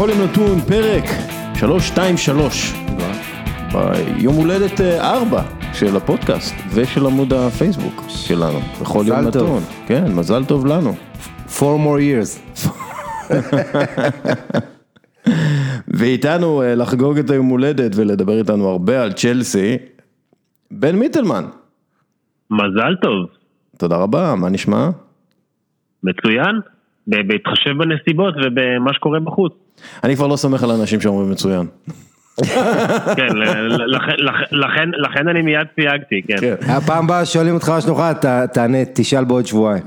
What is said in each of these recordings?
בכל יום נתון פרק 323 ביום הולדת 4 של הפודקאסט ושל עמוד הפייסבוק שלנו בכל יום מזל טוב. נתון, כן מזל טוב לנו. four more years. ואיתנו אה, לחגוג את היום הולדת ולדבר איתנו הרבה על צ'לסי, בן מיטלמן, מזל טוב, תודה רבה, מה נשמע? מצוין, בהתחשב בנסיבות ובמה שקורה בחוץ. אני כבר לא סומך על אנשים שאומרים מצוין. כן, ל- ל- לכן- לכן- לכן- אני מיד סייגתי, כן. כן. הפעם הבאה שואלים אותך מה שלומך, ת- תענה, תשאל בעוד שבועיים.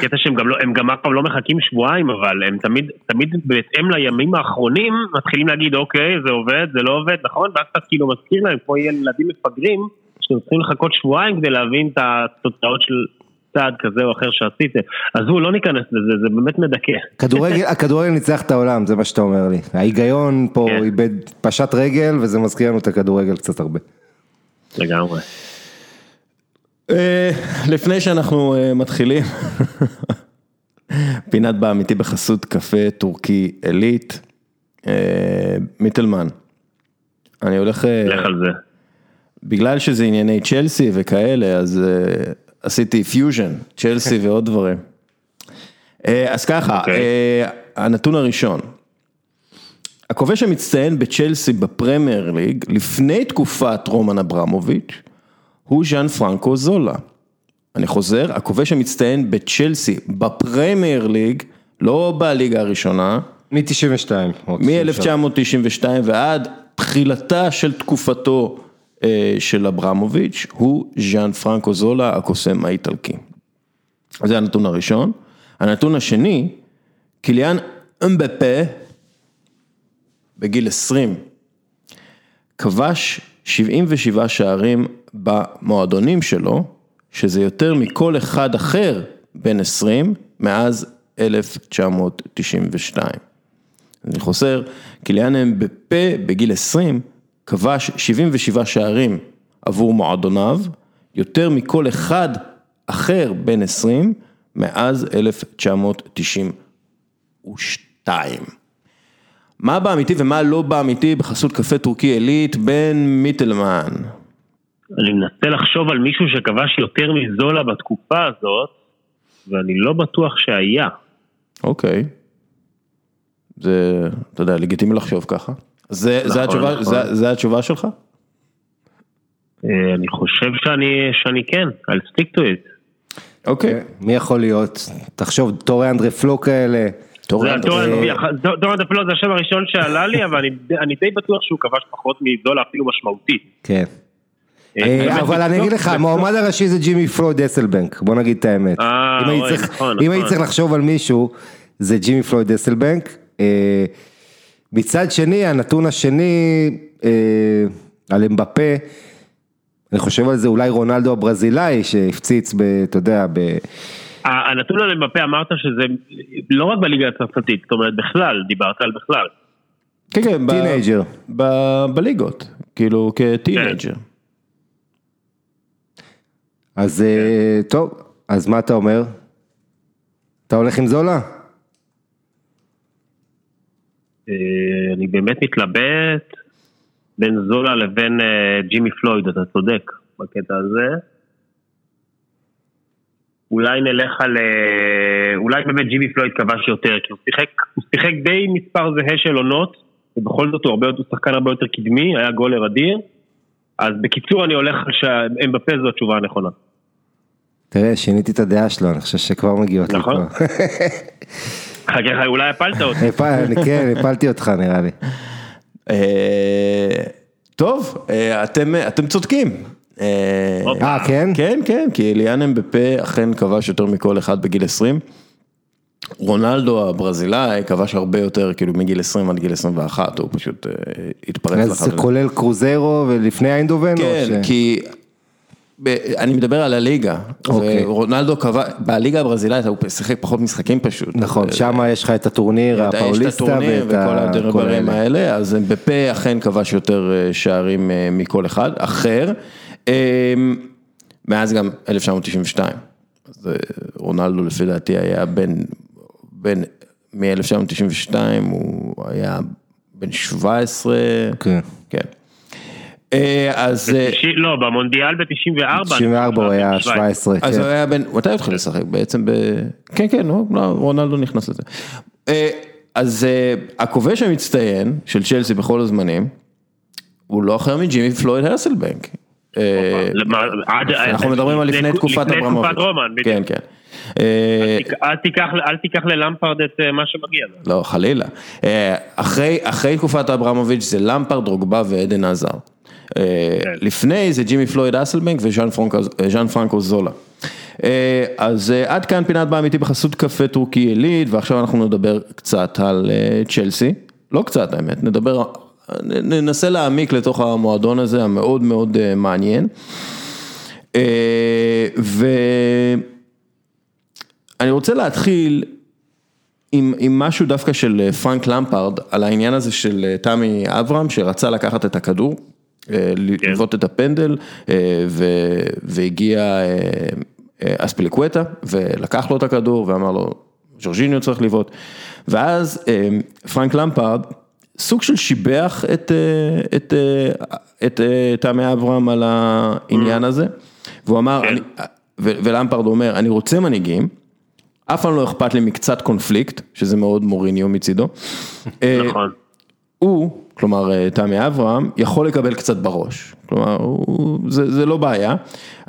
קטע שהם גם לא, הם גם אף פעם לא מחכים שבועיים, אבל הם תמיד, תמיד בהתאם לימים האחרונים מתחילים להגיד אוקיי, זה עובד, זה לא עובד, נכון? ואז אתה כאילו מזכיר להם, כמו ילדים מפגרים, שאתם צריכים לחכות שבועיים כדי להבין את התוצאות של צעד כזה או אחר שעשיתם. עזבו, לא ניכנס לזה, זה באמת מדכא. כדורגל, הכדורגל ניצח את העולם, זה מה שאתה אומר לי. ההיגיון פה כן. איבד פשט רגל, וזה מזכיר לנו את הכדורגל קצת הרבה. לגמרי. אה, לפני שאנחנו אה, מתחילים, פינת באמיתי בחסות קפה טורקי עילית, אה, מיטלמן, אני הולך, לך על זה. בגלל שזה ענייני צ'לסי וכאלה, אז עשיתי פיוז'ן, צ'לסי ועוד דברים. אה, אז ככה, אוקיי. אה, הנתון הראשון, הכובש המצטיין בצ'לסי בפרמייר ליג לפני תקופת רומן אברמוביץ' הוא ז'אן פרנקו זולה. אני חוזר, הכובש המצטיין בצ'לסי בפרמייר ליג, לא בליגה הראשונה, מ-92. מ-1992 ועד תחילתה של תקופתו של אברמוביץ', הוא ז'אן פרנקו זולה, הקוסם האיטלקי. זה הנתון הראשון. הנתון השני, קיליאן אמבפה, בגיל 20, כבש 77 שערים במועדונים שלו, שזה יותר מכל אחד אחר בן 20 מאז 1992. אני חוזר, קיליאן אמבפה בגיל 20 כבש 77 שערים עבור מועדוניו, יותר מכל אחד אחר בן 20 מאז 1992. מה באמיתי ומה לא באמיתי בחסות קפה טורקי עילית בן מיטלמן? אני מנסה לחשוב על מישהו שכבש יותר מזולה בתקופה הזאת, ואני לא בטוח שהיה. אוקיי. זה, אתה יודע, לגיטימי לחשוב ככה. זה, זה, נכון, התשובה, נכון. זה, זה התשובה שלך? אה, אני חושב שאני, שאני כן, I'll stick to it. אוקיי. מי יכול להיות? תחשוב, תורי אנדרי פלו כאלה. תור זה אנדרסן. התואר- דורון דפלו זה השם הראשון שעלה לי, אבל אני- אני די בטוח שהוא כבש פחות מזולה אפילו משמעותית. כן. אה, אה, אבל אני לבדוק- אגיד לך, המועמד הראשי זה ג'ימי פלויד אסלבנק, בוא נגיד את האמת. אה, אם הייתי אוי, צריך- אם הייתי נכון. צריך לחשוב על מישהו, זה ג'ימי פלויד אסלבנק. מצד שני, הנתון השני, אה, על אמבפה, אני חושב על זה אולי רונלדו הברזילאי שהפציץ, ב- אתה יודע, ב... הנתון על אמבפה אמרת שזה לא רק בליגה הצרפתית, זאת אומרת בכלל, דיברת על בכלל. כן, כן, teenager. בליגות, כאילו כ teenager. אז אה, טוב, אז מה אתה אומר? אתה הולך עם זולה? אה, אני באמת מתלבט בין זולה לבין אה, ג'ימי פלויד, אתה צודק בקטע הזה. אולי נלך על... אה, אולי באמת ג'ימי פלויד כבש יותר, כי הוא שיחק, הוא שיחק די מספר זהה של עונות, ובכל זאת הוא הרבה הוא שחקן הרבה יותר קדמי, היה גולר אדיר. אז בקיצור אני הולך על שאמבפה זו התשובה הנכונה. תראה, שיניתי את הדעה שלו, אני חושב שכבר מגיעות לי נכון. חכה, אולי הפלת אותי. כן, הפלתי אותך נראה לי. אה, טוב, אה, אתם, אתם צודקים. אה, אה, כן? כן, כן, כי אליאן אמבפה אכן כבש יותר מכל אחד בגיל 20. רונלדו הברזילאי כבש הרבה יותר, כאילו מגיל 20 עד גיל 21, הוא פשוט אה, התפרץ אז זה כולל קרוזרו ולפני איינדובן? או כן, ש- כי אני מדבר על הליגה, אוקיי. ורונלדו קבע, בליגה הברזילאית הוא שיחק פחות משחקים פשוט. נכון, אה, שם יש לך את הטורניר, יש את הפאוליסטה הטורניר וכל הדברים האלה. אז בפה אכן כבש יותר אה, שערים אה, מכל אחד, אחר, אה, מאז גם 1992, אז רונלדו לפי דעתי היה בין, בין מ-1992 הוא היה בן 17, כן. כן. אה, אז... אה, לא, במונדיאל ב-94. 94 הוא היה 17, אז הוא כן. היה בן, מתי הוא התחיל לשחק? בעצם ב... כן, כן, לא, רונלדו נכנס לזה. אה, אז הכובש המצטיין של צ'לסי בכל הזמנים, הוא לא אחר מג'ימי פלויד הרסלבנק. אנחנו מדברים על לפני תקופת לפני אברמוביץ'. תקופת רומן, בדיוק. כן, כן. אל תיקח, ללמפרד את מה שמגיע לו. לא, חלילה. אחרי, תקופת אברמוביץ' זה למפרד, דרוגבה ועדן עזר. אה, לפני זה ג'ימי פלויד אסלבנק וז'אן פרנקו, פרנקו זולה. אה, אז אה, עד כאן פינת באמיתי בחסות קפה טורקי עילית, ועכשיו אנחנו נדבר קצת על אה, צ'לסי. לא קצת האמת, נדבר, ננסה להעמיק לתוך המועדון הזה המאוד מאוד אה, מעניין. אה, ואני רוצה להתחיל עם, עם משהו דווקא של אה, פרנק למפרד, על העניין הזה של אה, תמי אברהם, שרצה לקחת את הכדור, אה, כן. לבעוט את הפנדל, אה, והגיע אה, אה, אספיליקווטה, ולקח לו את הכדור, ואמר לו, ז'ורג'יניו צריך לבעוט. ואז אה, פרנק למפרד, סוג של שיבח את, אה, את, אה, את אה, תמי אברהם על העניין הזה, והוא אמר, כן. אני, ולמפרד אומר, אני רוצה מנהיגים, אף פעם לא אכפת לי מקצת קונפליקט, שזה מאוד מוריניו מצידו. אה, נכון. הוא, כלומר אה, תמי אברהם, יכול לקבל קצת בראש. כלומר, הוא, זה, זה לא בעיה.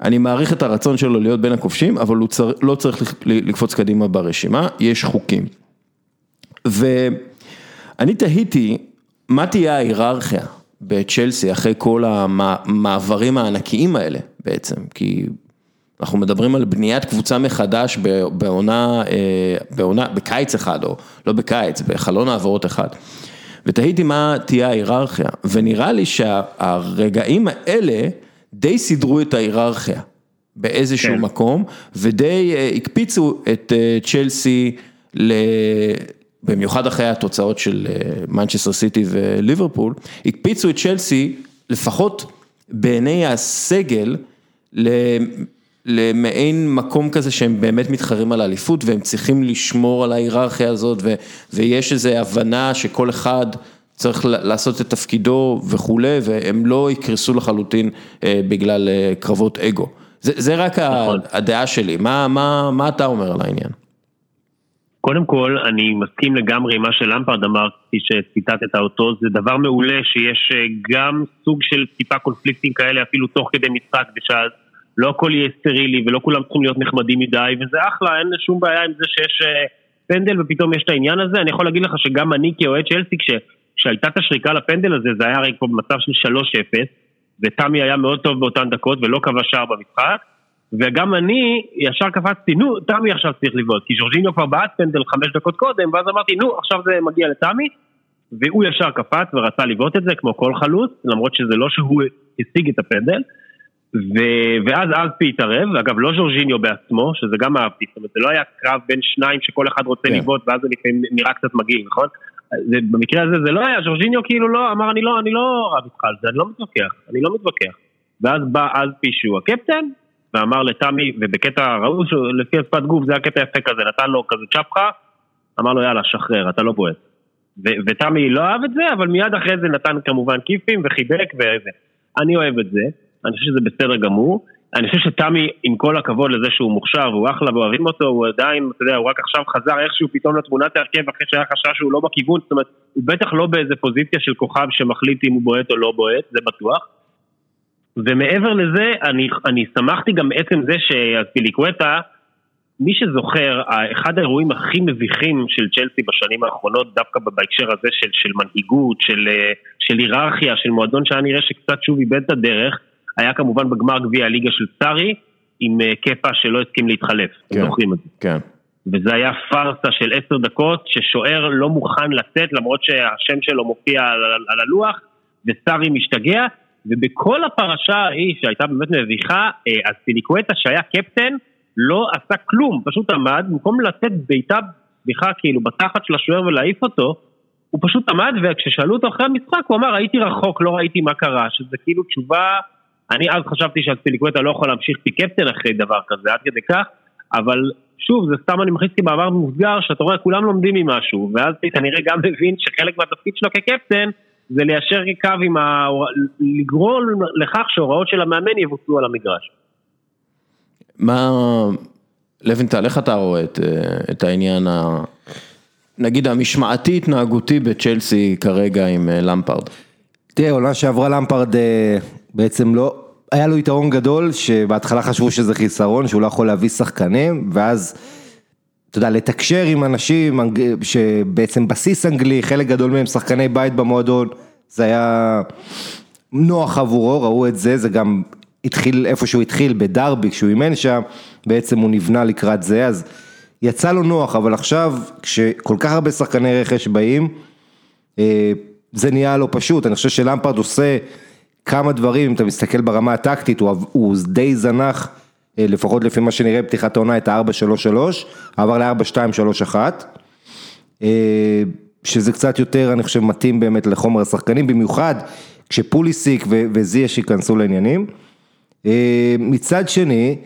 אני מעריך את הרצון שלו להיות בין הכובשים, אבל הוא צר, לא צריך לק- לקפוץ קדימה ברשימה, יש חוקים. ואני תהיתי, מה תהיה ההיררכיה בצ'לסי אחרי כל המעברים הענקיים האלה בעצם? כי אנחנו מדברים על בניית קבוצה מחדש בעונה, אה, בעונה, בקיץ אחד, או לא בקיץ, בחלון העברות אחד. ותהיתי מה תהיה ההיררכיה, ונראה לי שהרגעים האלה די סידרו את ההיררכיה באיזשהו כן. מקום, ודי אה, הקפיצו את אה, צ'לסי, ל... במיוחד אחרי התוצאות של מנצ'סטר סיטי וליברפול, הקפיצו את צ'לסי, לפחות בעיני הסגל, למעין מקום כזה שהם באמת מתחרים על האליפות והם צריכים לשמור על ההיררכיה הזאת ו- ויש איזו הבנה שכל אחד צריך לעשות את תפקידו וכולי והם לא יקרסו לחלוטין אה, בגלל אה, קרבות אגו. זה, זה רק נכון. הדעה שלי, מה, מה, מה אתה אומר על העניין? קודם כל, אני מסכים לגמרי עם מה שלמפרד אמר, כפי שציטטת אותו, זה דבר מעולה שיש אה, גם סוג של טיפה קונפליקטים כאלה, אפילו תוך כדי משחק, ושלא הכל יהיה סטרילי ולא כולם צריכים להיות נחמדים מדי, וזה אחלה, אין שום בעיה עם זה שיש אה, פנדל ופתאום יש את העניין הזה. אני יכול להגיד לך שגם אני כאוהד צ'לסי, כש- כשהייתה את השריקה לפנדל הזה, זה היה הרי פה במצב של 3-0, ותמי היה מאוד טוב באותן דקות ולא כבש שער במשחק. וגם אני ישר קפצתי, נו, תמי עכשיו צריך לבעוט, כי ז'ורג'יניו כבר בעט פנדל חמש דקות קודם, ואז אמרתי, נו, עכשיו זה מגיע לתמי, והוא ישר קפץ ורצה לבעוט את זה, כמו כל חלוץ, למרות שזה לא שהוא השיג את הפנדל, ו... ואז אלפי התערב, אגב, לא ז'ורג'יניו בעצמו, שזה גם אהבתי, זאת אומרת, זה לא היה קרב בין שניים שכל אחד רוצה כן. לבעוט, ואז זה לפעמים נראה קצת מגעיל, נכון? זה, במקרה הזה זה לא היה, ז'ורג'יניו כאילו לא, אמר, אני לא, אני לא רב איתך על זה, אני לא מתווכח, אני לא מתווכח. ואז בא אלפי שהוא הקפטן, ואמר לתמי, ובקטע ראו שלפי השפת גוף זה היה קטע יפה כזה, נתן לו כזה צ'פחה, אמר לו יאללה, שחרר, אתה לא בועט. ותמי לא אהב את זה, אבל מיד אחרי זה נתן כמובן כיפים וחיבק וזה. אני אוהב את זה, אני חושב שזה בסדר גמור. אני חושב שתמי, עם כל הכבוד לזה שהוא מוכשר והוא אחלה ואוהבים אותו, הוא עדיין, אתה יודע, הוא רק עכשיו חזר איכשהו פתאום לתמונת ההרכב אחרי שהיה חשש שהוא לא בכיוון, זאת אומרת, הוא בטח לא באיזה פוזיציה של כוכב שמחליט אם הוא בועט או לא בועט, זה בטוח. ומעבר לזה, אני, אני שמחתי גם בעצם זה שפיליקווטה, מי שזוכר, אחד האירועים הכי מביכים של צ'לסי בשנים האחרונות, דווקא בהקשר הזה של, של מנהיגות, של, אה, של היררכיה, של מועדון שהיה נראה שקצת שוב איבד את הדרך, היה כמובן בגמר גביע הליגה של סארי, עם אה, קפה שלא הסכים להתחלף, אתם כן. זוכרים את זה. כן. וזה היה פארסה של עשר דקות, ששוער לא מוכן לצאת, למרות שהשם שלו מופיע על, על, על הלוח, וסארי משתגע, ובכל הפרשה ההיא, שהייתה באמת מביכה, אה, אז פיליקווטה שהיה קפטן, לא עשה כלום, פשוט עמד, במקום לתת בעיטה, סליחה, כאילו, בתחת של השוער ולהעיף אותו, הוא פשוט עמד, וכששאלו אותו אחרי המשחק, הוא אמר, הייתי רחוק, לא ראיתי מה קרה, שזה כאילו תשובה, אני אז חשבתי שהפיליקווטה לא יכול להמשיך כקפטן אחרי דבר כזה, עד כדי כך, אבל שוב, זה סתם אני מכניס בעבר מוסגר, שאתה רואה, כולם לומדים ממשהו, ואז אתה כנראה גם מבין שחלק מהתפקיד שלו כקפטן, זה ליישר קו עם ה... לגרום לכך שההוראות של המאמן יבוצעו על המגרש. מה, לוינטל, איך אתה רואה את, את העניין, ה, נגיד המשמעתי התנהגותי בצ'לסי כרגע עם אה, למפרד? תראה, עונה שעברה למפרד אה, בעצם לא, היה לו יתרון גדול, שבהתחלה חשבו שזה חיסרון, שהוא לא יכול להביא שחקנים, ואז, אתה יודע, לתקשר עם אנשים שבעצם בסיס אנגלי, חלק גדול מהם שחקני בית במועדון, זה היה נוח עבורו, ראו את זה, זה גם התחיל איפה שהוא התחיל, בדרבי, כשהוא אימן שם, בעצם הוא נבנה לקראת זה, אז יצא לו נוח, אבל עכשיו, כשכל כך הרבה שחקני רכש באים, אה, זה נהיה לא פשוט, אני חושב שלמפרד עושה כמה דברים, אם אתה מסתכל ברמה הטקטית, הוא, הוא די זנח, אה, לפחות לפי מה שנראה בפתיחת העונה, את ה-4-3-3, עבר ל-4-2-3-1, אה, שזה קצת יותר, אני חושב, מתאים באמת לחומר השחקנים, במיוחד כשפוליסיק וזייש ייכנסו לעניינים. אה, מצד שני,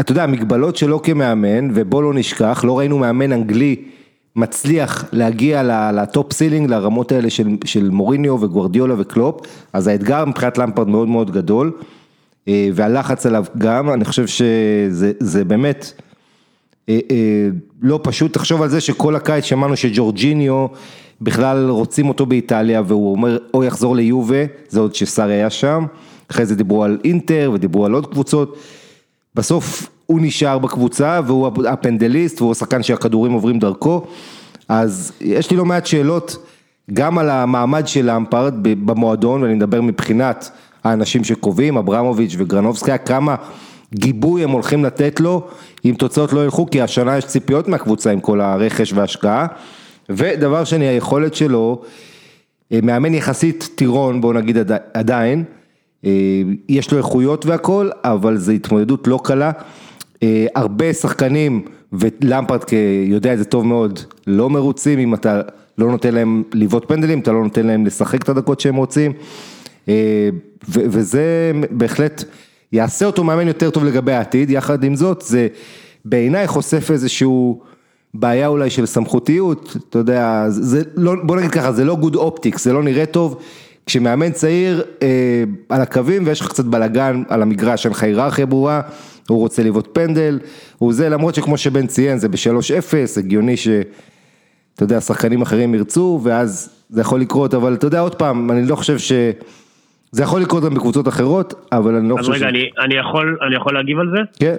אתה יודע, המגבלות שלו כמאמן, ובוא לא נשכח, לא ראינו מאמן אנגלי מצליח להגיע ל top ceiling, לרמות האלה של, של מוריניו וגוורדיולה וקלופ, אז האתגר מבחינת למפרד מאוד מאוד גדול, אה, והלחץ עליו גם, אני חושב שזה באמת אה, לא פשוט, תחשוב על זה שכל הקיץ שמענו שג'ורג'יניו בכלל רוצים אותו באיטליה, והוא אומר או יחזור ליובה, זה עוד שסארי היה שם. אחרי זה דיברו על אינטר ודיברו על עוד קבוצות, בסוף הוא נשאר בקבוצה והוא הפנדליסט והוא השחקן שהכדורים עוברים דרכו, אז יש לי לא מעט שאלות גם על המעמד של לאמפרד במועדון, ואני מדבר מבחינת האנשים שקובעים, אברמוביץ' וגרנובסקיה, כמה גיבוי הם הולכים לתת לו, אם תוצאות לא ילכו, כי השנה יש ציפיות מהקבוצה עם כל הרכש וההשקעה, ודבר שני, היכולת שלו, אה, מאמן יחסית טירון, בואו נגיד עדיין, אה, יש לו איכויות והכל, אבל זו התמודדות לא קלה. אה, הרבה שחקנים, ולמפרד יודע את זה טוב מאוד, לא מרוצים אם אתה לא נותן להם לבעוט פנדלים, אתה לא נותן להם לשחק את הדקות שהם רוצים. אה, וזה בהחלט יעשה אותו מאמן יותר טוב לגבי העתיד, יחד עם זאת זה בעיניי חושף איזשהו בעיה אולי של סמכותיות, אתה יודע, זה לא, בוא נגיד ככה, זה לא good optics, זה לא נראה טוב, כשמאמן צעיר אה, על הקווים ויש לך קצת בלאגן על המגרש, אין לך היררכיה ברורה, הוא רוצה לבעוט פנדל, הוא זה, למרות שכמו שבן ציין זה ב-3-0, הגיוני שאתה יודע, שחקנים אחרים ירצו, ואז זה יכול לקרות, אבל אתה יודע, עוד פעם, אני לא חושב ש... זה יכול לקרות גם בקבוצות אחרות, אבל אני לא חושב ש... אז רגע, אני, אני, יכול, אני יכול להגיב על זה? כן.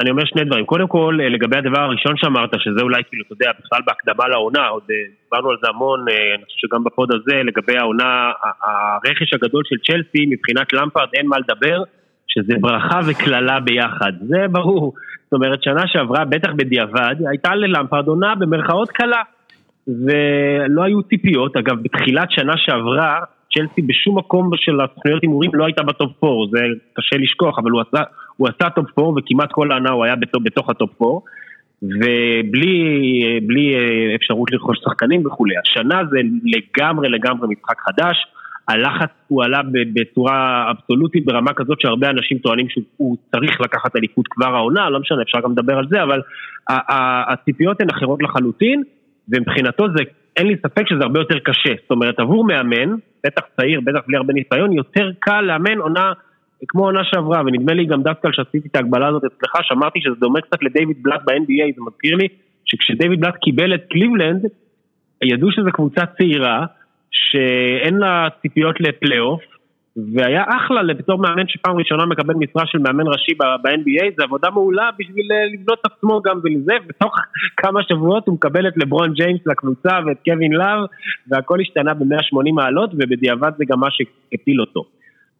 אני אומר שני דברים, קודם כל אה, לגבי הדבר הראשון שאמרת, שזה אולי כאילו, אתה יודע, בכלל בהקדמה לעונה, עוד אה, דיברנו על זה המון, אה, אני חושב שגם בפוד הזה, לגבי העונה, הרכש הגדול של צ'לסי, מבחינת למפרד אין מה לדבר, שזה ברכה וקללה ביחד, זה ברור. זאת אומרת, שנה שעברה, בטח בדיעבד, הייתה ללמפרד עונה במרכאות קלה. ולא היו ציפיות, אגב, בתחילת שנה שעברה, צ'לסי בשום מקום של סוכנויות הימורים לא הייתה בטופ 4, זה קשה לשכוח, אבל הוא עשה, הוא עשה טופ 4 וכמעט כל העונה הוא היה בתוך, בתוך הטופ 4 ובלי אה, אפשרות לרכוש שחקנים וכולי. השנה זה לגמרי לגמרי משחק חדש, הלחץ הוא עלה בצורה אבסולוטית ברמה כזאת שהרבה אנשים טוענים שהוא צריך לקחת אליפות כבר העונה, לא משנה, אפשר גם לדבר על זה, אבל הציפיות הן אחרות לחלוטין, ומבחינתו זה, אין לי ספק שזה הרבה יותר קשה. זאת אומרת, עבור מאמן, בטח צעיר, בטח בלי הרבה ניסיון, יותר קל לאמן עונה כמו עונה שעברה, ונדמה לי גם דווקא כשעשיתי את ההגבלה הזאת אצלך, שאמרתי שזה דומה קצת לדייוויד בלאט ב-NBA, זה מזכיר לי שכשדייוויד בלאט קיבל את קליבלנד, ידעו שזו קבוצה צעירה, שאין לה ציפיות לפלייאוף, והיה אחלה בתור מאמן שפעם ראשונה מקבל משרה של מאמן ראשי ב-NBA, זה עבודה מעולה בשביל אה, לבנות את עצמו גם ולזה, בתוך כמה שבועות הוא מקבל את לברון ג'יימס לקבוצה ואת קווין לאב, והכל השתנה ב-180 מעלות, ובדיעבד זה גם מה שהפיל אותו.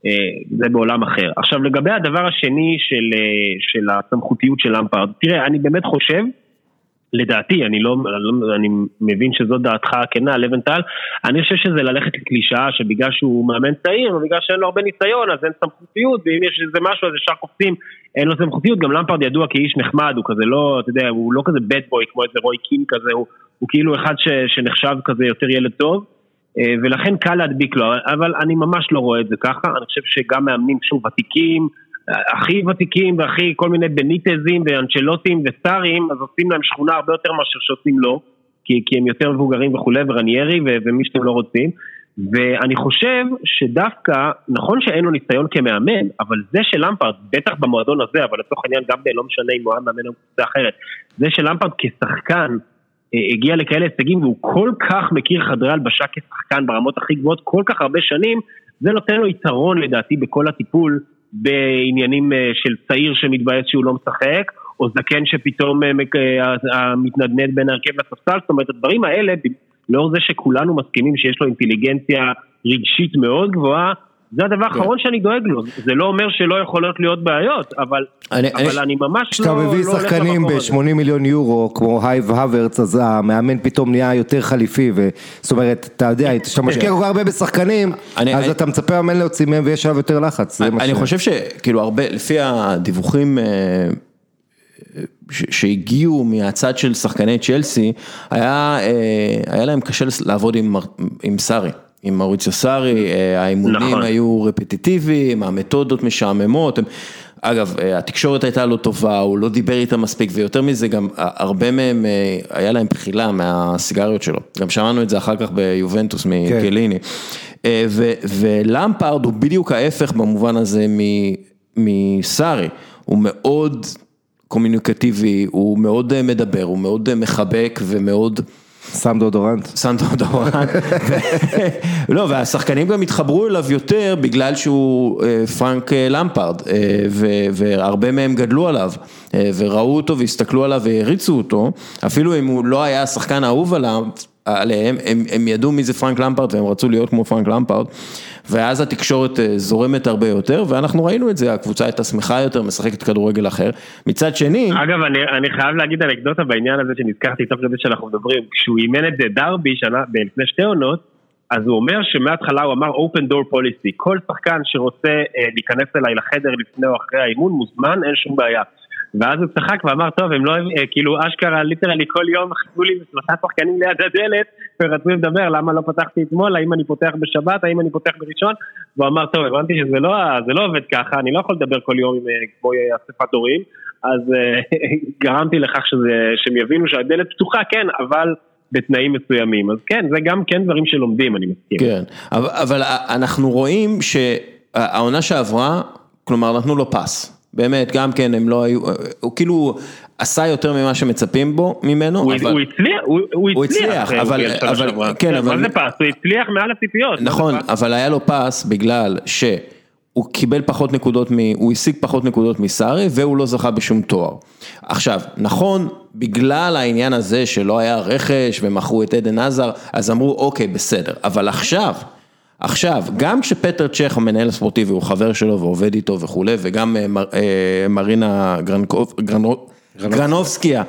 אה, זה בעולם אחר. עכשיו לגבי הדבר השני של, אה, של הסמכותיות של למפרד, תראה, אני באמת חושב, לדעתי, אני לא, לא, אני מבין שזו דעתך הכנה, לבנטל, אני חושב שזה ללכת לקלישאה שבגלל שהוא מאמן צעיר, ובגלל שאין לו הרבה ניסיון, אז אין סמכותיות, ואם יש איזה משהו, אז ישר קופצים, אין לו סמכותיות, גם למפרד ידוע כאיש נחמד, הוא כזה לא, אתה יודע, הוא לא כזה bad boy כמו איזה רוי קין כזה, הוא, הוא כאילו אחד ש, שנחשב כזה יותר ילד טוב. אה, ולכן קל להדביק לו, אבל אני ממש לא רואה את זה ככה, אני חושב שגם מאמנים שוב ותיקים, הכי ותיקים והכי כל מיני בניטזים ואנצ'לוטים וסארים, אז עושים להם שכונה הרבה יותר מאשר שעושים לו, כי, כי הם יותר מבוגרים וכולי, ורניירי ו- ומי שאתם לא רוצים. ואני חושב שדווקא, נכון שאין לו ניסיון כמאמן, אבל זה שלמפרד, בטח במועדון הזה, אבל לצורך העניין גם לא משנה אם הוא היה מאמן או קבוצה אחרת, זה שלמפרד כשחקן אה, הגיע לכאלה הישגים והוא כל כך מכיר חדרי הלבשה כשחקן ברמות הכי גבוהות כל כך הרבה שנים, זה נותן לו יתרון לדעתי בכל הטיפול בעניינים אה, של צעיר שמתבאס שהוא לא משחק, או זקן שפתאום אה, מתנדנד בין ההרכב לספסל, זאת אומרת הדברים האלה, לאור זה שכולנו מסכימים שיש לו אינטליגנציה רגשית מאוד גבוהה, זה הדבר כן. האחרון שאני דואג לו, זה לא אומר שלא יכולות להיות בעיות, אבל אני- אבל אני- אני ממש לא כשאתה לא מביא הולך שחקנים למקום הזה. ב-80 מיליון יורו, כמו הייב הוורץ, אז המאמן פתאום נהיה יותר חליפי, ו- זאת אומרת, אתה יודע, כשאתה משקיע כל כך הרבה בשחקנים, אני- אז אני- אתה מצפה מהמאמן להוציא מהם ויש עליו יותר לחץ, אני ש- חושב שכאילו הרבה, לפי הדיווחים אה, ש- שהגיעו מהצד של שחקני צ'לסי, היה, אה, היה להם קשה לעבוד עם, עם סארי. עם מאוריציו סארי, אה, האימונים נכון. היו רפטיטיביים, המתודות משעממות, הם, אגב, אה, התקשורת הייתה לא טובה, הוא לא דיבר איתם מספיק, ויותר מזה גם אה, הרבה מהם, היה להם בחילה מהסיגריות שלו, גם שמענו את זה אחר כך ביובנטוס מקליני. אה, ו- ולמפארד הוא בדיוק ההפך במובן הזה מ- מסארי, הוא מאוד קומוניקטיבי, הוא מאוד מדבר, הוא מאוד מחבק ומאוד שם דאודורנט. שם דאודורנט. לא, והשחקנים גם התחברו אליו יותר בגלל שהוא אה, פרנק אה, למפארד, אה, והרבה מהם גדלו עליו, וראו אותו והסתכלו עליו והריצו אותו, אפילו אם הוא לא היה השחקן האהוב עליו. עליהם, הם, הם ידעו מי זה פרנק למפארד והם רצו להיות כמו פרנק למפארד ואז התקשורת אה, זורמת הרבה יותר ואנחנו ראינו את זה, הקבוצה הייתה שמחה יותר, משחקת כדורגל אחר. מצד שני, אגב, אני, אני חייב להגיד אנקדוטה בעניין הזה שנזכרתי תוך כדי שאנחנו מדברים. כשהוא אימן את דרבי שנה, לפני שתי עונות, אז הוא אומר שמההתחלה הוא אמר open door policy. כל שחקן שרוצה אה, להיכנס אליי לחדר לפני או אחרי האימון מוזמן, אין שום בעיה. ואז הוא צחק ואמר, טוב, הם לא, אה, כאילו אשכרה ליטרלי כל יום חיכו לי שלושה שחקנים ליד הדלת ורצו לדבר, למה לא פתחתי אתמול, האם אני פותח בשבת, האם אני פותח בראשון, והוא אמר, טוב, הבנתי שזה לא, לא עובד ככה, אני לא יכול לדבר כל יום עם, אה, כמו אה, אספת הורים, אז גרמתי לכך שזה, שהם יבינו שהדלת פתוחה, כן, אבל בתנאים מסוימים. אז כן, זה גם כן דברים שלומדים, אני מסכים. כן, אבל, אבל אנחנו רואים שהעונה שעברה, כלומר נתנו לו פס, באמת, גם כן הם לא היו, הוא כאילו עשה יותר ממה שמצפים בו ממנו, הוא, אבל... הוא הצליח, הוא, הוא הוא הצליח, אה, אבל- הוא שנה אבל- שעברה. כן, אבל- מה זה פס? הוא הצליח מעל הציפיות. נכון? אבל היה לו פס בגלל שהוא קיבל פחות נקודות, מ, הוא השיג פחות נקודות מסארי והוא לא זכה בשום תואר. עכשיו, נכון, בגלל העניין הזה שלא היה רכש ומכרו את עדן עזר, אז אמרו אוקיי בסדר, אבל עכשיו, עכשיו, גם כשפטר צ'ך המנהל הספורטיבי הוא חבר שלו ועובד איתו וכולי, וגם אה, אה, מרינה גרנקוב, גרנו, גרנובסקיה,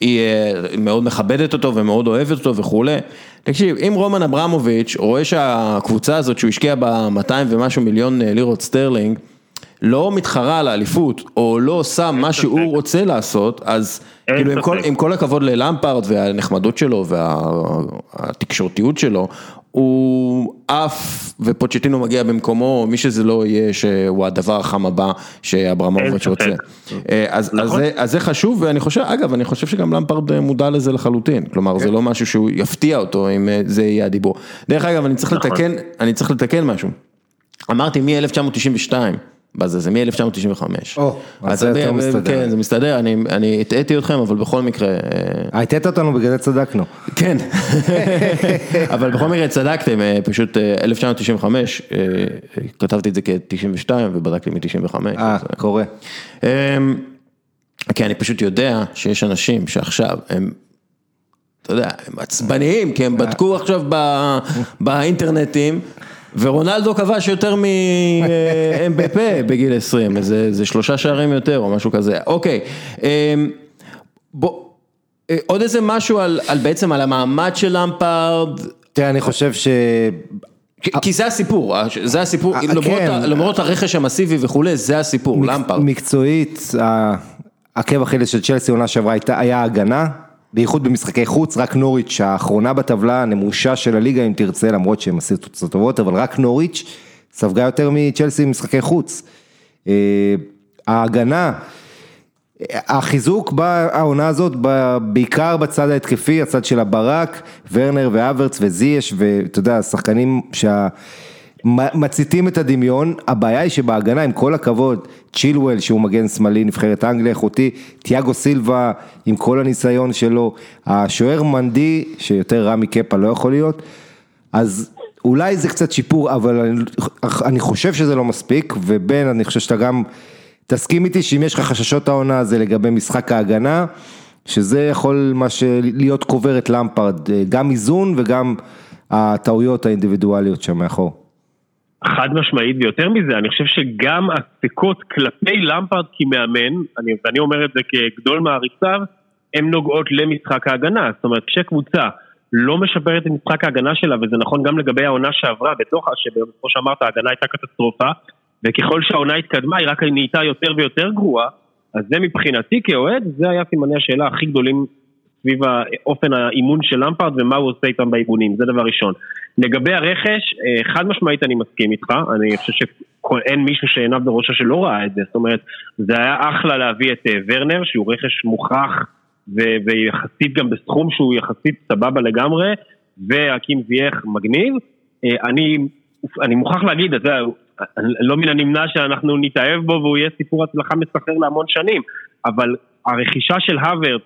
היא אה, מאוד מכבדת אותו ומאוד אוהבת אותו וכולי. תקשיב, אם רומן אברמוביץ' רואה שהקבוצה הזאת שהוא השקיע בה 200 ומשהו מיליון אה, לירות סטרלינג, לא מתחרה על האליפות, או לא עושה מה שהוא רוצה לעשות, אז כאילו עם כל, ספק. עם כל הכבוד ללמפרד והנחמדות שלו והתקשורתיות שלו, הוא עף ופוצ'טינו מגיע במקומו, מי שזה לא יהיה שהוא הדבר החם הבא שאברמוביץ' רוצה. אה, אז, נכון. זה, אז זה חשוב, ואני חושב, אגב, אני חושב שגם למפרד מודע לזה לחלוטין, כלומר זה לא משהו שהוא יפתיע אותו אם אה, זה יהיה הדיבור. דרך אגב, אני צריך נכון. לתקן, אני צריך לתקן משהו. אמרתי מ-1992, בזה, זה מ-1995. או, אז זה יותר מסתדר. כן, זה מסתדר, אני, אני הטעיתי אתכם, אבל בכל מקרה, אה, הטעת אותנו בגלל זה צדקנו. כן, אבל בכל מקרה צדקתם, אה, פשוט אה, 1995, אה, כתבתי את זה כ-92 ובדקתי מ-95. אה, קורה. אמ, כי אני פשוט יודע שיש אנשים שעכשיו הם, אתה יודע, הם עצבניים, כי הם בדקו עכשיו באינטרנטים, ורונלדו כבש יותר מ-MBP בגיל 20, איזה זה שלושה שערים יותר או משהו כזה, אוקיי. אמ, בוא, אה, עוד איזה משהו על, על בעצם על המעמד של למפארד, תראה, אני חושב ש... כי- זה הסיפור, זה הסיפור, אה, למרות כן. למרות הרכש המסיבי וכולי, זה הסיפור, למפארד. מקצועית, עקב אכילס של צ'לסי עונה שעברה היה הגנה, בייחוד במשחקי חוץ, רק נוריץ' האחרונה בטבלה, הנמושה של הליגה אם תרצה, למרות שהם עשו תוצאות טובות, אבל רק נוריץ' ספגה יותר מצ'לסי במשחקי חוץ. אה, ההגנה, החיזוק בעונה הזאת, בעיקר בצד ההתקפי, הצד של הברק, ורנר והוורץ וזייש, ואתה יודע, שחקנים שה... מציתים את הדמיון, הבעיה היא שבהגנה עם כל הכבוד, צ'ילואל שהוא מגן שמאלי נבחרת אנגליה איכותי, תיאגו סילבה עם כל הניסיון שלו, השוער מנדי שיותר רע מקפה לא יכול להיות, אז אולי זה קצת שיפור אבל אני, אני חושב שזה לא מספיק ובן אני חושב שאתה גם תסכים איתי שאם יש לך חששות העונה זה לגבי משחק ההגנה, שזה יכול מה להיות קובר את למפרד, גם איזון וגם הטעויות האינדיבידואליות שם מאחור. חד משמעית, ויותר מזה, אני חושב שגם הספקות כלפי למפרד כמאמן, אני, ואני אומר את זה כגדול מעריציו, הן נוגעות למשחק ההגנה. זאת אומרת, כשקבוצה לא משפרת את משחק ההגנה שלה, וזה נכון גם לגבי העונה שעברה בתוכה, שכמו שאמרת, ההגנה הייתה קטסטרופה, וככל שהעונה התקדמה, היא רק נהייתה יותר ויותר גרועה, אז זה מבחינתי כאוהד, זה היה סימני השאלה הכי גדולים סביב אופן האימון של למפרד ומה הוא עושה איתם באימונים, זה דבר ראשון. לגבי הרכש, אה, חד משמעית אני מסכים איתך, אני חושב שאין מישהו שעיניו בראשו שלא ראה את זה, זאת אומרת, זה היה אחלה להביא את אה, ורנר, שהוא רכש מוכח ו- ויחסית גם בסכום שהוא יחסית סבבה לגמרי, והקים זייח מגניב. אה, אני, אני מוכרח להגיד, אתה יודע, לא מן הנמנע שאנחנו נתאהב בו והוא יהיה סיפור הצלחה מסחרר להמון שנים, אבל הרכישה של הווארט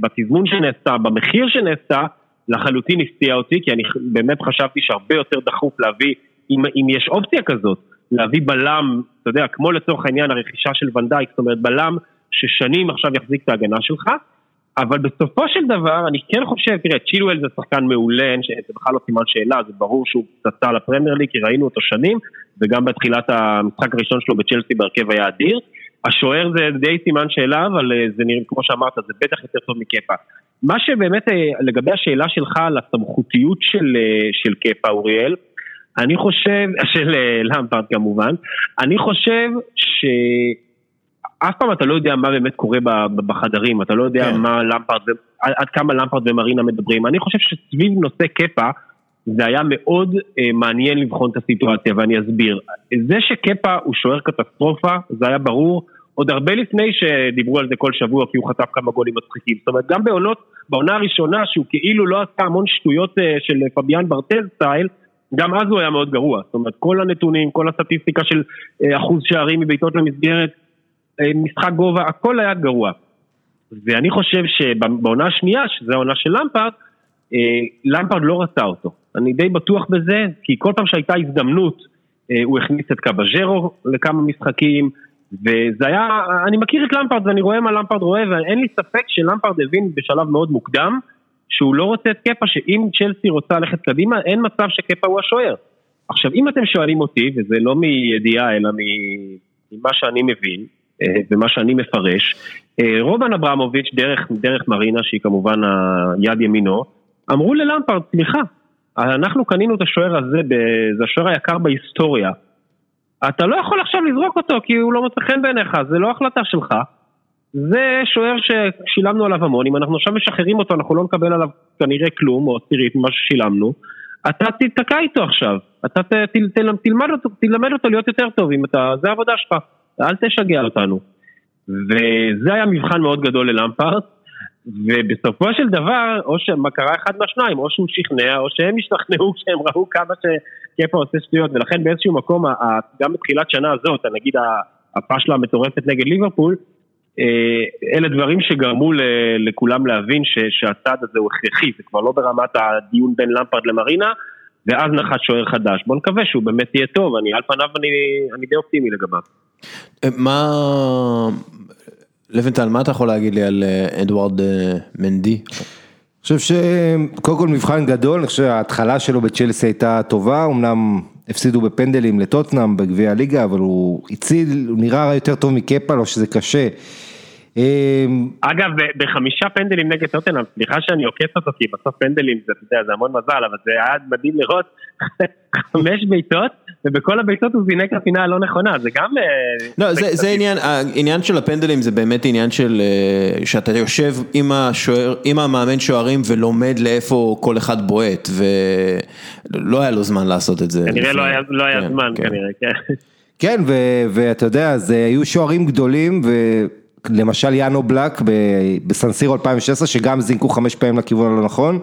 בתזמון שנעשתה, במחיר שנעשתה, לחלוטין הפתיע אותי, כי אני באמת חשבתי שהרבה יותר דחוף להביא, אם, אם יש אופציה כזאת, להביא בלם, אתה יודע, כמו לצורך העניין הרכישה של ונדייק, זאת אומרת בלם ששנים עכשיו יחזיק את ההגנה שלך, אבל בסופו של דבר אני כן חושב, תראה, צ'ילואל זה שחקן מעולה, זה בכלל לא סימן שאלה, זה ברור שהוא פצצה לפרמייר ליג, כי ראינו אותו שנים, וגם בתחילת המשחק הראשון שלו בצ'לסי בהרכב היה אדיר. השוער זה די סימן שאלה, אבל אה, זה נראה, כמו שאמרת, זה בטח יותר טוב מקפה. מה שבאמת, אה, לגבי השאלה שלך על הסמכותיות של, אה, של קפה, אוריאל, אני חושב, של למפרד כמובן, אני חושב שאף פעם אתה לא יודע מה באמת קורה בחדרים, אתה לא יודע כן. מה למפרד, עד כמה למפרד ומרינה מדברים. אני חושב שסביב נושא קפה, זה היה מאוד אה, מעניין לבחון את הסיטואציה ואני אסביר. זה שקפה הוא שוער קטסטרופה, זה היה ברור עוד הרבה לפני שדיברו על זה כל שבוע כי הוא חטף כמה גולים מצחיקים. זאת אומרת גם בעונות, בעונה הראשונה שהוא כאילו לא עשה המון שטויות אה, של פביאן ברטל סטייל, גם אז הוא היה מאוד גרוע. זאת אומרת כל הנתונים, כל הסטטיסטיקה של אה, אחוז שערים מבעיטות למסגרת, אה, משחק גובה, הכל היה גרוע. ואני חושב שבעונה השנייה, שזו העונה של למפרד, אה, למפרד לא רצה אותו. אני די בטוח בזה, כי כל פעם שהייתה הזדמנות, אה, הוא הכניס את קבז'רו לכמה משחקים, וזה היה, אני מכיר את למפרד ואני רואה מה למפרד רואה, ואין לי ספק שלמפרד הבין בשלב מאוד מוקדם, שהוא לא רוצה את קפה, שאם צ'לסי רוצה ללכת קדימה, אין מצב שקפה הוא השוער. עכשיו, אם אתם שואלים אותי, וזה לא מידיעה, אלא ממה שאני מבין, אה, ומה שאני מפרש, אה, רובן אברמוביץ', דרך, דרך מרינה, שהיא כמובן היד ימינו, אמרו ללמפרד, סליחה, אנחנו קנינו את השוער הזה, זה השוער היקר בהיסטוריה. אתה לא יכול עכשיו לזרוק אותו כי הוא לא מוצא חן בעיניך, זה לא החלטה שלך. זה שוער ששילמנו עליו המון, אם אנחנו עכשיו משחררים אותו, אנחנו לא נקבל עליו כנראה כלום, או עשירית ממה ששילמנו. אתה תתקע איתו עכשיו, אתה ת, ת, ת, תלמד, אותו, תלמד אותו להיות יותר טוב, אם אתה, זה העבודה שלך, אל תשגע אותנו. וזה היה מבחן מאוד גדול ללמפרט, ובסופו של דבר, או שמה קרה אחד מהשניים, או שהוא שכנע, או שהם השתכנעו כשהם ראו כמה שקפה עושה שטויות, ולכן באיזשהו מקום, גם בתחילת שנה הזאת, נגיד הפשלה המטורפת נגד ליברפול, אה, אלה דברים שגרמו לכולם להבין שהצעד הזה הוא הכרחי, זה כבר לא ברמת הדיון בין למפרד למרינה, ואז נחת שוער חדש. בוא נקווה שהוא באמת יהיה טוב, אני על פניו אני, אני די אופטימי לגביו. אה, מה, לבנטל, מה אתה יכול להגיד לי על אה, אדוארד אה, מנדי? אני חושב שקודם כל מבחן גדול, אני חושב שההתחלה שלו בצ'לסי הייתה טובה, אמנם הפסידו בפנדלים לטוטנאם בגביע הליגה, אבל הוא הציל, הוא נראה יותר טוב מקפה, לא שזה קשה. אמ, אגב, בחמישה פנדלים נגד טוטנאם, סליחה שאני עוקף אותו, כי בסוף פנדלים זה, אתה יודע, זה המון מזל, אבל זה היה מדהים לראות חמש בעיטות, ובכל הבעיטות הוא זינק לפינה הלא נכונה, זה גם... אה, לא, זה, זה עניין, העניין של הפנדלים זה באמת עניין של, אה, שאתה יושב עם השוער, עם המאמן שוערים ולומד לאיפה כל אחד בועט, ולא היה לו זמן לעשות את זה. כנראה לא היה, לא היה כן, זמן, כן. כנראה, כן. כן, ו- ואתה יודע, זה היו שוערים גדולים, ולמשל יאנו בלק בסנסירו 2016, שגם זינקו חמש פעמים לכיוון הלא נכון,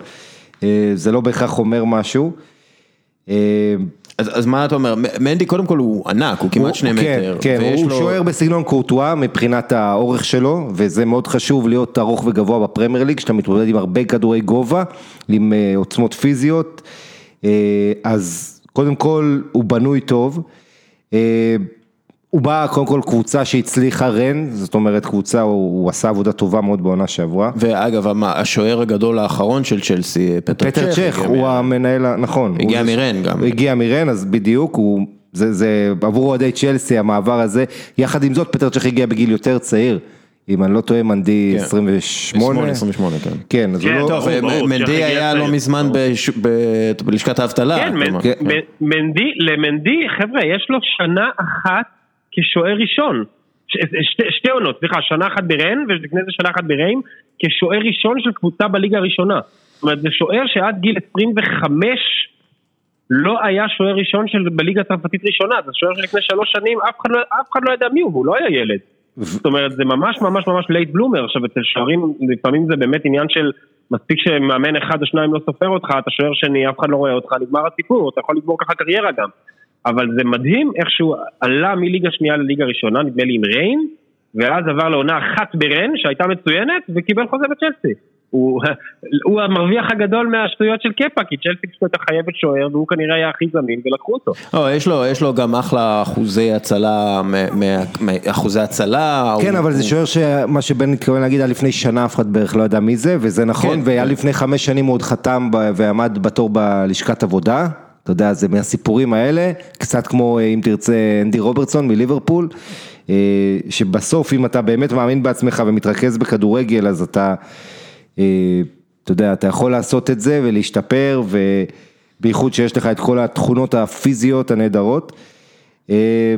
אה, זה לא בהכרח אומר משהו. אה, אז, אז מה אתה אומר, מנדי קודם כל הוא ענק, הוא כמעט שני כן, מטר. כן, הוא לו- שוער בסגנון קורטואה מבחינת האורך שלו, וזה מאוד חשוב להיות ארוך וגבוה בפרמייר ליג, שאתה מתמודד עם הרבה כדורי גובה, עם אה, עוצמות פיזיות, אז קודם כל הוא בנוי טוב. אה, הוא בא קודם כל קבוצה שהצליחה רן, זאת אומרת קבוצה, הוא, הוא עשה עבודה טובה מאוד בעונה שעברה. ואגב, מה, השוער הגדול האחרון של צ'לסי, פטר, פטר צ'ך, הוא המנהל, נכון. הגיע מרן גם. הוא הגיע מרן, אז בדיוק, הוא, זה, זה עבור אוהדי צ'לסי המעבר הזה, יחד עם זאת פטר צ'ך הגיע בגיל יותר צעיר, אם אני לא טועה מנדי כן. 28. 28, כן. כן, אז כן, הוא לא... טוב, ברור, ברור, מנדי צ'ך היה לא. מזמן בש- ב- בלשכת האבטלה. כן. מנ- כן. מנדי, למנדי, חבר'ה, יש לו שנה אחת כשוער ראשון. ש- שתי, שתי עונות, סליחה, שנה אחת ברן, ולפני זה שנה אחת בריים, כשוער ראשון של קבוצה בליגה הראשונה. זאת אומרת, זה שוער שעד גיל 25 לא היה שוער ראשון של בליגה הצרפתית ראשונה, זה שוער שלפני שלוש שנים, אף אחד, לא, אף אחד לא ידע מי הוא, והוא לא היה ילד. זאת אומרת, זה ממש ממש ממש late bloomer, עכשיו אצל שוערים, לפעמים זה באמת עניין של מספיק שמאמן אחד או שניים לא סופר אותך, אתה שוער שני, אף אחד לא רואה אותך, נגמר הסיפור, אתה יכול לגמור ככה קריירה גם. אבל זה מדהים איך שהוא עלה מליגה שנייה לליגה ראשונה, נדמה לי עם ריין, ואז עבר לעונה אחת ברן, שהייתה מצוינת, וקיבל חוזה בצ'לסי. הוא, הוא המרוויח הגדול מהשטויות של קפה, כי צ'לסי פשוט הייתה חייבת שוער, והוא כנראה היה הכי זמין, ולקחו אותו. לא, יש לו, יש לו גם אחלה אחוזי הצלה, מ- מ- מ- אחוזי הצלה. כן, הוא- אבל זה הוא- שוער שמה שבן מתכוון להגיד, היה לפני שנה אף אחד בערך לא ידע מי זה, וזה נכון, כן, והיה כן. לפני חמש שנים הוא עוד חתם ועמד בתור בלשכת עבודה, אתה יודע, זה מהסיפורים האלה, קצת כמו אה, אם תרצה אנדי רוברטסון מליברפול, אה, שבסוף אם אתה באמת מאמין בעצמך ומתרכז בכדורגל, אז אתה, אה, אתה יודע, אתה יכול לעשות את זה ולהשתפר, ובייחוד שיש לך את כל התכונות הפיזיות הנהדרות. אה,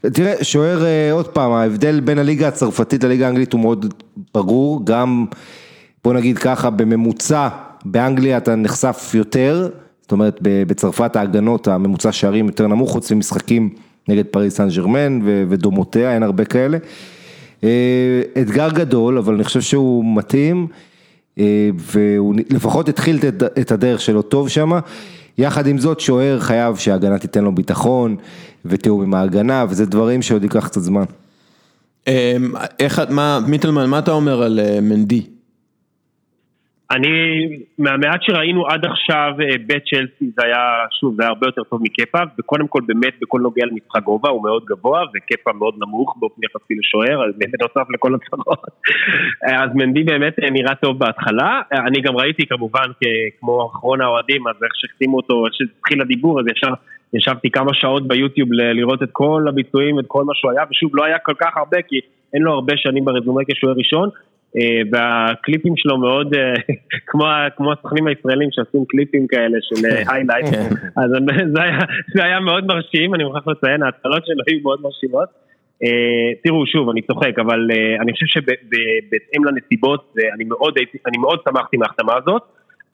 תראה, שוער עוד פעם, ההבדל בין הליגה הצרפתית לליגה האנגלית הוא מאוד ברור, גם בוא נגיד ככה, בממוצע באנגליה אתה נחשף יותר, זאת אומרת בצרפת ההגנות, הממוצע שערים יותר נמוך, חוץ ממשחקים נגד פריס סן ג'רמן ודומותיה, אין הרבה כאלה. אה, אתגר גדול, אבל אני חושב שהוא מתאים, אה, והוא לפחות התחיל את- את הדרך שלו טוב שם. יחד עם זאת, שוער חייב שההגנה תיתן לו ביטחון ותיאום עם ההגנה, וזה דברים שעוד ייקח קצת זמן. אמ, איך, מה, מיטלמן, מה אתה אומר על אה, מנדי? אני, מהמעט שראינו עד עכשיו אה, בית צ'לסי זה היה, שוב, זה היה הרבה יותר טוב מקפה, וקודם כל באמת בכל נוגע למשחק גובה הוא מאוד גבוה, וקפה מאוד נמוך באופן יחסי לשוער, אז בנוסף לכל הצרות. אה, אז מנדי באמת אה, נראה טוב בהתחלה, אני גם ראיתי כמובן כמו אחרון האוהדים, אז איך שהחתימו אותו, איך שהתחיל הדיבור, אז ישר ישבתי כמה שעות ביוטיוב ל- לראות את כל הביצועים, את כל מה שהוא היה, ושוב, לא היה כל כך הרבה, כי אין לו הרבה שנים ברזומה כשוער ראשון. אה, והקליפים שלו מאוד אה, כמו, כמו הסוכנים הישראלים שעושים קליפים כאלה של היילייט, אז זה היה, זה היה מאוד מרשים, אני מוכרח לציין, ההתחלות שלו היו מאוד מרשימות. אה, תראו, שוב, אני צוחק, אבל אה, אני חושב שבהתאם לנסיבות, אני מאוד שמחתי מההחתמה הזאת.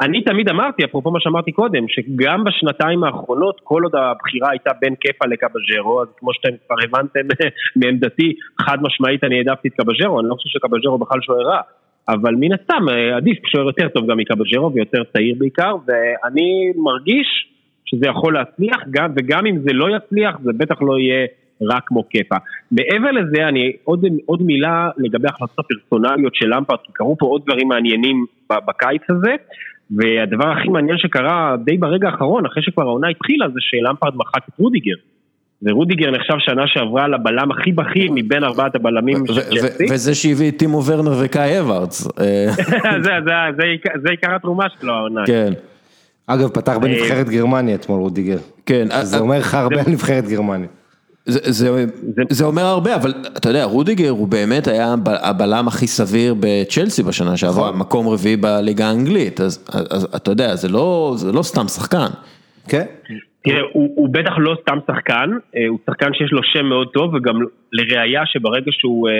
אני תמיד אמרתי, אפרופו מה שאמרתי קודם, שגם בשנתיים האחרונות, כל עוד הבחירה הייתה בין קפה לקבז'רו, אז כמו שאתם כבר הבנתם מעמדתי, חד משמעית אני העדפתי את קבז'רו, אני לא חושב שקבז'רו בכלל שוער רע, אבל מן הסתם אה, עדיף שוער יותר טוב גם מקבז'רו ויותר צעיר בעיקר, ואני מרגיש שזה יכול להצליח, גם, וגם אם זה לא יצליח, זה בטח לא יהיה רק כמו קפה. מעבר לזה, אני עוד, עוד מילה לגבי ההחלטות הפרסונליות של למפרד, כי קרו פה עוד דברים מעניינים בקיץ הזה, והדבר הכי מעניין שקרה די ברגע האחרון, אחרי שכבר העונה התחילה, זה שלמפרד מחק את רודיגר. ורודיגר נחשב שנה שעברה לבלם הכי בכיר מבין ארבעת הבלמים של צ'לסי. וזה שהביא את טימו ורנר וקאי אברץ. אה, זה, זה, זה, עיקר- התרומה שלו העונה. כן, אגב, פתח בנבחרת גרמניה אתמול רודיגר. כן. זה אה, אומר לך הרבה על נבחרת גרמניה. זה, זה, זה אומר הרבה, אבל אתה יודע, רודיגר הוא באמת היה הב- הבלם הכי סביר בצ'לסי בשנה שעברה, מקום רביעי בליגה האנגלית, אז, אז, אז אתה יודע, זה לא, זה לא סתם שחקן. כן? תראה, הוא, הוא בטח לא סתם שחקן, אה, הוא שחקן שיש לו שם מאוד טוב, וגם לראיה שברגע שהוא, אה,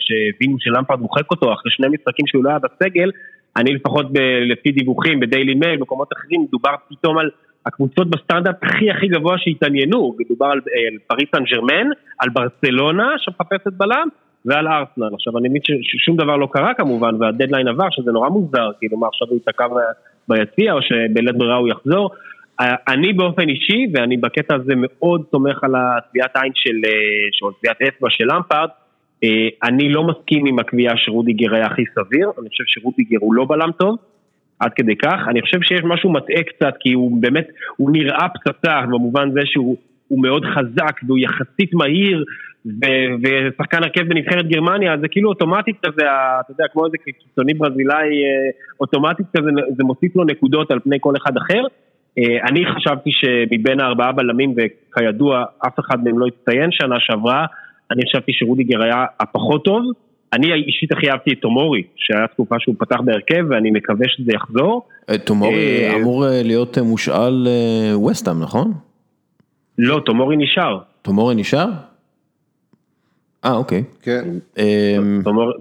שהבינו שלמפרד מוחק אותו, אחרי שני משחקים שהוא לא היה בסגל, אני לפחות ב, לפי דיווחים בדיילי מייל, במקומות אחרים, מדובר פתאום על הקבוצות בסטנדרט הכי הכי גבוה שהתעניינו, מדובר על, על פריס סן ג'רמן, על ברצלונה שמחפשת בלם ועל ארסנל. עכשיו אני מבין ששום דבר לא קרה כמובן והדדליין עבר שזה נורא מוזר, כאילו מה עכשיו הוא ייתקע ביציע או שבלית ברירה הוא יחזור. אני באופן אישי, ואני בקטע הזה מאוד סומך על הטביעת עין של, אה, או טביעת אצבע של למפארד, אה, אני לא מסכים עם הקביעה שרודיגר היה הכי סביר, אני חושב שרודיגר הוא לא בלם טוב, עד כדי כך, אני חושב שיש משהו מטעה קצת, כי הוא באמת, הוא נראה פצצה במובן זה שהוא מאוד חזק והוא יחסית מהיר, ושחקן הרכב בנבחרת גרמניה, זה כאילו אוטומטית כזה, אתה יודע, כמו איזה קיצוני ברזילאי, אה, אוטומטית כזה, זה מוסיף לו נקודות על פני כל אחד אחר. אה, אני חשבתי שמבין הארבעה בלמים, וכידוע אף אחד מהם לא הצטיין שנה שעברה, אני חשבתי שרודיגר היה הפחות טוב. אני אישית הכי אהבתי את תומורי, שהיה תקופה שהוא פתח בהרכב ואני מקווה שזה יחזור. אה, תומורי אה, אמור להיות מושאל ווסטאם, נכון? לא, תומורי נשאר. תומורי נשאר? אה, אוקיי. כן.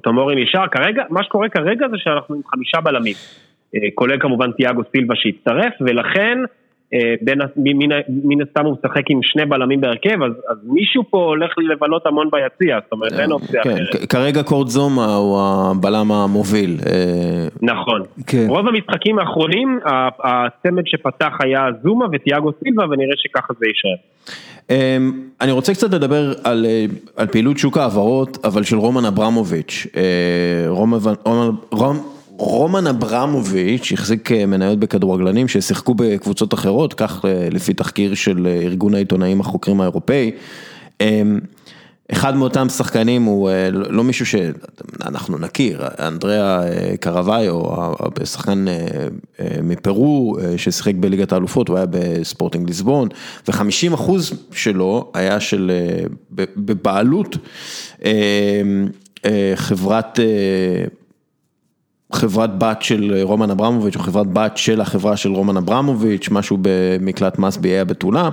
תומורי נשאר, כרגע, מה שקורה כרגע זה שאנחנו עם חמישה בלמים. אה, כולל כמובן תיאגו סילבה שהצטרף, ולכן אה, מן, מן הסתם הוא משחק עם שני בלמים בהרכב, אז, אז מישהו פה הולך לבלות המון ביציע, זאת אומרת אין אופציה כן, אחרת. כרגע קורט זומה הוא הבלם המוביל. אה, נכון. כן. רוב המשחקים האחרונים, הצמד שפתח היה זומה ותיאגו סילבה, ונראה שככה זה יישאר. אני רוצה קצת לדבר על, על פעילות שוק ההעברות, אבל של רומן אברמוביץ'. רומן, רומן, רומן אברמוביץ' החזיק אה, מניות בכדורגלנים ששיחקו בקבוצות אחרות, כך אה, לפי תחקיר של אה, ארגון העיתונאים החוקרים האירופאי. אמ, אחד מאותם שחקנים הוא לא מישהו שאנחנו נכיר, אנדריאה קרוויו, שחקן מפרו ששיחק בליגת האלופות, הוא היה בספורטינג ליסבון, ו-50% שלו היה של, בבעלות חברת חברת בת של רומן אברמוביץ' או חברת בת של החברה של רומן אברמוביץ', משהו במקלט מס באיי הבתולה.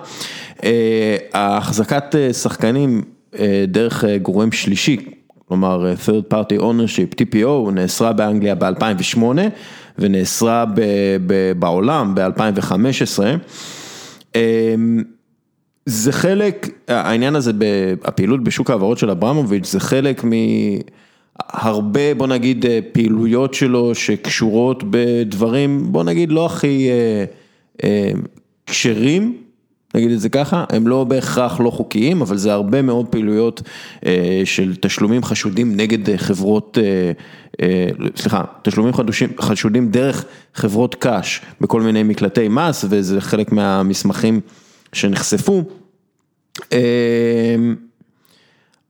אה, החזקת אה, שחקנים אה, דרך גורם שלישי, כלומר third party ownership, TPO, נאסרה באנגליה ב-2008 ונאסרה בעולם ב-2015. זה חלק, העניין הזה, הפעילות בשוק ההעברות של אברמוביץ' זה חלק מ... הרבה בוא נגיד אה, פעילויות שלו שקשורות בדברים בוא נגיד לא הכי אה, אה, כשרים, נגיד את זה ככה, הם לא בהכרח לא חוקיים, אבל זה הרבה מאוד פעילויות של תשלומים חשודים נגד חברות, סליחה, תשלומים חדושים, חשודים דרך חברות קאש בכל מיני מקלטי מס, וזה חלק מהמסמכים שנחשפו.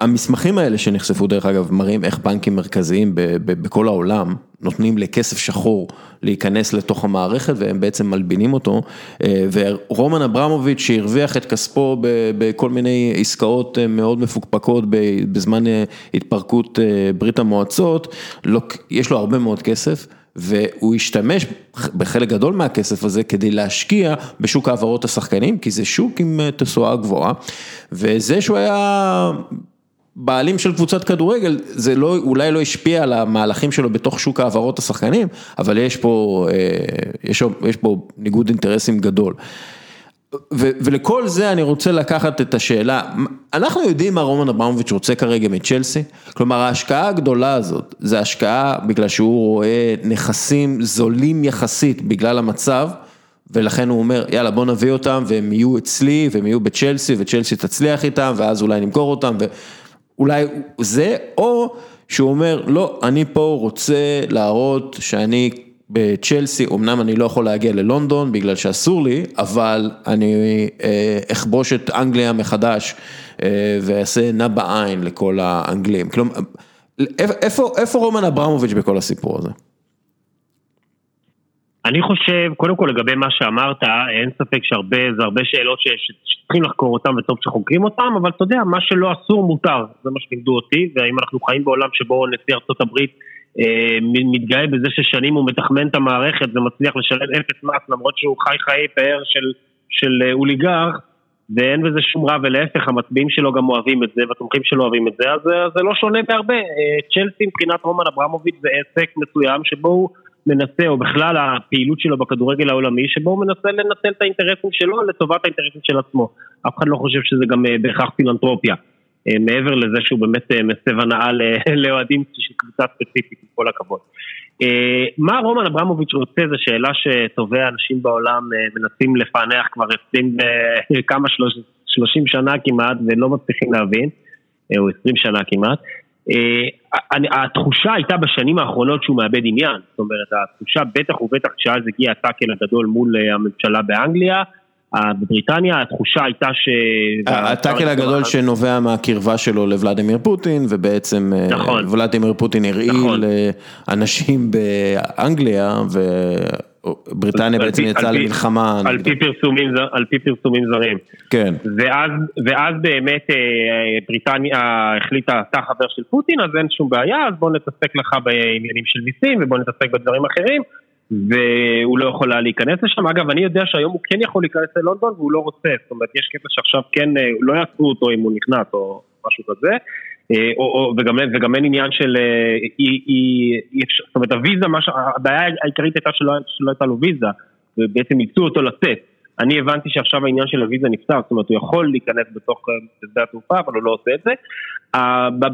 המסמכים האלה שנחשפו דרך אגב מראים איך בנקים מרכזיים בכל העולם נותנים לכסף שחור להיכנס לתוך המערכת והם בעצם מלבינים אותו אה, ורומן אברמוביץ' שהרוויח את כספו בכל מיני עסקאות אה, מאוד מפוקפקות בזמן אה, התפרקות ברית המועצות, לא, יש לו הרבה מאוד כסף. והוא השתמש בחלק גדול מהכסף הזה כדי להשקיע בשוק העברות השחקנים, כי זה שוק עם תשואה גבוהה, וזה שהוא היה בעלים של קבוצת כדורגל, זה לא, אולי לא השפיע על המהלכים שלו בתוך שוק העברות השחקנים, אבל יש פה, אה, יש, יש פה ניגוד אינטרסים גדול. ו, ולכל זה אני רוצה לקחת את השאלה, אנחנו יודעים מה רומן אברמוביץ' רוצה כרגע מצ'לסי? כלומר ההשקעה הגדולה הזאת, זה השקעה בגלל שהוא רואה נכסים זולים יחסית בגלל המצב, ולכן הוא אומר יאללה בוא נביא אותם והם יהיו אצלי והם יהיו בצ'לסי וצ'לסי תצליח איתם ואז אולי נמכור אותם. ו... אולי זה, או שהוא אומר, לא, אני פה רוצה להראות שאני בצ'לסי, אמנם אני לא יכול להגיע ללונדון בגלל שאסור לי, אבל אני אה, אכבוש את אנגליה מחדש אה, ואעשה נע בעין לכל האנגלים. כלומר, איפה, איפה רומן אברמוביץ' בכל הסיפור הזה? אני חושב, קודם כל לגבי מה שאמרת, אין ספק שהרבה, זה הרבה שאלות שצריכים לחקור אותן וטוב שחוקרים אותן, אבל אתה יודע, מה שלא אסור מותר, זה מה שלימדו אותי, והאם אנחנו חיים בעולם שבו נשיא ארצות הברית אה, מתגאה בזה ששנים הוא מתחמן את המערכת ומצליח לשלם אפס מס למרות שהוא חי חיי פאר של, של אה, אוליגר, ואין בזה שום רע, ולהפך, המצביעים שלו גם אוהבים את זה, והתומכים שלו אוהבים את זה, אז אה, זה לא שונה בהרבה. אה, צ'לסי מבחינת רומן אברמוביץ' זה עסק מסוים שבו הוא... מנסה, או בכלל הפעילות שלו בכדורגל העולמי, שבו הוא מנסה לנצל את האינטרסים שלו לטובת האינטרסים של עצמו. אף אחד לא חושב שזה גם אה, בהכרח פילנטרופיה. אה, מעבר לזה שהוא באמת אה, מסב הנאה לאוהדים של קבוצה ספציפית, עם כל הכבוד. מה רומן אברמוביץ' רוצה זו שאלה שטובי האנשים בעולם מנסים לפענח כבר 20 כמה, 30 שנה כמעט ולא מצליחים להבין, או 20 שנה כמעט. התחושה הייתה בשנים האחרונות שהוא מאבד עניין, זאת אומרת התחושה בטח ובטח כשאז הגיע הטאקל הגדול מול הממשלה באנגליה, בבריטניה התחושה הייתה ש... הטאקל הגדול שנובע מהקרבה שלו לוולדימיר פוטין ובעצם אה, נכון. ולדימיר פוטין הרעיל נכון. לאנשים באנגליה ובריטניה בעצם יצאה למלחמה. על פי פרסומים, על פי פרסומים זרים. כן. ואז, ואז באמת אה, בריטניה החליטה, אתה חבר של פוטין אז אין שום בעיה אז בוא נתעסק לך בעניינים של מיסים ובוא נתעסק בדברים אחרים. והוא לא יכול היה להיכנס לשם. אגב, אני יודע שהיום הוא כן יכול להיכנס ללונדון והוא לא רוצה, זאת אומרת, יש קטע שעכשיו כן, אה, לא יעצרו אותו אם הוא נכנס או משהו כזה. אה, או, או, וגם, וגם אין עניין של אה, אי, אי אפשר, זאת אומרת הוויזה, מש, הבעיה העיקרית הייתה שלא, שלא הייתה לו ויזה ובעצם איצו אותו לצאת. אני הבנתי שעכשיו העניין של הוויזה נפתר, זאת אומרת הוא יכול להיכנס בתוך שדה התעופה אבל הוא לא עושה את זה.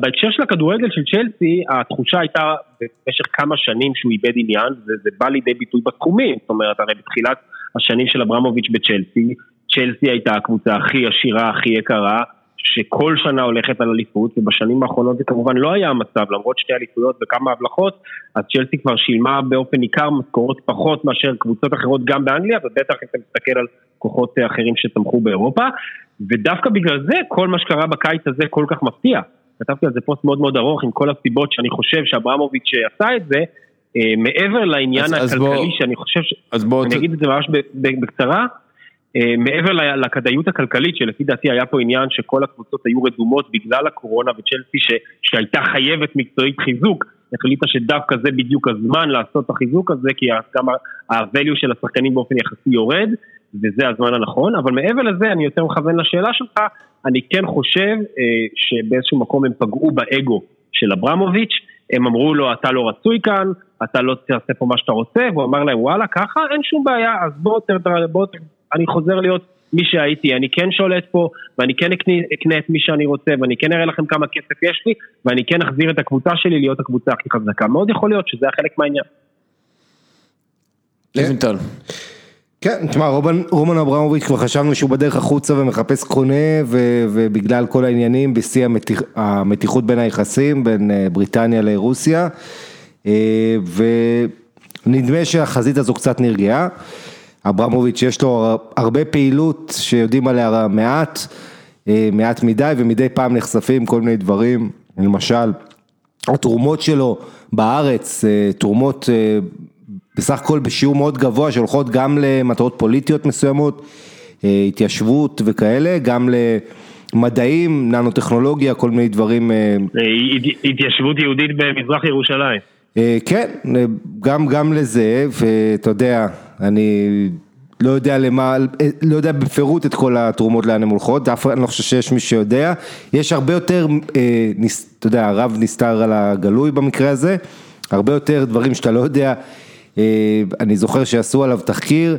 בהקשר של הכדורגל של צ'לסי, התחושה הייתה במשך כמה שנים שהוא איבד עניין, וזה בא לידי ביטוי בתחומים, זאת אומרת, הרי בתחילת השנים של אברמוביץ' בצ'לסי, צ'לסי הייתה הקבוצה הכי עשירה, הכי יקרה, שכל שנה הולכת על אליפות, ובשנים האחרונות זה כמובן לא היה המצב, למרות שתי אליפויות וכמה הבלחות, אז צ'לסי כבר שילמה באופן ניכר משכורות פחות מאשר קבוצות אחרות גם באנגליה, ובטח אם אתה מסתכל על כוחות אחרים שצמחו באירופה, ודווקא בגלל זה כל מה שקרה בקיץ הזה כל כך מפתיע. כתבתי על זה פוסט מאוד מאוד ארוך עם כל הסיבות שאני חושב שאברמוביץ' עשה את זה, אה, מעבר לעניין אז, הכלכלי אז בוא, שאני חושב, ש... אז בוא, אני אגיד את זה ממש בקצרה, מעבר לכדאיות הכלכלית שלפי דעתי היה פה עניין שכל הקבוצות היו רדומות בגלל הקורונה וצ'לסי ש... שהייתה חייבת מקצועית חיזוק, החליטה שדווקא זה בדיוק הזמן לעשות את החיזוק הזה כי גם ה-value של השחקנים באופן יחסי יורד וזה הזמן הנכון, אבל מעבר לזה אני יותר מכוון לשאלה שלך, אני כן חושב אה, שבאיזשהו מקום הם פגעו באגו של אברמוביץ', הם אמרו לו אתה לא רצוי כאן, אתה לא תעשה פה מה שאתה רוצה, והוא אמר להם וואלה ככה? אין שום בעיה, אז בוא, בוא, בוא אני חוזר להיות מי שהייתי, אני כן שולט פה, ואני כן אקנה, אקנה את מי שאני רוצה, ואני כן אראה לכם כמה כסף יש לי, ואני כן אחזיר את הקבוצה שלי להיות הקבוצה הכי חזקה. מאוד יכול להיות שזה היה חלק מהעניין. לוינטל. כן, תשמע, רומן אברמוביץ' כבר חשבנו שהוא בדרך החוצה ומחפש קונה, ובגלל כל העניינים, בשיא המתיח, המתיחות בין היחסים, בין אה, בריטניה לרוסיה, אה, ונדמה שהחזית הזו קצת נרגעה. אברמוביץ' יש לו הרבה פעילות שיודעים עליה מעט, אה, מעט מדי, ומדי פעם נחשפים כל מיני דברים, למשל, התרומות שלו בארץ, תרומות בסך הכל בשיעור מאוד גבוה שהולכות גם למטרות פוליטיות מסוימות, אה, התיישבות וכאלה, גם למדעים, ננו-טכנולוגיה, כל מיני דברים. אה, אה, התיישבות יהודית במזרח ירושלים. כן, גם, גם לזה, ואתה יודע, אני לא יודע למה, לא יודע בפירוט את כל התרומות לאן הן הולכות, אף אחד, לא חושב שיש מי שיודע, יש הרבה יותר, אתה יודע, הרב נסתר על הגלוי במקרה הזה, הרבה יותר דברים שאתה לא יודע. אה, אני זוכר שעשו עליו תחקיר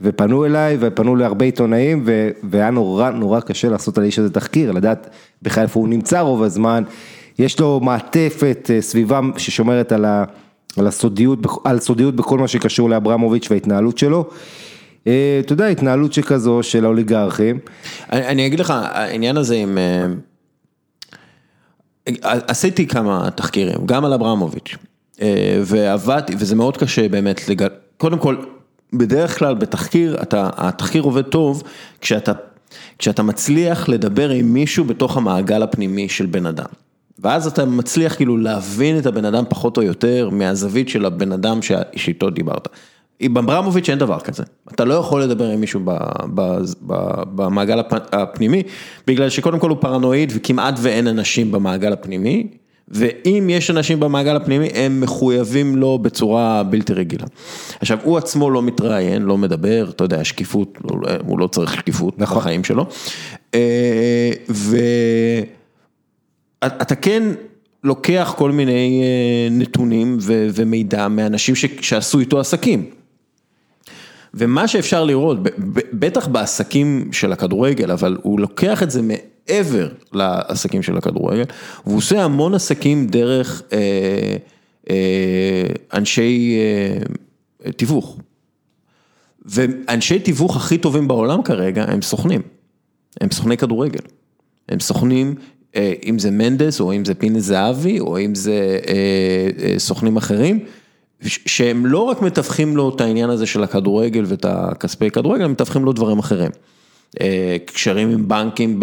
ופנו אליי ופנו להרבה עיתונאים והיה נורא נורא קשה לעשות על האיש הזה תחקיר, לדעת בכלל איפה הוא נמצא רוב הזמן, יש לו מעטפת אה, סביבה ששומרת על, ה, על, הסודיות, על סודיות בכל מה שקשור לאברמוביץ' וההתנהלות שלו. אה, אתה יודע, התנהלות שכזו של האוליגרכים. אני, אני אגיד לך, העניין הזה עם... עשיתי כמה תחקירים, גם על אברמוביץ'. אה, ועבדתי, וזה מאוד קשה באמת, לג... קודם כל, בדרך כלל בתחקיר, אתה, התחקיר עובד טוב כשאתה, כשאתה מצליח לדבר עם מישהו בתוך המעגל הפנימי של בן אדם. ואז אתה מצליח כאילו להבין את הבן אדם פחות או יותר מהזווית של הבן אדם שאיתו דיברת. עם אברמוביץ' אין דבר כזה, אתה לא יכול לדבר עם מישהו במעגל הפנימי, בגלל שקודם כל הוא פרנואיד וכמעט ואין אנשים במעגל הפנימי, ואם יש אנשים במעגל הפנימי, הם מחויבים לו בצורה בלתי רגילה. עכשיו, הוא עצמו לא מתראיין, לא מדבר, אתה יודע, שקיפות, הוא לא צריך שקיפות נכון. בחיים שלו. אה, ואתה כן לוקח כל מיני אה, נתונים ומידע מאנשים שעשו איתו עסקים. ומה שאפשר לראות, בטח בעסקים של הכדורגל, אבל הוא לוקח את זה מעבר לעסקים של הכדורגל, והוא עושה המון עסקים דרך אה, אה, אנשי אה, תיווך. ואנשי תיווך הכי טובים בעולם כרגע הם סוכנים, הם סוכני כדורגל. הם סוכנים, אם זה מנדס, או אם זה פיני זהבי, או אם זה אה, אה, סוכנים אחרים, שהם לא רק מתווכים לו את העניין הזה של הכדורגל ואת הכספי כדורגל, הם מתווכים לו דברים אחרים. אה, קשרים עם בנקים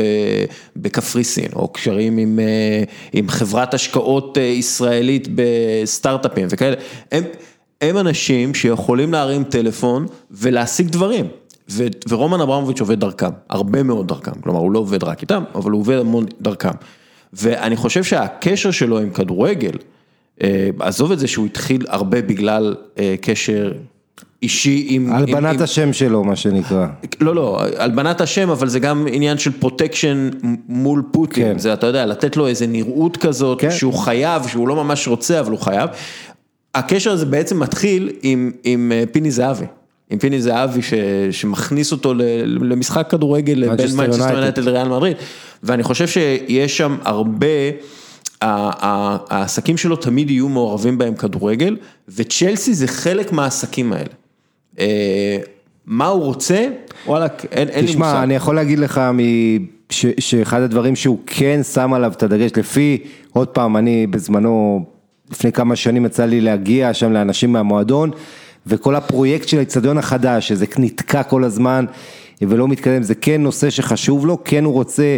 בקפריסין, או קשרים עם, אה, עם חברת השקעות אה, ישראלית בסטארט-אפים וכאלה. הם, הם אנשים שיכולים להרים טלפון ולהשיג דברים. ורומן אברמוביץ' עובד דרכם, הרבה מאוד דרכם, כלומר הוא לא עובד רק איתם, אבל הוא עובד המון דרכם. ואני חושב שהקשר שלו עם כדורגל, אה, עזוב את זה שהוא התחיל הרבה בגלל אה, קשר אישי עם... עם- הלבנת עם- השם שלו, מה שנקרא. לא, לא, הלבנת השם, אבל זה גם עניין של protection מול פוטין, כן. זה אתה יודע, לתת לו איזה נראות כזאת, כן. שהוא חייב, שהוא לא ממש רוצה, אבל הוא חייב. הקשר הזה בעצם מתחיל עם, עם אה, פיני זהבי, עם פיני זהבי ש, שמכניס אותו למשחק כדורגל בין מנצ'סטר. יונייטד לריאל מדריד, ואני חושב שיש שם הרבה, העסקים שלו תמיד יהיו מעורבים בהם כדורגל, וצ'לסי זה חלק מהעסקים האלה. אה, מה הוא רוצה, וואלה, אין, אין לי מושג. תשמע, אני יכול להגיד לך מ- ש- שאחד הדברים שהוא כן שם עליו את הדגש, לפי, עוד פעם, אני בזמנו, לפני כמה שנים יצא לי להגיע שם לאנשים מהמועדון, וכל הפרויקט של האיצטדיון החדש, שזה נתקע כל הזמן ולא מתקדם, זה כן נושא שחשוב לו, כן הוא רוצה,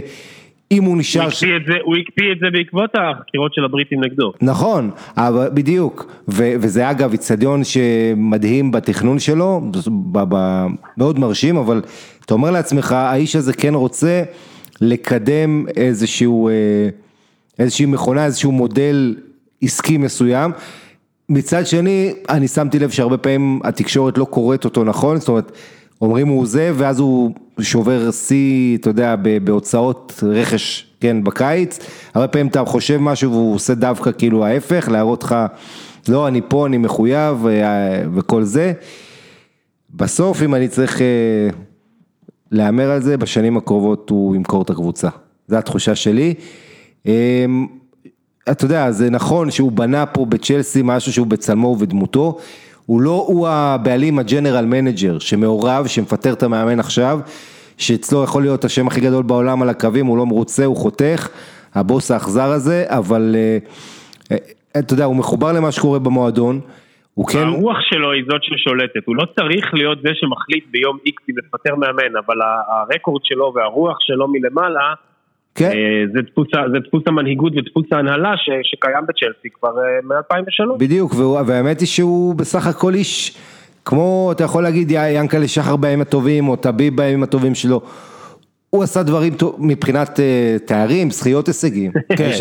אם הוא הוא נשאר... הקפיא את זה- הוא הקפיא את זה בעקבות החקירות של הבריטים נגדו. נכון, אבל בדיוק, ו- וזה אגב איצטדיון שמדהים בתכנון שלו, ב- ב- מאוד מרשים, אבל אתה אומר לעצמך, האיש הזה כן רוצה לקדם איזשהו, אה, איזושהי מכונה, איזשהו מודל עסקי מסוים. מצד שני, אני שמתי לב שהרבה פעמים התקשורת לא קוראת אותו נכון, זאת אומרת, אומרים הוא זה, ואז הוא שובר שיא, אתה יודע, בהוצאות רכש, כן, בקיץ, הרבה פעמים אתה חושב משהו והוא עושה דווקא כאילו ההפך, להראות לך, לא, אני פה, אני מחויב אה, וכל זה. בסוף, אם אני צריך אה, להמר על זה, בשנים הקרובות הוא ימכור את הקבוצה. זו התחושה שלי. אתה יודע, זה נכון שהוא בנה פה בצ'לסי משהו שהוא בצלמו ובדמותו, הוא לא הוא הבעלים ה general manager שמעורב, שמפטר את המאמן עכשיו, שאצלו יכול להיות השם הכי גדול בעולם על הקווים, הוא לא מרוצה, הוא חותך, הבוס האכזר הזה, אבל אה, אה, אתה יודע, הוא מחובר למה שקורה במועדון, הוא כן, הרוח שלו היא זאת ששולטת, הוא לא צריך להיות זה שמחליט ביום איקס אם לפטר מאמן, אבל הרקורד שלו והרוח שלו מלמעלה, כן, אה, זה דפוס זה דפוס המנהיגות ודפוס ההנהלה ש- שקיים בצ'לסי כבר אה, מ-2003. בדיוק, והאמת היא שהוא בסך הכל איש, כמו אתה יכול להגיד י- ינקלה שחר בימים הטובים, או טביב בימים הטובים שלו, הוא עשה דברים טוב מבחינת אה, תארים, זכיות הישגים. כן,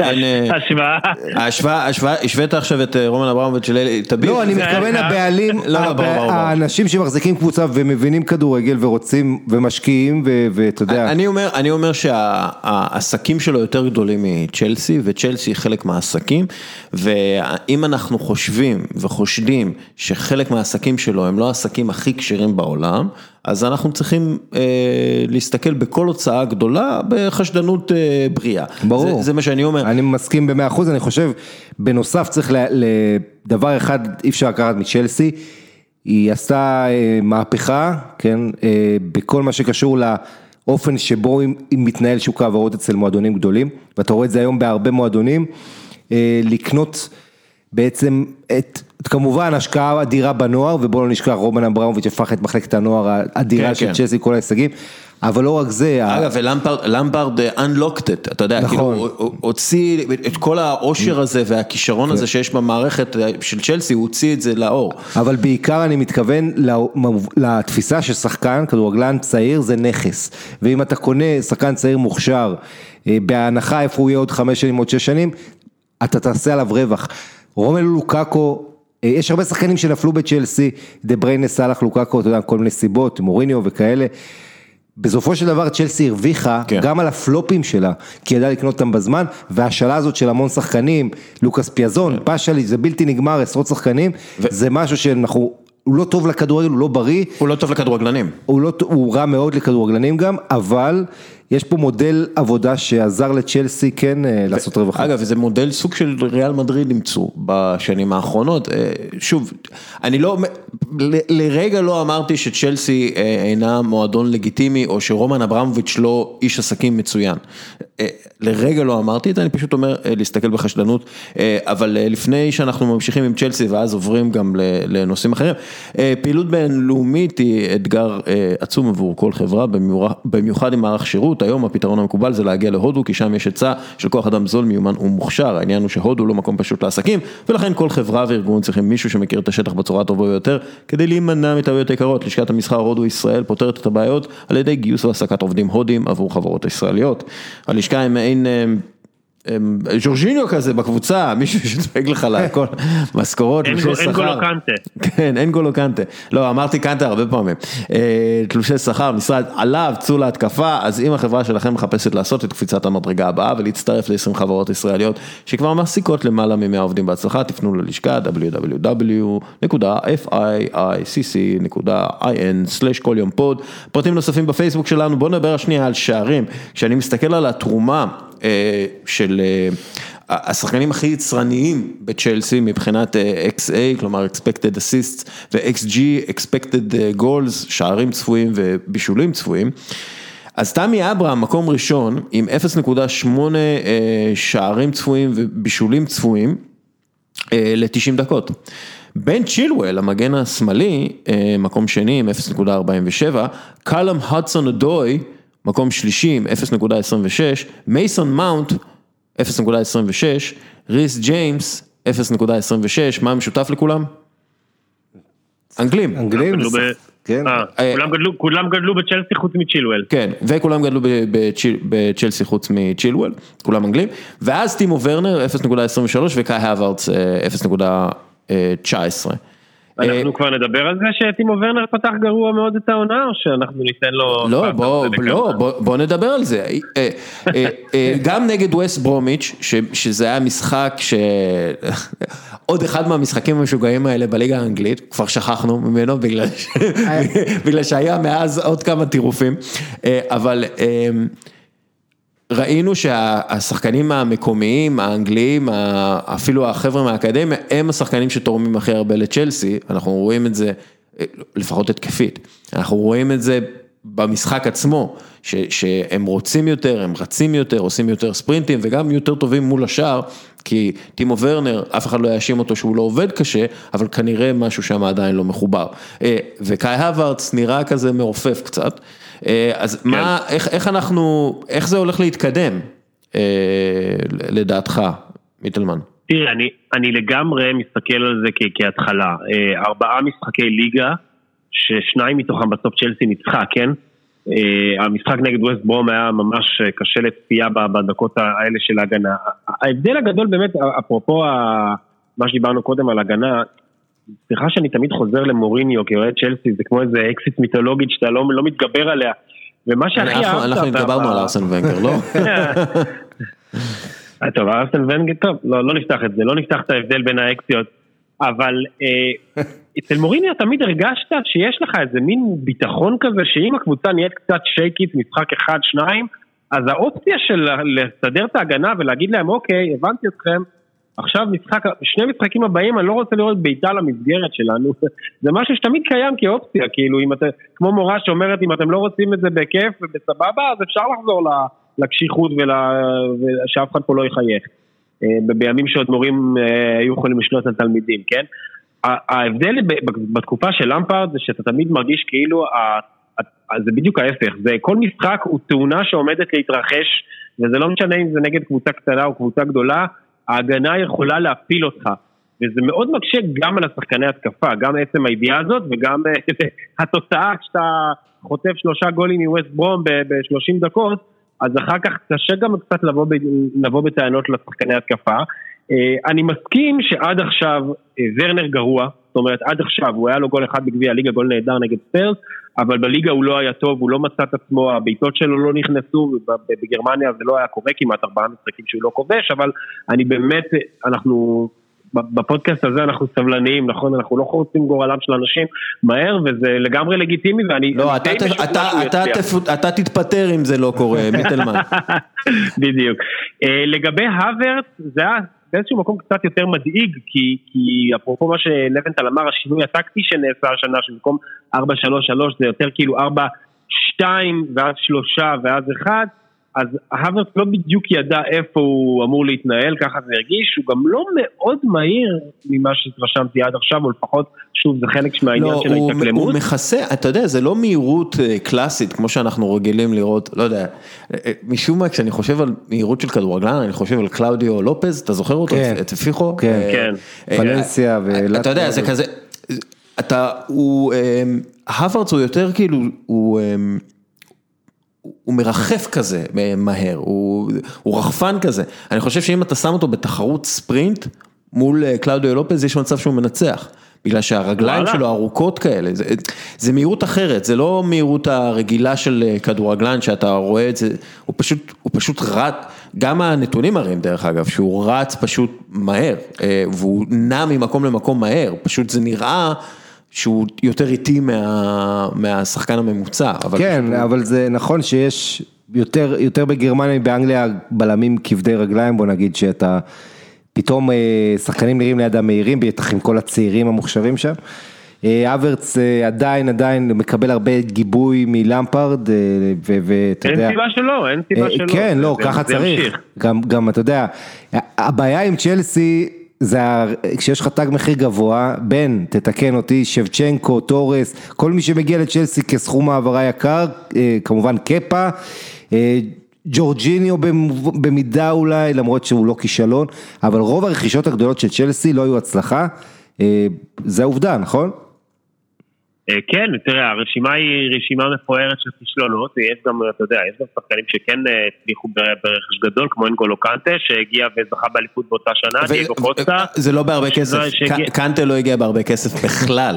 אה, השוואה. ההשוואה, השווית עכשיו את אה, רומן אברמוביץ' של אלי טביב? לא, אני מתכוון הבעלים, לא, לא. האנשים שמחזיקים קבוצה ומבינים כדורגל ורוצים ומשקיעים ו- ואתה יודע, אני אומר, אני אומר שהעסקים שלו יותר גדולים מצ'לסי, וצ'לסי היא חלק מהעסקים, ואם אנחנו חושבים וחושדים שחלק מהעסקים שלו הם לא העסקים הכי כשרים בעולם, אז אנחנו צריכים אה, להסתכל בכל הוצאה גדולה בחשדנות אה, בריאה. ברור. זה, זה מה שאני אומר. אני מסכים במאה אחוז, אני חושב, בנוסף צריך ל- לדבר אחד אי אפשר לקחת מצ'לסי, היא עשתה אה, מהפכה, כן, אה, בכל מה שקשור לאופן שבו אם- אם מתנהל שוק העברות אצל מועדונים גדולים, ואתה רואה את זה היום בהרבה מועדונים, אה, לקנות בעצם את כמובן השקעה אדירה בנוער, ובואו לא נשכח, רומן אברמוביץ' הפך את מחלקת הנוער האדירה כן, של כן. צ'לסי, כל ההישגים, אבל לא רק זה, ה- אגב, ולמפרד אה, unlocked it, אתה יודע, נכון. כאילו, הוא- הוציא את כל העושר הזה והכישרון הזה שיש במערכת אה, של צ'לסי, הוא הוציא את זה לאור. אבל בעיקר אני מתכוון לתפיסה ששחקן, כדורגלן צעיר זה נכס, ואם אתה קונה שחקן צעיר מוכשר, אה, בהנחה איפה הוא יהיה עוד חמש שנים, עוד שש שנים, אתה תעשה עליו רווח. רומלו לוקאקו, אה, יש הרבה שחקנים שנפלו בצ'לסי, דה בריינה, סאלח, לוקאקו, אתה יודע, כל מיני סיבות, מוריניו וכאלה. בסופו של דבר צ'לסי הרוויחה כן. גם על הפלופים שלה, כי ידעה לקנות אותם בזמן, וההשאלה הזאת של המון שחקנים, לוקאס פיאזון, כן. פאשלי, זה בלתי נגמר, עשרות שחקנים, זה משהו שאנחנו, הוא לא טוב לכדורגל, הוא לא בריא, הוא לא טוב לכדורגלנים. הוא, לא, הוא רע מאוד לכדורגלנים גם, אבל יש פה מודל עבודה שעזר לצ'לסי כן אה, לעשות רווחה. אגב, זה מודל סוג של ריאל מדריד אימצו בשנים האחרונות. אה, שוב, אני לא, לרגע לא אמרתי שצ'לסי אה, אינה מועדון לגיטימי, או שרומן אברמוביץ' לא איש עסקים מצוין. לרגע לא אמרתי את זה, אני פשוט אומר להסתכל בחשדנות. אבל לפני שאנחנו ממשיכים עם צ'לסי ואז עוברים גם לנושאים אחרים, פעילות בינלאומית היא אתגר עצום עבור כל חברה, במיוחד עם מערך שירות. היום הפתרון המקובל זה להגיע להודו, כי שם יש היצע של כוח אדם זול, מיומן ומוכשר. העניין הוא שהודו לא מקום פשוט לעסקים, ולכן כל חברה וארגון צריכים מישהו שמכיר את השטח בצורה הטובה ביותר, כדי להימנע מטעויות יקרות. לשכת המסחר הודו ישראל פותרת את הבעיות על ידי גיוס והעסקת עובדים הודים עבור חברות ישראליות. הלשכה היא מעין... הם, ז'ורג'יניו כזה בקבוצה, מישהו שדואג לך לכל, משכורות, תלושי שכר. אין גולו קנטה. כן, אין גולו קנטה. לא, אמרתי קנטה הרבה פעמים. אה, תלושי שכר, משרד, עליו, צאו להתקפה, אז אם החברה שלכם מחפשת לעשות את קפיצת המדרגה הבאה ולהצטרף ל-20 חברות ישראליות שכבר מעסיקות למעלה מ-100 עובדים בהצלחה, תפנו ללשכה www.fiicc.in/slash כל יום פוד. פרטים נוספים בפייסבוק שלנו, בואו נדבר שנייה על שערים. כשאני מסתכל על התרומה של... אה, השחקנים הכי יצרניים בצ'לסי מבחינת אה, XA, כלומר expected assists ו-XG, expected אה, goals, שערים צפויים ובישולים צפויים. אז תמי אברהם, מקום ראשון, עם 0.8 אה, שערים צפויים ובישולים צפויים אה, ל-90 דקות. בן צ'ילואל, המגן השמאלי, אה, מקום שני עם 0.47, קלאם הדסון אדוי, מקום שלישי עם 0.26, מייסון מאונט, 0.26, ריס ג'יימס, 0.26, מה משותף לכולם? אנגלים. אנגלים, כן. אה, אה, כולם גדלו- כולם גדלו בצ'לסי חוץ מצ'ילואל. כן, וכולם גדלו בצ'לסי חוץ מצ'ילואל, כולם אנגלים, ואז טימו ורנר 0.23 וקאי הווארדס אה, 0.19. אנחנו כבר נדבר על זה שטימו ורנר פתח גרוע מאוד את העונה, או שאנחנו ניתן לו... לא, בוא, לא? בוא, נדבר על זה. אה, אה, אה, גם נגד ווסט ברומיץ', ש- שזה היה משחק ש... עוד אחד מהמשחקים המשוגעים האלה בליגה האנגלית, כבר שכחנו ממנו בגלל, שהיה מאז עוד כמה טירופים, אה, אבל אה, ראינו שהשחקנים המקומיים, האנגליים, אפילו החבר'ה מהאקדמיה, הם השחקנים שתורמים הכי הרבה לצ'לסי, אנחנו רואים את זה, אה, לפחות התקפית, אנחנו רואים את זה במשחק עצמו, ש, שהם רוצים יותר, הם רצים יותר, עושים יותר ספרינטים וגם יותר טובים מול השאר, כי טימו ורנר, אף אחד לא יאשים אותו שהוא לא עובד קשה, אבל כנראה משהו שם עדיין לא מחובר. אה, וקאי הווארדס נראה כזה מעופף קצת, אז מה, איך, איך אנחנו, איך זה הולך להתקדם, אה, לדעתך, מיטלמן? תראה, אני, אני לגמרי מסתכל על זה כ- כהתחלה. אה, ארבעה משחקי ליגה, ששניים מתוכם בסוף צ'לסי ניצחה, כן? אה, המשחק נגד ווסט ברום היה ממש אה, קשה לצפייה בדקות האלה של ההגנה. ההבדל הגדול באמת, אפרופו ה- מה שדיברנו קודם על הגנה, סליחה שאני תמיד חוזר למוריניו כאוהד צ'לסי, זה כמו איזה אקסיט מיתולוגית שאתה לא, לא מתגבר עליה. ומה שהכי אהבת... אנחנו התגברנו על ארסן ונגר, לא? אה, טוב, ארסן ונגר, טוב, לא, לא נפתח את זה, לא נפתח את ההבדל בין האקציות, אבל אה, אצל מוריניו תמיד הרגשת שיש לך איזה מין ביטחון כזה, שאם הקבוצה נהיית קצת שייקית, משחק אחד, שניים, אז האופציה של לסדר את ההגנה ולהגיד להם, אוקיי, הבנתי אתכם, עכשיו משחק, שני משחקים הבאים, אני לא רוצה לראות בעיטה למסגרת שלנו, זה משהו שתמיד קיים כאופציה, כאילו, אם אתה, כמו מורה שאומרת, אם אתם לא רוצים את זה בכיף ובסבבה, אז אפשר לחזור לקשיחות ושאף אחד פה לא יחייך. אה, בימים שעוד מורים אה, היו יכולים לשלוט על תלמידים, כן? ההבדל בתקופה של למפרד זה שאתה תמיד מרגיש כאילו, זה בדיוק ההפך, זה כל משחק הוא תאונה שעומדת להתרחש, וזה לא משנה אם זה נגד קבוצה קטנה או קבוצה גדולה, ההגנה יכולה להפיל אותך. וזה מאוד מקשה גם על השחקני התקפה, גם עצם הידיעה הזאת וגם אה, התוצאה כשאתה חוטף שלושה גולים מווסט ברום ב-30 דקות, אז אחר כך קשה גם קצת לבוא, ב, לבוא בטענות לשחקני התקפה. אה, אני מסכים שעד עכשיו אה, ורנר גרוע, זאת אומרת עד עכשיו הוא היה לו גול אחד בגביע הליגה, גול נהדר נגד ספיירס, אבל בליגה הוא לא היה טוב, הוא לא מצא את עצמו, הבעיטות שלו לא נכנסו, בגרמניה זה לא היה קורה כמעט ארבעה משחקים שהוא לא כובש, אבל אני באמת, אנחנו בפודקאסט הזה אנחנו סבלניים, נכון? אנחנו לא חורצים גורלם של אנשים מהר, וזה לגמרי לגיטימי, ואני לא, אתה, אתה, אתה, אתה, אתה תתפטר אם זה לא קורה, מיטלמן. בדיוק. אה, לגבי הוורט, זה היה באיזשהו מקום קצת יותר מדאיג, כי, כי אפרופו מה שלבנטל אמר, השינוי הטקטי שנעשה השנה, שבמקום 4-3-3 זה יותר כאילו 4-2 ואז 3 ואז 1, אז הוורט לא בדיוק ידע איפה הוא אמור להתנהל, ככה זה הרגיש, הוא גם לא מאוד מהיר ממה שהתרשמתי עד עכשיו, או לפחות, שוב, זה חלק מהעניין לא, של ההתאקלמות. הוא מכסה, אתה יודע, זה לא מהירות אה, קלאסית, כמו שאנחנו רגילים לראות, לא יודע, אה, אה, משום מה, כשאני חושב על מהירות של כדורגלן, אני חושב על קלאודיו לופז, אתה זוכר אותו? כן. את פיחו? כן, כן. פלנסיה ולטביה. אתה יודע, זה כזה, אתה, הוא, הווארדס הוא יותר כאילו, הוא... הוא מרחף כזה מהר, הוא, הוא רחפן כזה, אני חושב שאם אתה שם אותו בתחרות ספרינט מול אה, קלאודיו לופז יש מצב שהוא מנצח, בגלל שהרגליים שלו ארוכות כאלה, זה, זה מהירות אחרת, זה לא מהירות הרגילה של אה, כדורגלן שאתה רואה את זה, הוא פשוט, הוא פשוט רץ, גם הנתונים מראים דרך אגב, שהוא רץ פשוט מהר, אה, והוא נע ממקום למקום מהר, פשוט זה נראה שהוא יותר איטי מה, מהשחקן הממוצע. אבל כן. אבל זה נכון שיש יותר, יותר בגרמניה באנגליה בלמים כבדי רגליים, בוא נגיד שאתה, פתאום אה, שחקנים נראים לידם מהירים, בטח עם כל הצעירים המוכשרים שם. אברץ אה, עדיין עדיין מקבל הרבה גיבוי מלמפרד ואתה יודע. אין סיבה שלא, אין סיבה שלא. כן, לא, ככה צריך. גם, גם אתה יודע, הבעיה עם צ'לסי זה כשיש לך תג מחיר גבוה, בן, תתקן אותי, שבצ'נקו, טורס, כל מי שמגיע לצ'לסי בסכום העברה יקר, אה, כמובן קפה, אה, ג'ורג'יניו במידה אולי, למרות שהוא לא כישלון, אבל רוב הרכישות הגדולות של צ'לסי לא היו הצלחה, אה, זה העובדה, נכון? אה, כן, תראה, הרשימה היא רשימה מפוארת של כישלונות, יש גם, אתה יודע, יש גם שחקנים שכן אה, הצליחו ברכש גדול, כמו אנגולו קנטה, שהגיע וזכה באליפות באותה שנה, דייגו קוסטה. זה לא בהרבה כסף, קנטה לא הגיע בהרבה כסף בכלל,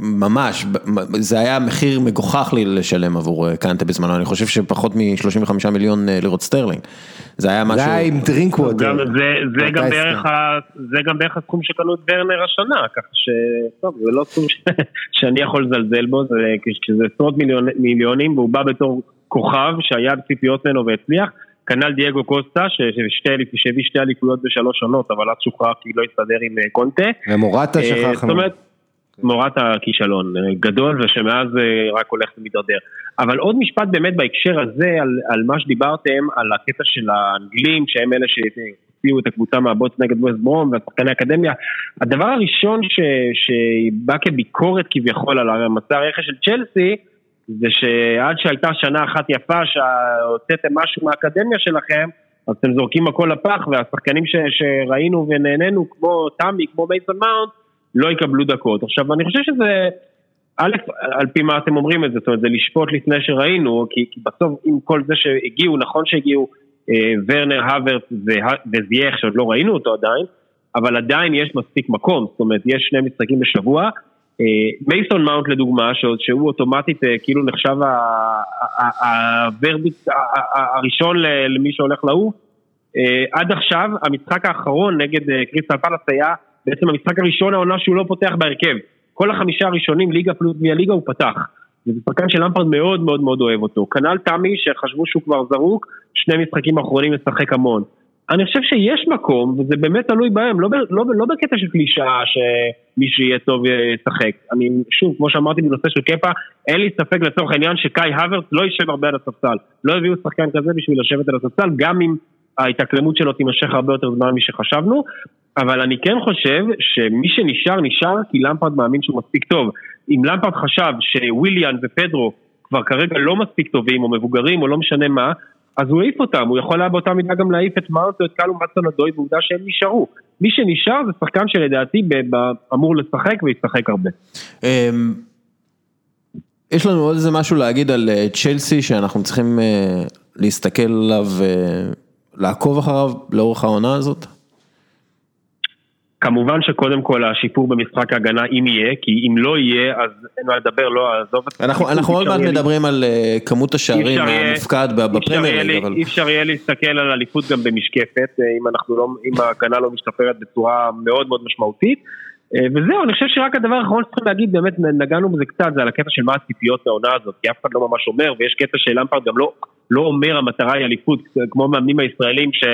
ממש, זה היה מחיר מגוחך לי לשלם עבור אה, קנטה בזמנו, אני חושב שפחות מ-35 מיליון לירות סטרלינג. זה היה משהו... זה היה עם דרינק ווטר. זה גם בערך הסכום שקנו את ורנר השנה, ככה ש... טוב, זה לא סכום שאני יכול לזלזל בו, זה עשרות מיליונים והוא בא בתור כוכב שהיה בציפיות ממנו והצליח. כנ"ל דייגו קוסטה שהביא שתי אליפויות בשלוש עונות, אבל אז שוחרר כי לא הסתדר עם אה, קונטה. ומורטה אה, שכחנו. זאת אומרת, מורת הכישלון אה, גדול ושמאז רק הולך ומתדרדר. אבל עוד משפט באמת בהקשר הזה על, על מה שדיברתם, על הקטע של האנגלים שהם אלה שהוציאו את הקבוצה מהבוץ נגד ווסט ברום והשחקני אקדמיה. הדבר הראשון ש, שבא כביקורת כביכול על מסע הרכש של צ'לסי זה שעד שהייתה שנה אחת יפה שהוצאתם משהו מהאקדמיה שלכם אז אתם זורקים הכל לפח והשחקנים ש, שראינו ונהנינו כמו תמי, כמו מייסון מאונט לא יקבלו דקות. עכשיו אני חושב שזה, א', על פי מה אתם אומרים את זה, זאת אומרת זה לשפוט לפני שראינו, כי, כי בסוף עם כל זה שהגיעו, נכון שהגיעו אה, ורנר, האברט וזייח שעוד לא ראינו אותו עדיין, אבל עדיין יש מספיק מקום, זאת אומרת יש שני משחקים בשבוע. אה, מייסון מאונט לדוגמה, שהוא אוטומטית אה, כאילו נחשב הוורדיק הראשון למי שהולך לעוף, עד עכשיו המשחק האחרון נגד קריסטל פלאס היה בעצם המשחק הראשון העונה שהוא לא פותח בהרכב. כל החמישה הראשונים, ליגה פלוס גביע ליגה, הוא פתח. זה שחקן שלמפרד מאוד מאוד מאוד אוהב אותו. כנ"ל תמי, שחשבו שהוא כבר זרוק, שני משחקים אחרונים משחק המון. אני חושב שיש מקום, וזה באמת תלוי בהם, לא, לא, לא בקטע של קלישאה שמי שיהיה טוב ישחק. אני, שוב, כמו שאמרתי בנושא של קפה, אין לי ספק לצורך העניין שקאי הוורט לא יישב הרבה על הספסל. לא הביאו שחקן כזה בשביל לשבת על הספסל, גם אם ההתאקלמות שלו תימשך הרבה יותר זמן משחשבנו, אבל אני כן חושב שמי שנשאר, נשאר כי למפרד מאמין שהוא מספיק טוב. אם למפרד חשב שוויליאן ופדרו כבר כרגע לא מספיק טובים או מבוגרים או לא משנה מה, אז הוא העיף אותם, הוא יכול היה באותה מידה גם להעיף את מארט או את קלום מצון הדוי, ועובדה שהם נשארו. מי שנשאר זה שחקן שלדעתי אמור לשחק וישחק הרבה. אמ, יש לנו עוד איזה משהו להגיד על אה, צ'לסי שאנחנו צריכים אה, להסתכל עליו, אה, לעקוב אחריו לאורך העונה הזאת? כמובן שקודם כל השיפור במשחק ההגנה, אם יהיה, כי אם לא יהיה, אז אין מה לדבר, לא, עזוב את אנחנו, אנחנו עוד מעט מדברים על uh, כמות השערים המופקד בפרמייר ליג, אבל... אי אפשר יהיה להסתכל על אליפות גם במשקפת, אה, אם לא, אם ההגנה לא משתפרת בצורה מאוד מאוד משמעותית. אה, וזהו, אני חושב שרק הדבר האחרון שצריכים להגיד, באמת נגענו בזה קצת, זה על הקטע של מה הציפיות מהעונה הזאת, כי אף אחד לא ממש אומר, ויש קטע שלמפרד גם לא, לא אומר המטרה היא אליפות, כמו המאמנים הישראלים ש...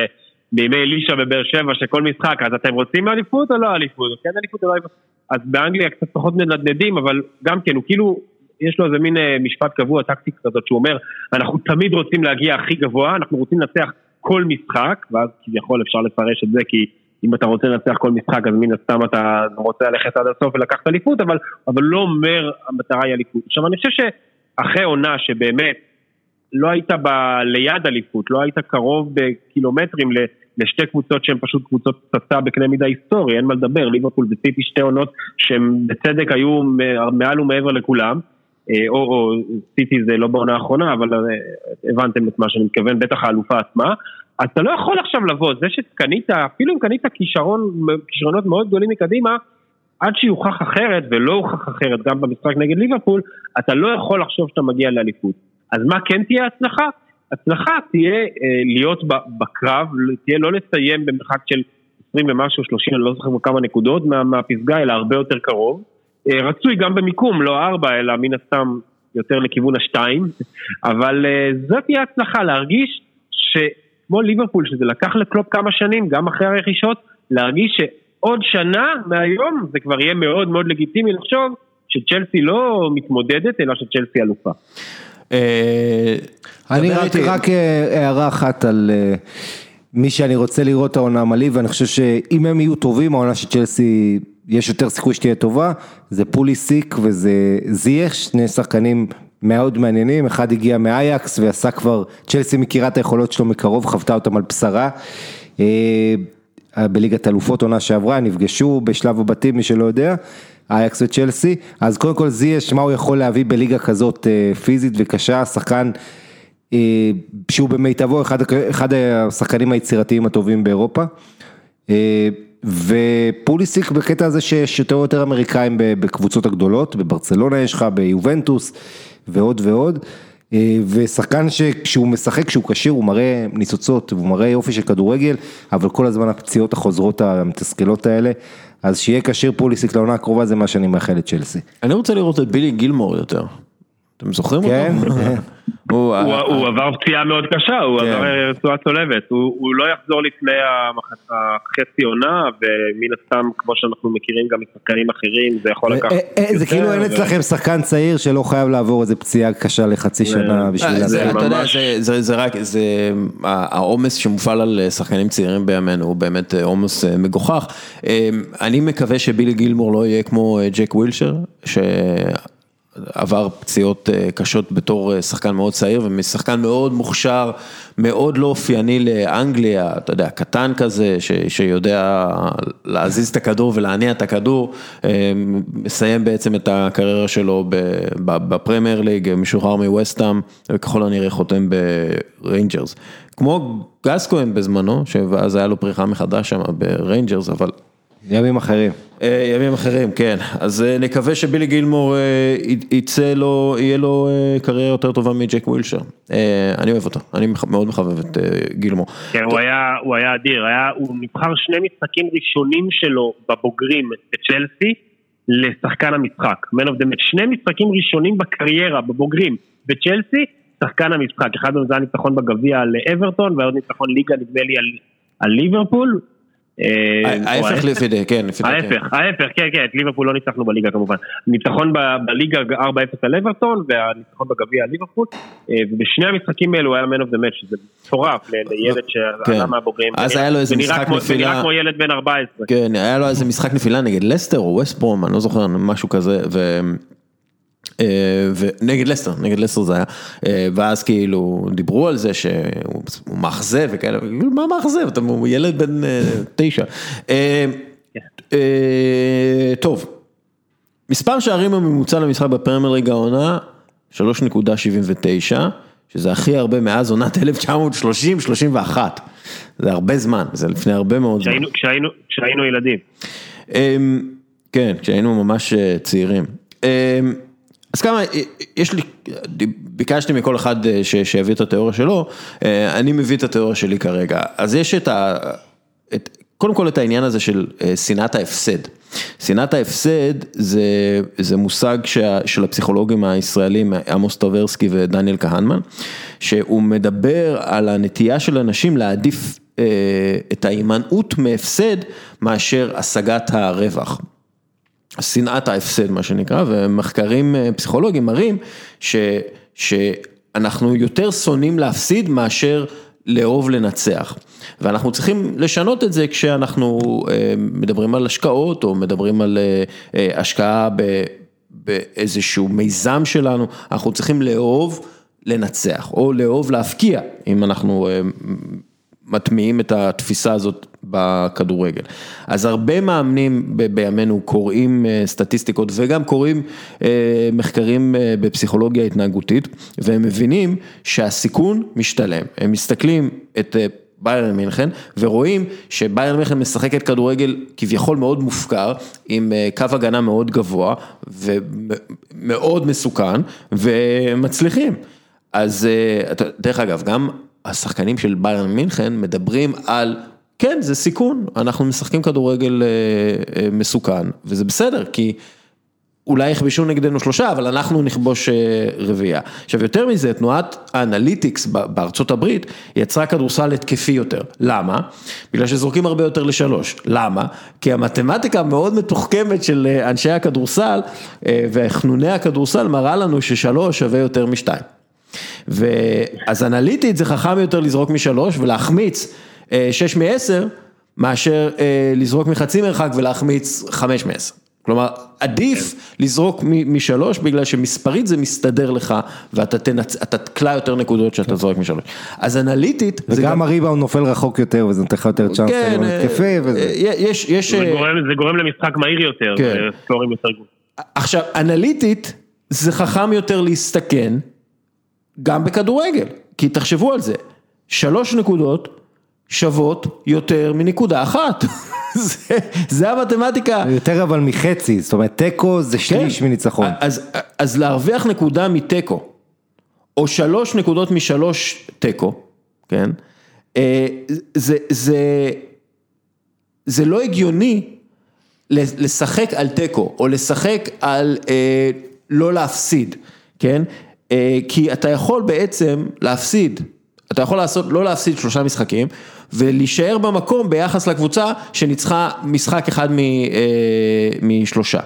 בימי אלישע בבאר שבע, שכל משחק, אז אתם רוצים אליפות או לא אליפות? כן אליפות או לא אליפות? אז באנגליה קצת פחות מנדנדים, אבל גם כן, הוא כאילו, יש לו איזה מין אה, משפט קבוע, טקטיקה כזאת, שהוא אומר, אנחנו תמיד רוצים להגיע הכי גבוה, אנחנו רוצים לנצח כל משחק, ואז כביכול אפשר לפרש את זה, כי אם אתה רוצה לנצח כל משחק, אז מן הסתם אתה רוצה ללכת עד הסוף ולקחת אליפות, אבל, אבל לא אומר המטרה היא אליפות. עכשיו, אני חושב שאחרי עונה שבאמת לא היית ב... ליד אליפות, לא היית קרוב בקילומטרים לשתי קבוצות שהן פשוט קבוצות פצצה בקנה מידה היסטורי, אין מה לדבר, ליברפול וסיטי שתי עונות שהן בצדק היו מעל ומעבר לכולם, אה, או, או סיטי זה לא בעונה האחרונה, אבל אה, הבנתם את מה שאני מתכוון, בטח האלופה עצמה, אז אתה לא יכול עכשיו לבוא, זה שקנית, אפילו אם קנית כישרון, כישרונות מאוד גדולים מקדימה, עד שיוכח אחרת, ולא הוכח אחרת גם במשחק נגד ליברפול, אתה לא יכול לחשוב שאתה מגיע לאליפות. אז מה כן תהיה הצלחה? הצלחה תהיה אה, להיות בקרב, תהיה לא לסיים במרחק של 20 ומשהו, 30, אני לא זוכר כמה נקודות מה, מהפסגה, אלא הרבה יותר קרוב. אה, רצוי גם במיקום, לא ארבע, אלא מן הסתם יותר לכיוון השתיים, אבל אה, זאת תהיה הצלחה, להרגיש שכמו ליברפול, שזה לקח לקלופ כמה שנים, גם אחרי הרכישות, להרגיש שעוד שנה מהיום זה כבר יהיה מאוד מאוד לגיטימי לחשוב שצ'לסי לא מתמודדת, אלא שצ'לסי אלופה. אה, אני רק, אה, הערה אחת על אה, מי שאני רוצה לראות העונה מלא, ואני חושב שאם הם יהיו טובים, העונה של צ'לסי, יש יותר סיכוי שתהיה טובה, זה פוליסיק וזה זייח, שני שחקנים מאוד מעניינים, אחד הגיע מאייקס ועשה כבר, צ'לסי מכירה את היכולות שלו מקרוב, חוותה אותם על בשרה. בליגת אלופות עונה שעברה, נפגשו בשלב הבתים, מי שלא יודע. אייקס וצ'לסי, אז קודם כל זייש, מה הוא יכול להביא בליגה כזאת אה, פיזית וקשה, שחקן אה, שהוא במיטבו אחד, אחד השחקנים היצירתיים הטובים באירופה. אה, ופוליסיק בקטע הזה שיש יותר ויותר אמריקאים בקבוצות הגדולות, בברצלונה יש לך, ביובנטוס ועוד ועוד. ושחקן שכשהוא משחק, כשהוא כשיר, הוא מראה ניצוצות, הוא מראה יופי של כדורגל, אבל כל הזמן הפציעות החוזרות המתסכלות האלה, אז שיהיה כשיר פוליסיק לעונה הקרובה זה מה שאני מאחל לצ'לסי. אני רוצה לראות את בילי גילמור יותר. אתם זוכרים אותו? כן. הוא עבר פציעה מאוד קשה, הוא כן. עבר רצועה צולבת, הוא לא יחזור לפני החצי עונה, ומן הסתם, כמו שאנחנו מכירים גם משחקנים אחרים, זה יכול לקחת... אה, אה, זה כאילו אין אצלכם שחקן צעיר שלא חייב לעבור איזה פציעה קשה לחצי שנה בשביל אה, זה. אתה יודע, זה רק, זה העומס שמופעל על שחקנים צעירים בימינו, הוא באמת עומס מגוחך. אני מקווה שבילי גילמור לא יהיה כמו ג'ק ווילשר, עבר פציעות אה, קשות בתור אה, שחקן מאוד צעיר ומשחקן מאוד מוכשר, מאוד לא אופייני לאנגליה, אתה יודע, קטן כזה, ש, שיודע להזיז את הכדור ולהניע את הכדור, אה, מסיים בעצם את הקריירה שלו בפרמייר ליג, משוחרר מווסטהאם, וככל הנראה חותם בריינג'רס. כמו גסקוין בזמנו, ואז היה לו פריחה מחדש שם בריינג'רס, אבל ימים אחרים. אה, ימים אחרים, כן. אז אה, נקווה שבילי גילמור אה, יצא לו, יהיה לו קריירה יותר טובה מג'ק ווילשר. אני אוהב אותו, אני מאוד מחבב את גילמור. כן, הוא היה, הוא היה אדיר, היה, הוא נבחר שני משחקים ראשונים שלו בבוגרים בצ'לסי לשחקן המשחק. Of the match. שני משחקים ראשונים בקריירה, בבוגרים, בצ'לסי, שחקן המשחק. אחד מהם זה היה ניצחון בגביע על אברטון, ועוד ניצחון ליגה נדמה לי על, על ליברפול. אה, ההפך לפי די, כן. ההפך, ההפך, כן, כן, את ליברפול לא ניצחנו בליגה כמובן. ניצחון בליגה 4-0 על אברטון, והניצחון בגביע על ליברפול, אה, ובשני המשחקים האלו היה man of the match, שזה מטורף לילד שעלה כן. מהבוגרים. אז היה לו איזה משחק נפילה. זה נראה כמו ילד בן 14. כן, היה לו איזה משחק נפילה נגד לסטר או ווסט ברום, אני לא זוכר, משהו כזה, אה, ונגד לסטר, נגד לסטר זה היה, אה, ואז כאילו דיברו על זה שהוא מאכזב וכאלה, כאילו מה מאכזב, אתה ילד בן אה, תשע. טוב, מספר שערים הממוצע למשחק בפרמייר ליג העונה, 3.79, שזה הכי הרבה מאז עונת 1930-31. זה הרבה זמן, זה לפני הרבה מאוד זמן. כשהיינו, כשהיינו, ילדים. אמ, כן, כשהיינו ממש אה, צעירים. אז כמה, יש לי, ביקשתי מכל אחד אה, שיביא את התיאוריה שלו, אה, אני מביא את התיאוריה שלי כרגע. אז יש את ה... את, קודם כל את העניין הזה של אה, שנאת ההפסד. שנאת ההפסד זה, זה מושג שה, של הפסיכולוגים הישראלים עמוס טוברסקי ודניאל כהנמן, שהוא מדבר על הנטייה של אנשים להעדיף אה, את ההימנעות מהפסד מאשר השגת הרווח. שנאת ההפסד מה שנקרא, ומחקרים אה, פסיכולוגיים מראים ש, שאנחנו יותר שונאים להפסיד מאשר לאהוב לנצח. ואנחנו צריכים לשנות את זה כשאנחנו אה, מדברים על השקעות או מדברים על אה, השקעה באיזשהו מיזם שלנו, אנחנו צריכים לאהוב לנצח או לאהוב להפקיע, אם אנחנו מטמיעים את התפיסה הזאת בכדורגל. אז הרבה מאמנים בימינו קוראים סטטיסטיקות וגם קוראים מחקרים בפסיכולוגיה התנהגותית והם מבינים שהסיכון משתלם, הם מסתכלים את ביירן מינכן ורואים שביירן מינכן משחקת כדורגל כביכול מאוד מופקר עם קו הגנה מאוד גבוה ומאוד מסוכן ומצליחים. אז דרך אגב גם השחקנים של ביירן מינכן מדברים על, כן זה סיכון, אנחנו משחקים כדורגל מסוכן וזה בסדר כי אולי יכבשו נגדנו שלושה אבל אנחנו נכבוש רביעייה. עכשיו יותר מזה תנועת האנליטיקס בארצות הברית יצרה כדורסל התקפי יותר, למה? בגלל שזורקים הרבה יותר לשלוש, למה? כי המתמטיקה מאוד מתוחכמת של אנשי הכדורסל וחנוני הכדורסל מראה לנו ששלוש שווה יותר משתיים. ואז אנליטית זה חכם יותר לזרוק משלוש ולהחמיץ שש מעשר מאשר לזרוק מחצי מרחק ולהחמיץ חמש מעשר. כלומר עדיף לזרוק משלוש בגלל שמספרית זה מסתדר לך ואתה תקלע יותר נקודות שאתה זורק משלוש. אז אנליטית. וגם הריבאונד נופל רחוק יותר וזה נותן לך יותר צ'אנס להתקפי. זה גורם למשחק מהיר יותר, סקורים יותר גבוהים. עכשיו אנליטית זה חכם יותר להסתכן. גם בכדורגל, כי תחשבו על זה, שלוש נקודות שוות יותר מנקודה אחת, זה, זה המתמטיקה. יותר אבל מחצי, זאת אומרת תיקו זה שליש כן. מניצחון. אז, אז להרוויח נקודה מתיקו, או שלוש נקודות משלוש תיקו, כן, זה, זה, זה לא הגיוני לשחק על תיקו, או לשחק על אה, לא להפסיד, כן? כי אתה יכול בעצם להפסיד, אתה יכול לעשות, לא להפסיד שלושה משחקים ולהישאר במקום ביחס לקבוצה שניצחה משחק אחד משלושה.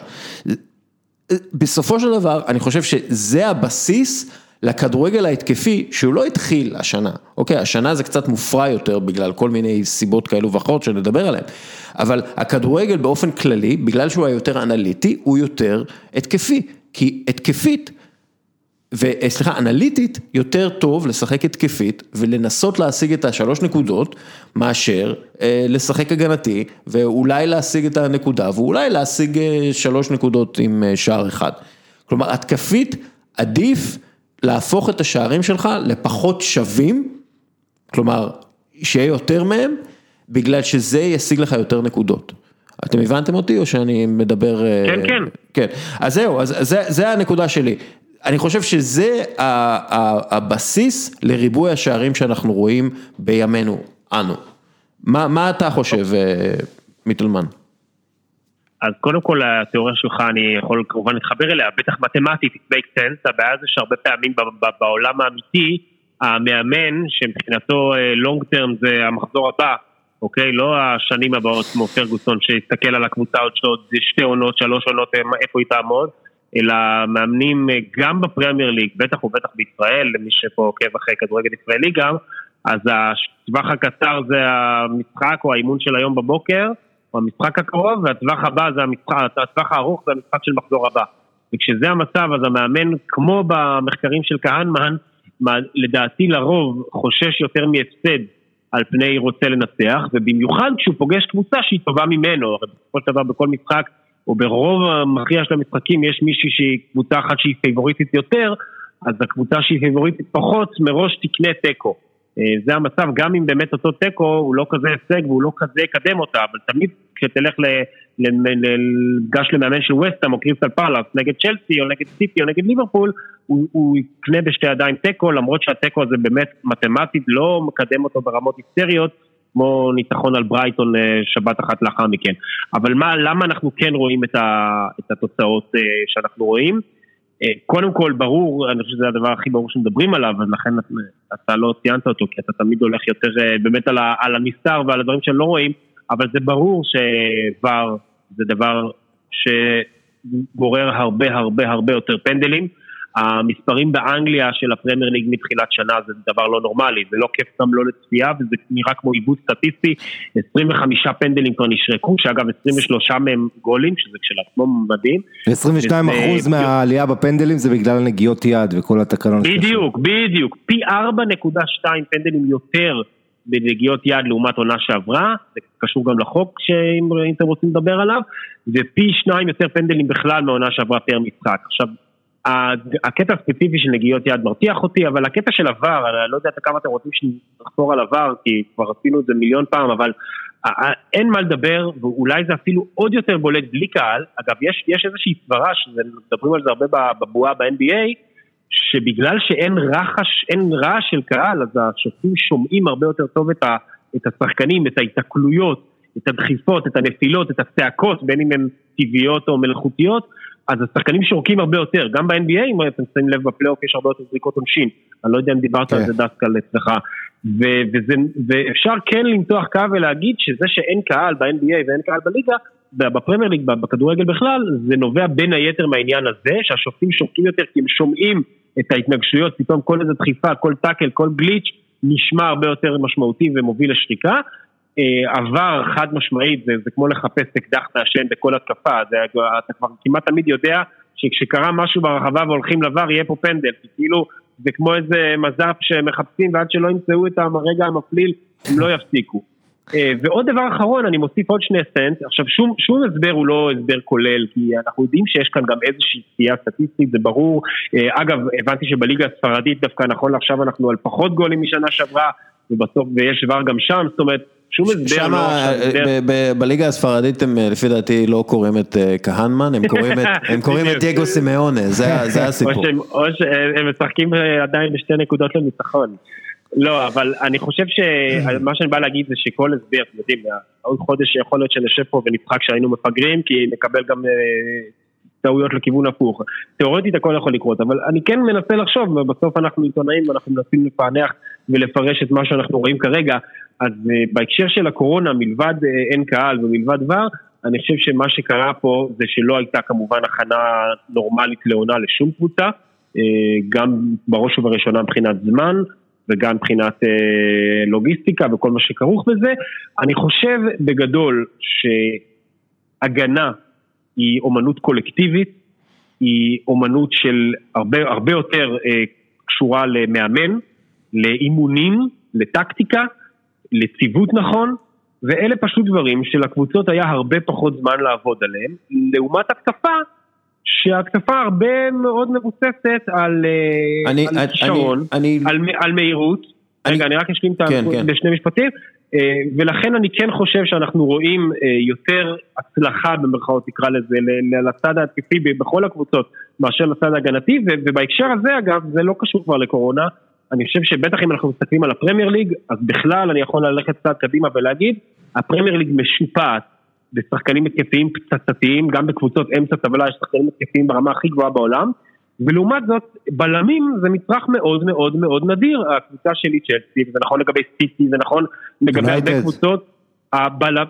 בסופו של דבר אני חושב שזה הבסיס לכדורגל ההתקפי שהוא לא התחיל השנה, אוקיי, השנה זה קצת מופרע יותר בגלל כל מיני סיבות כאלו ואחרות שנדבר עליהן, אבל הכדורגל באופן כללי, בגלל שהוא היותר אנליטי, הוא יותר התקפי, כי התקפית וסליחה, אנליטית יותר טוב לשחק התקפית ולנסות להשיג את השלוש נקודות מאשר אה, לשחק הגנתי ואולי להשיג את הנקודה ואולי להשיג אה, שלוש נקודות עם אה, שער אחד. כלומר, התקפית עדיף להפוך את השערים שלך לפחות שווים, כלומר, שיהיה יותר מהם, בגלל שזה ישיג לך יותר נקודות. אתם הבנתם אותי או שאני מדבר... כן, כן. כן, אז זהו, אז זה, זה הנקודה שלי. אני חושב שזה הבסיס לריבוי השערים שאנחנו רואים בימינו, אנו. מה, מה אתה חושב, מיטלמן? אז קודם כל התיאוריה שלך אני יכול כמובן להתחבר אליה, בטח מתמטית, it makes sense, הבעיה זה שהרבה פעמים בעולם האמיתי, המאמן שמבחינתו long term זה המחזור הבא, אוקיי? לא השנים הבאות כמו פרגוסון שהסתכל על הקבוצה עוד שתי עונות, שלוש עונות, איפה היא תעמוד. אלא מאמנים גם בפרמייר ליג, בטח ובטח בישראל, למי שפה עוקב אחרי כדורגל ישראלי גם, אז הטווח הקצר זה המשחק או האימון של היום בבוקר, או המשחק הקרוב, והטווח הבא זה המשחק, הטווח הארוך זה המשחק של מחזור הבא. וכשזה המצב, אז המאמן, כמו במחקרים של כהנמן, לדעתי לרוב חושש יותר מהפסד על פני רוצה לנצח, ובמיוחד כשהוא פוגש קבוצה שהיא טובה ממנו, הרי בסופו של דבר בכל משחק או ברוב המכריע של המשחקים יש מישהי שהיא קבוצה אחת שהיא פייבוריטית יותר, אז הקבוצה שהיא פיבוריטית פחות מראש תקנה תיקו. אה, זה המצב, גם אם באמת אותו תיקו הוא לא כזה הישג והוא לא כזה יקדם אותה, אבל תמיד כשתלך למפגש למאמן של וסטאם או קריסטל פאלאס נגד צ'לסי או נגד סיטי או נגד ליברפול, הוא, הוא יקנה בשתי ידיים תיקו, למרות שהתיקו הזה באמת מתמטית לא מקדם אותו ברמות היסטריות, כמו ניצחון על ברייטון אה, שבת אחת לאחר מכן. אבל מה, למה אנחנו כן רואים את, ה, את התוצאות אה, שאנחנו רואים? אה, קודם כל, ברור, אני חושב שזה הדבר הכי ברור שמדברים עליו, אז לכן אתה לא ציינת אותו, כי אתה תמיד הולך יותר באמת על, על הנסתר ועל הדברים שלא רואים, אבל זה ברור שוואר זה דבר שגורר הרבה הרבה הרבה יותר פנדלים. המספרים באנגליה של הפרמייר ליג מתחילת שנה זה דבר לא נורמלי, זה לא כיף גם לא לצפייה וזה נראה כמו עיוות סטטיסטי, 25 פנדלים כבר נשרקו, שאגב 23 מהם גולים, שזה כשלעצמו מדהים. 22 וזה... אחוז מהעלייה בפנדלים זה בגלל הנגיעות יד וכל התקנון. בדיוק, בדיוק, פי 4.2 פנדלים יותר בנגיעות יד לעומת עונה שעברה, זה קשור גם לחוק שאם אתם רוצים לדבר עליו, ופי שניים יותר פנדלים בכלל מהעונה שעברה פר משחק. עכשיו, הקטע הספציפי של נגיעות יד מרתיח אותי, אבל הקטע של עבר, אני לא יודע כמה אתם רוצים שנחזור על עבר, כי כבר עשינו את זה מיליון פעם, אבל אין מה לדבר, ואולי זה אפילו עוד יותר בולט בלי קהל. אגב, יש, יש איזושהי סברה, שמדברים על זה הרבה בבועה ב-NBA, שבגלל שאין רחש, אין רעש של קהל, אז השופטים שומעים הרבה יותר טוב את, ה, את השחקנים, את ההיתקלויות, את הדחיפות, את הנפילות, את הצעקות, בין אם הן טבעיות או מלאכותיות. אז השחקנים שורקים הרבה יותר, גם ב-NBA, אם אתם שמים לב בפלייאוף יש הרבה יותר זריקות עונשין, אני לא יודע אם דיברת כן. על זה דווקא אצלך, ואפשר כן למתוח קו ולהגיד שזה שאין קהל ב-NBA ואין קהל בליגה, בפרמייר ליג, בכדורגל בכלל, זה נובע בין היתר מהעניין הזה, שהשופטים שורקים יותר כי הם שומעים את ההתנגשויות, פתאום כל איזה דחיפה, כל טאקל, כל גליץ', נשמע הרבה יותר משמעותי ומוביל לשחיקה, עבר חד משמעית, זה, זה כמו לחפש אקדח מעשן בכל התקפה, זה, אתה כבר כמעט תמיד יודע שכשקרה משהו ברחבה והולכים לבר יהיה פה פנדל, כי כאילו זה כמו איזה מז"פ שמחפשים ועד שלא ימצאו את הרגע המפליל הם לא יפסיקו. אה, ועוד דבר אחרון, אני מוסיף עוד שני סנט, עכשיו שום, שום הסבר הוא לא הסבר כולל, כי אנחנו יודעים שיש כאן גם איזושהי סטייה סטטיסטית, זה ברור. אה, אגב, הבנתי שבליגה הספרדית דווקא נכון לעכשיו אנחנו על פחות גולים משנה שעברה, ובסוף, ויש דבר גם שם, זאת אומרת, שום הסבר לא... בליגה הספרדית הם לפי דעתי לא קוראים את אה, כהנמן, הם קוראים את דייגו סימאונה, זה הסיפור. או שהם משחקים אה, עדיין בשתי נקודות לניצחון. לא, אבל אני חושב שמה שאני בא להגיד זה שכל הסבר, אתם יודעים, עוד חודש יכול להיות שנשב פה ונצחק שהיינו מפגרים, כי נקבל גם אה, טעויות לכיוון הפוך. תאורטית הכל יכול לקרות, אבל אני כן מנסה לחשוב, ובסוף אנחנו עיתונאים ואנחנו מנסים לפענח ולפרש את מה שאנחנו רואים כרגע, אז uh, בהקשר של הקורונה, מלבד uh, אין קהל ומלבד דבר, אני חושב שמה שקרה פה זה שלא הייתה כמובן הכנה נורמלית לעונה לשום קבוצה, uh, גם בראש ובראשונה מבחינת זמן וגם מבחינת uh, לוגיסטיקה וכל מה שכרוך בזה. אני חושב בגדול שהגנה היא אומנות קולקטיבית, היא אומנות של הרבה, הרבה יותר uh, קשורה למאמן, לאימונים, לטקטיקה. לציוות נכון, ואלה פשוט דברים שלקבוצות היה הרבה פחות זמן לעבוד עליהם, לעומת התקפה, שההתקפה הרבה מאוד מבוססת על, אה, על כישרון, על, על מהירות. אני, רגע, אני רק אשלים את כן, כן. בשני משפטים, אה, ולכן אני כן חושב שאנחנו רואים אה, יותר הצלחה במרכאות תקרא לזה, לצד ההתקפי בכל הקבוצות מאשר לצד ההגנתי, ובהקשר הזה אגב, זה לא קשור כבר לקורונה, אני חושב שבטח אם אנחנו מסתכלים על הפרמייר ליג, אז בכלל אני יכול ללכת קצת קדימה ולהגיד, הפרמייר ליג משופעת בשחקנים התקפיים פצצתיים, גם בקבוצות אמצע טבלה יש שחקנים התקפיים ברמה הכי גבוהה בעולם, ולעומת זאת, בלמים זה מצרך מאוד מאוד מאוד נדיר, הקבוצה שלי צ'לסי, וזה נכון לגבי סיטי, זה נכון לגבי הרבה קבוצות,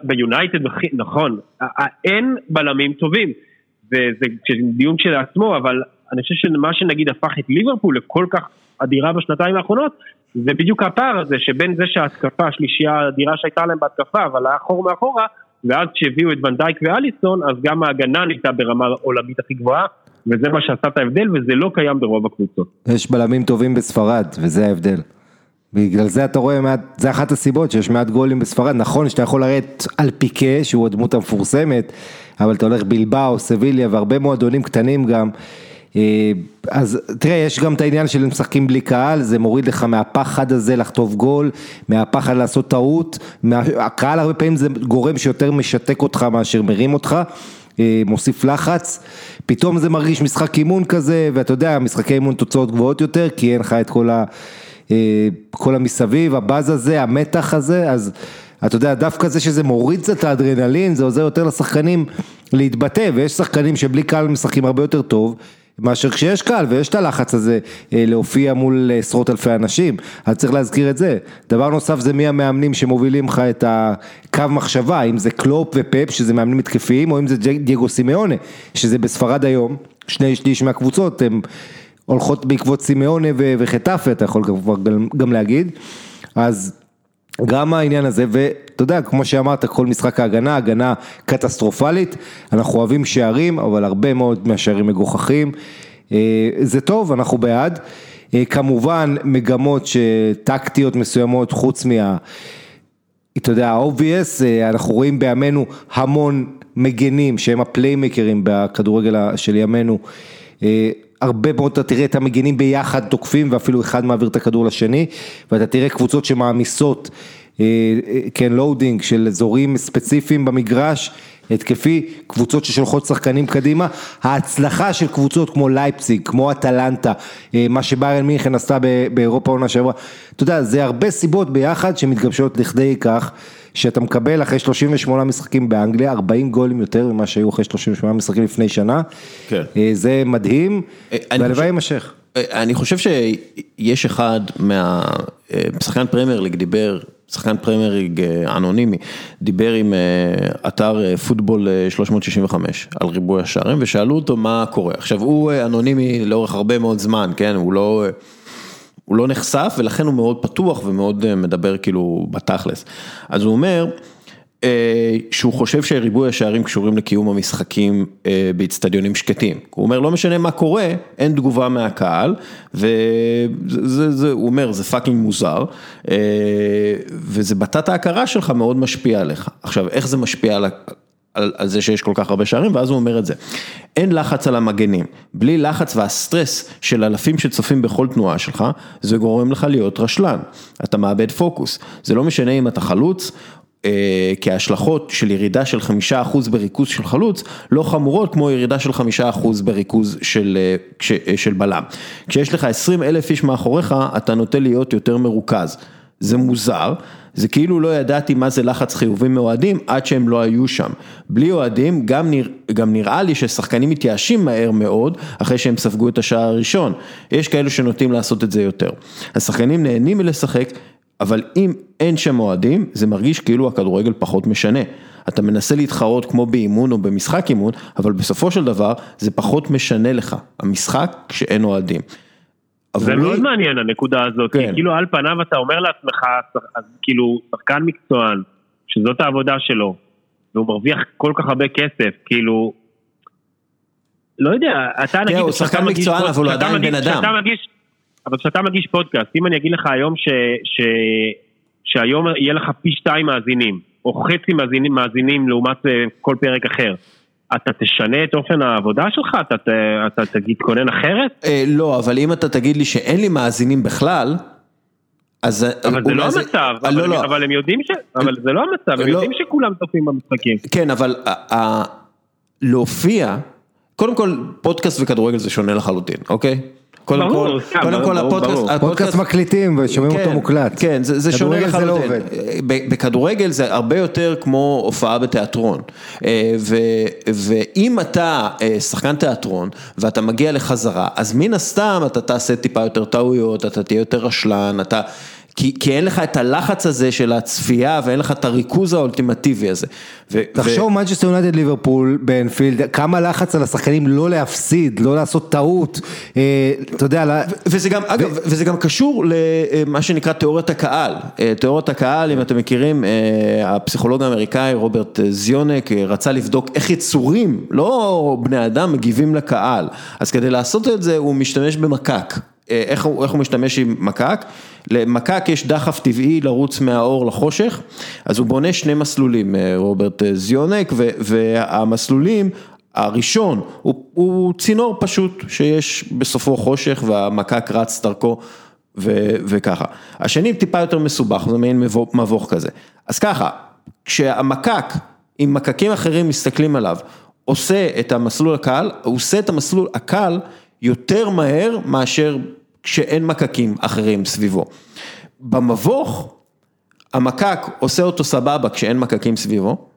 ביונייטד, נכון, אין בלמים טובים, וזה דיון כשלעצמו, אבל אני חושב שמה שנגיד הפך את ליברפול לכל כך אדירה בשנתיים האחרונות, זה בדיוק הפער הזה שבין זה שההתקפה, השלישייה האדירה שהייתה להם בהתקפה, אבל היה חור מאחורה, ואז כשהביאו את ונדייק ואליסון, אז גם ההגנה נהייתה ברמה עולמית הכי גבוהה, וזה מה שעשה את ההבדל, וזה לא קיים ברוב הקבוצות. יש בלמים טובים בספרד, וזה ההבדל. בגלל זה אתה רואה, מעט, זה אחת הסיבות שיש מעט גולים בספרד, נכון שאתה יכול לרדת על פיקה, שהוא הדמות המפורסמת, אבל אתה הולך בלבאו, סביליה והרבה מועדונים קטנים גם, אה, אז תראה, יש גם את העניין של משחקים בלי קהל, זה מוריד לך מהפחד הזה לחטוף גול, מהפחד לעשות טעות, מה... הקהל הרבה פעמים זה גורם שיותר משתק אותך מאשר מרים אותך. אה, מוסיף לחץ, פתאום זה מרגיש משחק אימון כזה, ואתה יודע, משחקי אימון תוצאות גבוהות יותר, כי אין לך את כל, ה, אה, כל המסביב, הבאז הזה, המתח הזה, אז אתה יודע, דווקא זה שזה מוריד קצת האדרנלין, זה עוזר יותר לשחקנים להתבטא, ויש שחקנים שבלי קהל משחקים הרבה יותר טוב. מאשר כשיש קהל ויש את הלחץ הזה אה, להופיע מול עשרות אלפי אנשים, אז צריך להזכיר את זה. דבר נוסף זה מי המאמנים שמובילים לך את הקו מחשבה, אם זה קלופ ופפ שזה מאמנים התקפיים, או אם זה דייגו סימאונה, שזה בספרד היום, שני שליש מהקבוצות הם הולכות בעקבות סימאונה וחטאפה, אתה יכול כבר גם להגיד, אז גם העניין הזה, ואתה יודע, כמו שאמרת, כל משחק ההגנה, הגנה קטסטרופלית, אנחנו אוהבים שערים, אבל הרבה מאוד מהשערים מגוחכים, אה, זה טוב, אנחנו בעד. אה, כמובן, מגמות טקטיות מסוימות, חוץ מה... אתה יודע, ה-obvious, אה, אנחנו רואים בימינו המון מגנים שהם הפליימקרים בכדורגל של ימינו. הרבה מאוד אתה תראה את המגינים ביחד תוקפים ואפילו אחד מעביר את הכדור לשני ואתה תראה קבוצות שמעמיסות, אה, אה, כן, loading של אזורים ספציפיים במגרש, התקפי, קבוצות ששולחות שחקנים קדימה, ההצלחה של קבוצות כמו לייפציג, כמו אטלנטה, אה, מה שביירן מינכן עשתה באירופה עונה שעברה, אתה יודע, זה הרבה סיבות ביחד שמתגבשות לכדי כך. שאתה מקבל אחרי 38 משחקים באנגליה, 40 גולים יותר ממה שהיו אחרי 38 משחקים לפני שנה. כן. אה, זה מדהים, אה, והלוואי יימשך. אה, אני חושב שיש אחד מה... שחקן פרמייר ליג דיבר, שחקן פרמייר ליג אנונימי, דיבר עם אתר פוטבול 365 על ריבוי השערים ושאלו אותו מה קורה. עכשיו הוא אנונימי לאורך הרבה מאוד זמן, כן? הוא לא... הוא לא נחשף ולכן הוא מאוד פתוח ומאוד אה, מדבר כאילו בתכלס. אז הוא אומר אה, שהוא חושב שריבוי השערים קשורים לקיום המשחקים אה, באיצטדיונים שקטים. הוא אומר לא משנה מה קורה, אין תגובה מהקהל, והוא אומר זה fucking מוזר, וזה בתת ההכרה שלך מאוד משפיע עליך. עכשיו איך זה משפיע על על, על זה שיש כל כך הרבה שערים, ואז הוא אומר את זה. אין לחץ על המגנים, בלי לחץ והסטרס של אלפים שצופים בכל תנועה שלך, זה גורם לך להיות רשלן, אתה מאבד פוקוס, זה לא משנה אם אתה חלוץ, אה, כי ההשלכות של ירידה של חמישה אחוז בריכוז של חלוץ, לא חמורות כמו ירידה של חמישה אחוז בריכוז של, אה, אה, של בלם. כשיש לך עשרים אלף איש מאחוריך, אתה נוטה להיות יותר מרוכז. זה מוזר, זה כאילו לא ידעתי מה זה לחץ חיובי מאוהדים עד שהם לא היו שם. בלי אוהדים גם, נרא, גם נראה לי ששחקנים מתייאשים מהר מאוד אחרי שהם ספגו את השער הראשון. יש כאלו שנוטים לעשות את זה יותר. השחקנים נהנים מלשחק, אבל אם אין שם אוהדים, זה מרגיש כאילו הכדורגל פחות משנה. אתה מנסה להתחרות כמו באימון או במשחק אימון, אבל בסופו של דבר זה פחות משנה לך, המשחק כשאין אוהדים. זה מאוד מעניין הנקודה הזאת, כי כן. כאילו על פניו אתה אומר לעצמך, כאילו שחקן מקצוען, שזאת העבודה שלו, והוא מרוויח כל כך הרבה כסף, כאילו, לא יודע, אתה נגיד, הוא שחקן מקצוען אבל הוא עדיין בן אדם. אבל כשאתה מגיש פודקאסט, אם אני אגיד לך היום ש, ש, שהיום יהיה לך פי שתיים מאזינים, או חצי מאזינים, מאזינים לעומת אה, כל פרק אחר, אתה תשנה את אופן העבודה שלך? אתה, אתה, אתה תתכונן אחרת? אה, לא, אבל אם אתה תגיד לי שאין לי מאזינים בכלל, אז... אבל זה לא המצב, אה, אבל, לא, לא. אבל הם יודעים ש... אבל זה לא המצב, הם לא. יודעים שכולם צופים במשחקים. כן, אבל להופיע, קודם כל פודקאסט וכדורגל זה שונה לחלוטין, אוקיי? קודם כל, קודם כל הפודקאסט, פודקאסט מקליטים ושומעים אותו כן, מוקלט. כן, זה שונה לא לחלוטין. בכדורגל זה הרבה יותר כמו הופעה בתיאטרון. אה, ואם אתה אה, שחקן תיאטרון ואתה מגיע לחזרה, אז מן הסתם אתה תעשה טיפה יותר טעויות, אתה תהיה יותר רשלן, אתה... כי, כי אין לך את הלחץ הזה של הצפייה ואין לך את הריכוז האולטימטיבי הזה. תחשוב מנצ'סטר יונייטד ליברפול באנפילד, כמה לחץ על השחקנים לא להפסיד, לא לעשות טעות, אה, אתה יודע. וזה גם, אגב, וזה גם קשור למה שנקרא תיאוריית הקהל. אה, תיאוריית הקהל, אם אתם מכירים, אה, הפסיכולוג האמריקאי רוברט זיונק רצה לבדוק איך יצורים, לא בני אדם, מגיבים לקהל. אז כדי לעשות את זה הוא משתמש במקק. איך הוא, איך הוא משתמש עם מקק? למקק יש דחף טבעי לרוץ מהאור לחושך, אז הוא בונה שני מסלולים, אה, רוברט אה, זיונק, והמסלולים, הראשון הוא, הוא צינור פשוט שיש בסופו חושך והמקק רץ דרכו ו, וככה. השני טיפה יותר מסובך, זה מעין מבוך, מבוך כזה. אז ככה, כשהמקק עם מקקים אחרים מסתכלים עליו, עושה את המסלול הקל, הוא עושה את המסלול הקל יותר מהר מאשר כשאין מקקים אחרים סביבו. במבוך, המקק עושה אותו סבבה כשאין מקקים סביבו,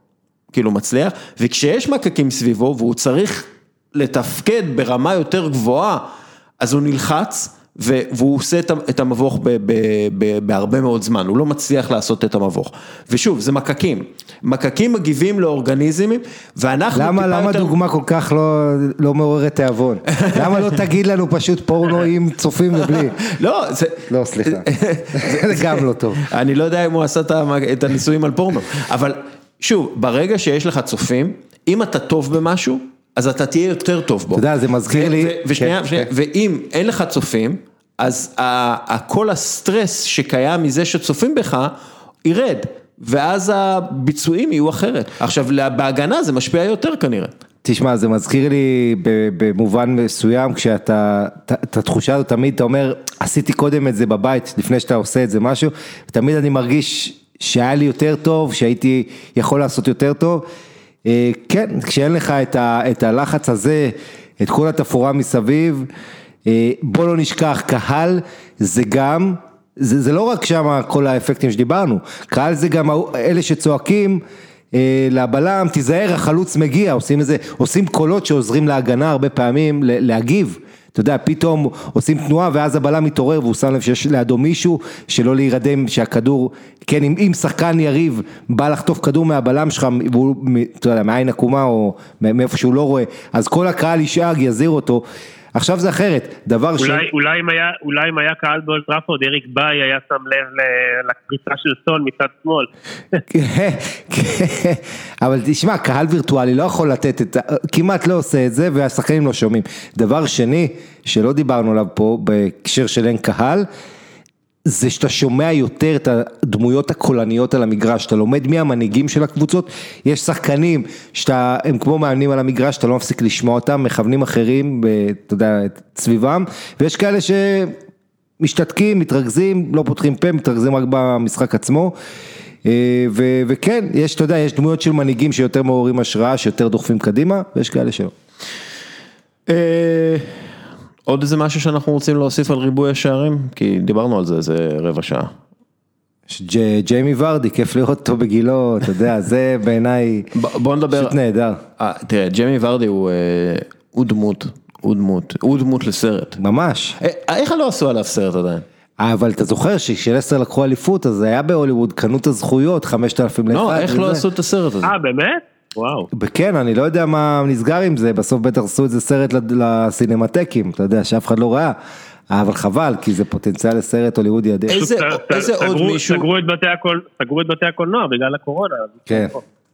כאילו מצליח, וכשיש מקקים סביבו והוא צריך לתפקד ברמה יותר גבוהה, אז הוא נלחץ. והוא עושה את המבוך בהרבה מאוד זמן, הוא לא מצליח לעשות את המבוך. ושוב, זה מקקים, מקקים מגיבים לאורגניזמים, ואנחנו למה, טיפה למה יותר... דוגמה כל כך לא, לא מעוררת תיאבון? למה לא תגיד לנו פשוט פורנו עם צופים ובלי? לא, זה... לא, סליחה. זה גם לא טוב. אני לא יודע אם הוא עשה את הניסויים על פורנו, אבל שוב, ברגע שיש לך צופים, אם אתה טוב במשהו, אז אתה תהיה יותר טוב בו. אתה יודע, זה מזכיר לי- ושנייה, כן, שנייה, כן. ואם אין לך צופים, אז כל הסטרס שקיים מזה שצופים בך, ירד. ואז הביצועים יהיו אחרת. עכשיו, בהגנה זה משפיע יותר כנראה. תשמע, זה מזכיר לי במובן מסוים, כשאתה, את- התחושה הזאת תמיד, אתה אומר, עשיתי קודם את זה בבית, לפני שאתה עושה את זה משהו, ותמיד אני מרגיש שהיה לי יותר טוב, שהייתי יכול לעשות יותר טוב. אה, כן, כשאין לך את, ה, את הלחץ הזה, את כל התפאורה מסביב, אה, בוא לא נשכח, קהל זה גם, זה, זה לא רק שם כל האפקטים שדיברנו, קהל זה גם אלה שצועקים, אה, לבלם, תיזהר, החלוץ מגיע, עושים איזה, עושים קולות שעוזרים להגנה הרבה פעמים להגיב. אתה יודע, פתאום עושים תנועה ואז הבלם מתעורר והוא שם לב שיש לידו מישהו, שלא להירדם, שהכדור, כן, אם, אם שחקן יריב בא לחטוף כדור מהבלם שלך, והוא, אתה יודע, מעין עקומה או מאיפה שהוא לא רואה, אז כל הקהל ישאג, יזהיר אותו. עכשיו זה אחרת, דבר ש... אולי, אולי, אם היה, אולי אם היה קהל באולטראפורד, אריק ביי היה שם לב לקריצה של סון מצד שמאל. כן, כן, אבל תשמע, קהל וירטואלי לא יכול לתת את, ה- כמעט לא עושה את זה והשחקנים לא שומעים. דבר שני, שלא דיברנו עליו פה בהקשר של אין קהל, זה שאתה שומע יותר את הדמויות הקולניות על המגרש, אתה לומד מי המנהיגים של הקבוצות, יש שחקנים שאתה, הם כמו מאמנים על המגרש, אתה לא מפסיק לשמוע אותם, מכוונים אחרים, אתה יודע, את סביבם, ויש כאלה שמשתתקים, מתרכזים, לא פותחים פה, מתרכזים רק במשחק עצמו. אה, ו- וכן, יש, אתה יודע, יש דמויות של מנהיגים שיותר מעוררים השראה, שיותר דוחפים קדימה, ויש כאלה שלא. עוד איזה משהו שאנחנו רוצים להוסיף על ריבוי השערים? כי דיברנו על זה איזה רבע שעה. ג'יימי ורדי, כיף לראות אותו בגילו, אתה יודע, זה בעיניי ב- בוא נדבר, פשוט נהדר. אה, תראה, ג'יימי ורדי הוא, אה, הוא דמות, הוא דמות, הוא דמות לסרט. ממש. אה, איך לא עשו עליו סרט עדיין? אבל אתה זוכר שכשלסטר לקחו אליפות, אז זה היה בהוליווד, קנו את הזכויות, 5,000 לאחד. לא, איך לא. עשו את הסרט הזה? אה, באמת? וואו. כן, אני לא יודע מה נסגר עם זה, בסוף בטח עשו את זה סרט לסינמטקים, אתה יודע, שאף אחד לא ראה. אבל חבל, כי זה פוטנציאל לסרט הוליוודי אדיר. איזה- איזה עוד סגרו- מישהו- סגרו את בתי הקול- סגרו את בתי הקולנוע בגלל הקורונה. כן.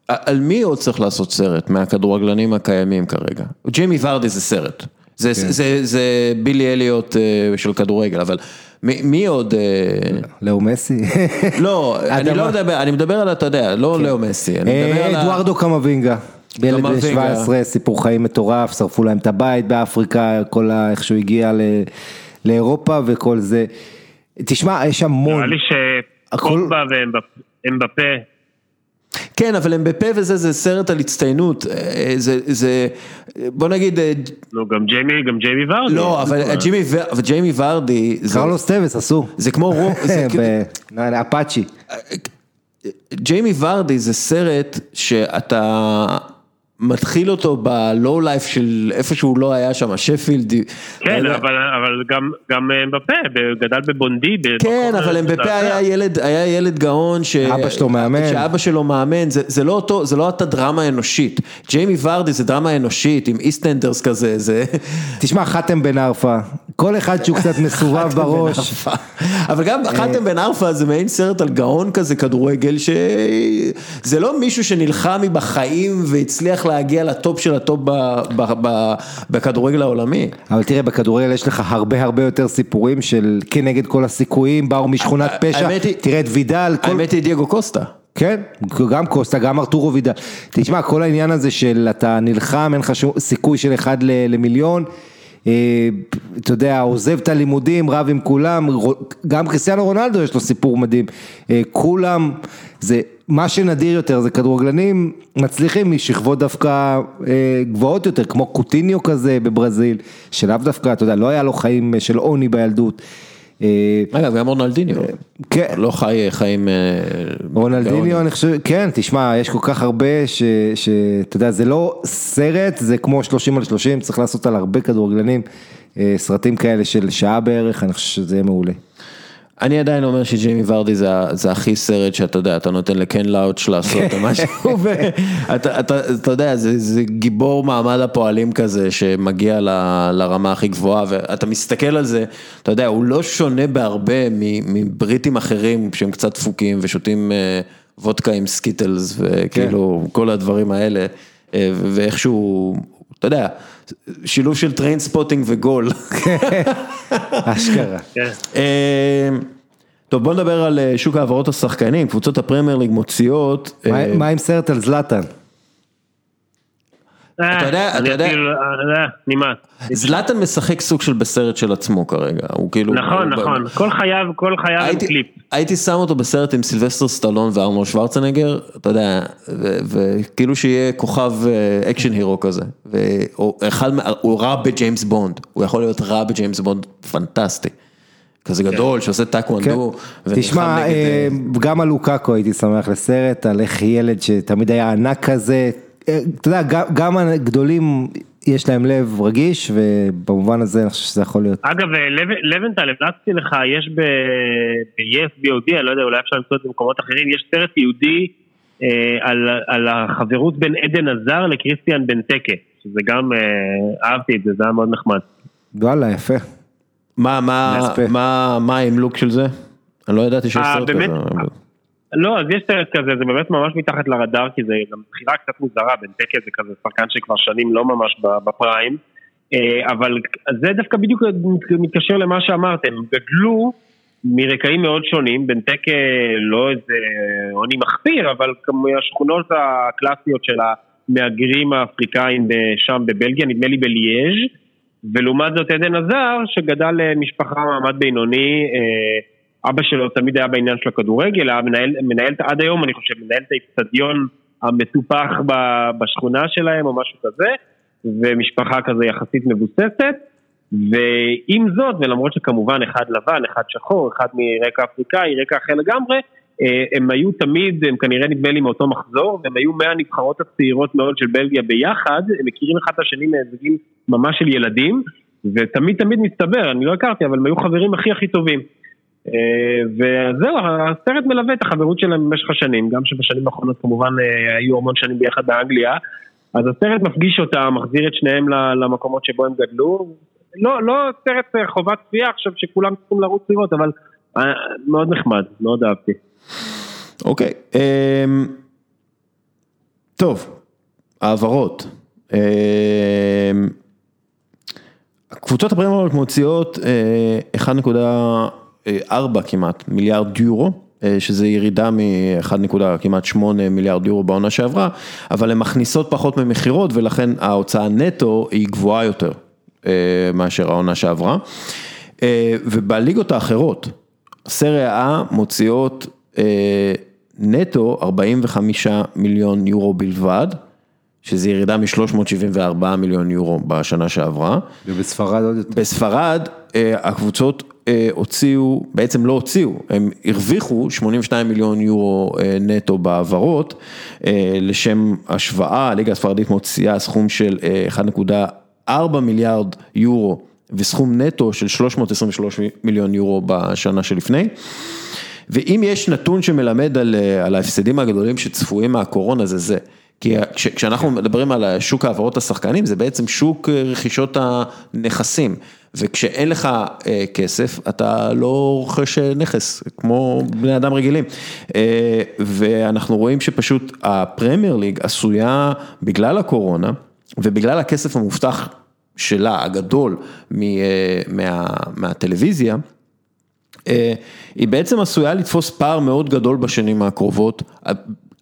על מי עוד צריך לעשות סרט מהכדורגלנים הקיימים כרגע? ג'יימי ורדי זה סרט. זה, זה, זה, זה בילי אליוט אה, של כדורגל, אבל מי, עוד... אה, לאו מסי. לא, אני. לא מדבר, אני מדבר על, אתה יודע, לא לאו מסי, אני מדבר על... אה, אדוארדו קמבינגה. ילד בן קמבינגה. 17, סיפור חיים מטורף, שרפו להם את הבית באפריקה, כל ה... איך שהוא הגיע ל... לאירופה וכל זה. תשמע, יש המון. נראה לי שקומבה ואמבפה, כן, אבל הם בפה וזה, זה סרט על הצטיינות, אה, זה, זה, בוא נגיד, אה, נו גם ג'יימי, גם ג'יימי ורדי. לא, אבל ג'יימי, ור- אבל ג'יימי ורדי, זה, קרלוס טווס עשו. זה כמו, רו- זה, ב- אפאצ'י. ג'יימי ורדי זה סרט שאתה מתחיל אותו בלואו לייף של איפה שהוא לא היה שם, שפילד. כן, אבל, אבל גם, גם אמבפה, גדל בבונדי. כן, אבל אמבפה. היה ילד, היה ילד גאון, ש... אבא שלו מאמן. שאבא שלו מאמן, זה, זה לא אותו, זה לא אותה דרמה אנושית. ג'יימי ורדי זה דרמה אנושית, עם EastEnders כזה, זה... תשמע, חתם בן ערפה, כל אחד שהוא קצת מסובב בראש. אבל גם חתם בן ערפה זה מעין סרט על גאון כזה כדורגל, שזה לא מישהו שנלחם בחיים והצליח להגיע לטופ של הטופ בכדורגל העולמי. אבל תראה, בכדורגל יש לך הרבה הרבה יותר סיפורים של כנגד כל הסיכויים, באו משכונת פשע, תראה את וידל. האמת היא דייגו קוסטה. כן, גם קוסטה, גם ארתורו וידל. תשמע, כל העניין הזה של אתה נלחם, אין לך סיכוי של אחד למיליון. אה, אתה יודע, עוזב את הלימודים, רב עם כולם, גם קריסטיאנו רונלדו יש לו סיפור מדהים, אה, כולם, זה, מה שנדיר יותר זה כדורגלנים מצליחים משכבות דווקא אה, גבוהות יותר, כמו קוטיניו כזה בברזיל, שלאו דווקא, אתה יודע, לא היה לו חיים של עוני בילדות. אגב, גם רונלדיניו, כן, לא חי חיים... רונלדיניו, אני חושב, כן, תשמע, יש כל כך הרבה שאתה יודע, זה לא סרט, זה כמו 30 על 30, צריך לעשות על הרבה כדורגלנים, סרטים כאלה של שעה בערך, אני חושב שזה יהיה מעולה. אני עדיין אומר שג'יימי ורדי זה, זה הכי סרט שאתה יודע, אתה נותן לקן לאוץ' לעשות משהו, ואתה אתה, אתה יודע, זה, זה גיבור מעמד הפועלים כזה שמגיע ל, לרמה הכי גבוהה, ואתה מסתכל על זה, אתה יודע, הוא לא שונה בהרבה מבריטים אחרים שהם קצת דפוקים ושותים אה, וודקה עם סקיטלס וכאילו כן. כל הדברים האלה, אה, ואיכשהו, אתה יודע, שילוב של Trainspotting ו Goal. אשכרה. כן. אה, טוב בוא נדבר על אה, שוק העברות השחקנים, קבוצות הפרמייר ליג מוציאות. אה, מה עם סרט על זלאטן? אתה יודע, אתה יודע, נמאס. זלאטן משחק סוג של בסרט של עצמו כרגע, הוא כאילו, נכון, נכון, כל חייו, כל חייו עם קליפ. הייתי שם אותו בסרט עם סילבסטר סטלון וארנולד שוורצנגר, אתה יודע, וכאילו שיהיה כוכב action hero כזה, הוא רע בג'יימס בונד, הוא יכול להיות רע בג'יימס בונד פנטסטי. כזה גדול שעושה טאקוונדו. תשמע, גם על לוקאקו הייתי שמח לסרט, על איך ילד שתמיד היה ענק כזה, אתה יודע, גם הגדולים יש להם לב רגיש, ובמובן הזה אני חושב שזה יכול להיות. אגב, לבנטל, המלצתי לך, יש ב-yes BOD, אני לא יודע, אולי אפשר למצוא את זה במקומות אחרים, יש סרט יהודי על, על החברות בין עדן עזר לקריסטיאן בן תקה, שזה גם, אהבתי את זה, זה היה מאוד נחמד. וואלה, יפה. מה, מה, מה, מה האמלוק של זה? אני לא ידעתי שיש סרט כזה. לא, אז יש סרט כזה, זה באמת ממש מתחת לרדאר, כי זה גם בחירה קצת מוזרה, בן תקה זה כזה שחקן שכבר שנים לא ממש בפריים, אבל זה דווקא בדיוק מתקשר למה שאמרתם, גדלו מרקעים מאוד שונים, בן תקה לא איזה עוני מחפיר, אבל כמו השכונות הקלאסיות של המהגרים האפריקאים שם בבלגיה, נדמה לי בליאז', ולעומת זאת עדן עזר, שגדל למשפחה מעמד בינוני, אבא שלו תמיד היה בעניין של הכדורגל, היה מנהל, מנהל עד היום אני חושב, מנהל את האיצטדיון המטופח בשכונה שלהם או משהו כזה, ומשפחה כזה יחסית מבוססת, ועם זאת, ולמרות שכמובן אחד לבן, אחד שחור, אחד מרקע אפריקאי, רקע אחר לגמרי, הם היו תמיד, הם כנראה נדמה לי מאותו מחזור, והם היו מהנבחרות הצעירות מאוד של בלגיה ביחד, הם מכירים אחד את השני מאיזה גיל ממש של ילדים, ותמיד תמיד מסתבר, אני לא הכרתי, אבל הם היו חברים הכי הכי טובים. וזהו, הסרט מלווה את החברות שלהם במשך השנים, גם שבשנים האחרונות כמובן היו המון שנים ביחד באנגליה, אז הסרט מפגיש אותם, מחזיר את שניהם למקומות שבו הם גדלו, לא, לא סרט חובת צפייה עכשיו שכולם צריכים לרוץ לראות, אבל מאוד נחמד, מאוד אהבתי. אוקיי, טוב, העברות. קבוצות הפרמיירות מוציאות 1.4 כמעט מיליארד יורו, שזה ירידה מ-1 כמעט 8 מיליארד יורו בעונה שעברה, אבל הן מכניסות פחות ממכירות ולכן ההוצאה נטו היא גבוהה יותר מאשר העונה שעברה. ובליגות האחרות, סריה A מוציאות נטו 45 מיליון יורו בלבד, שזה ירידה מ-374 מיליון יורו בשנה שעברה. ובספרד עוד יותר. בספרד הקבוצות הוציאו, בעצם לא הוציאו, הם הרוויחו 82 מיליון יורו נטו בהעברות, לשם השוואה, הליגה הספרדית מוציאה סכום של 1.4 מיליארד יורו וסכום נטו של 323 מיליון יורו בשנה שלפני. ואם יש נתון שמלמד על, על ההפסדים הגדולים שצפויים מהקורונה זה זה. כי כשאנחנו מדברים על שוק העברות השחקנים זה בעצם שוק רכישות הנכסים וכשאין לך כסף אתה לא רוכש נכס כמו בני אדם רגילים. ואנחנו רואים שפשוט הפרמייר ליג עשויה בגלל הקורונה ובגלל הכסף המובטח שלה הגדול מה, מהטלוויזיה אה, היא בעצם עשויה לתפוס פער מאוד גדול בשנים הקרובות,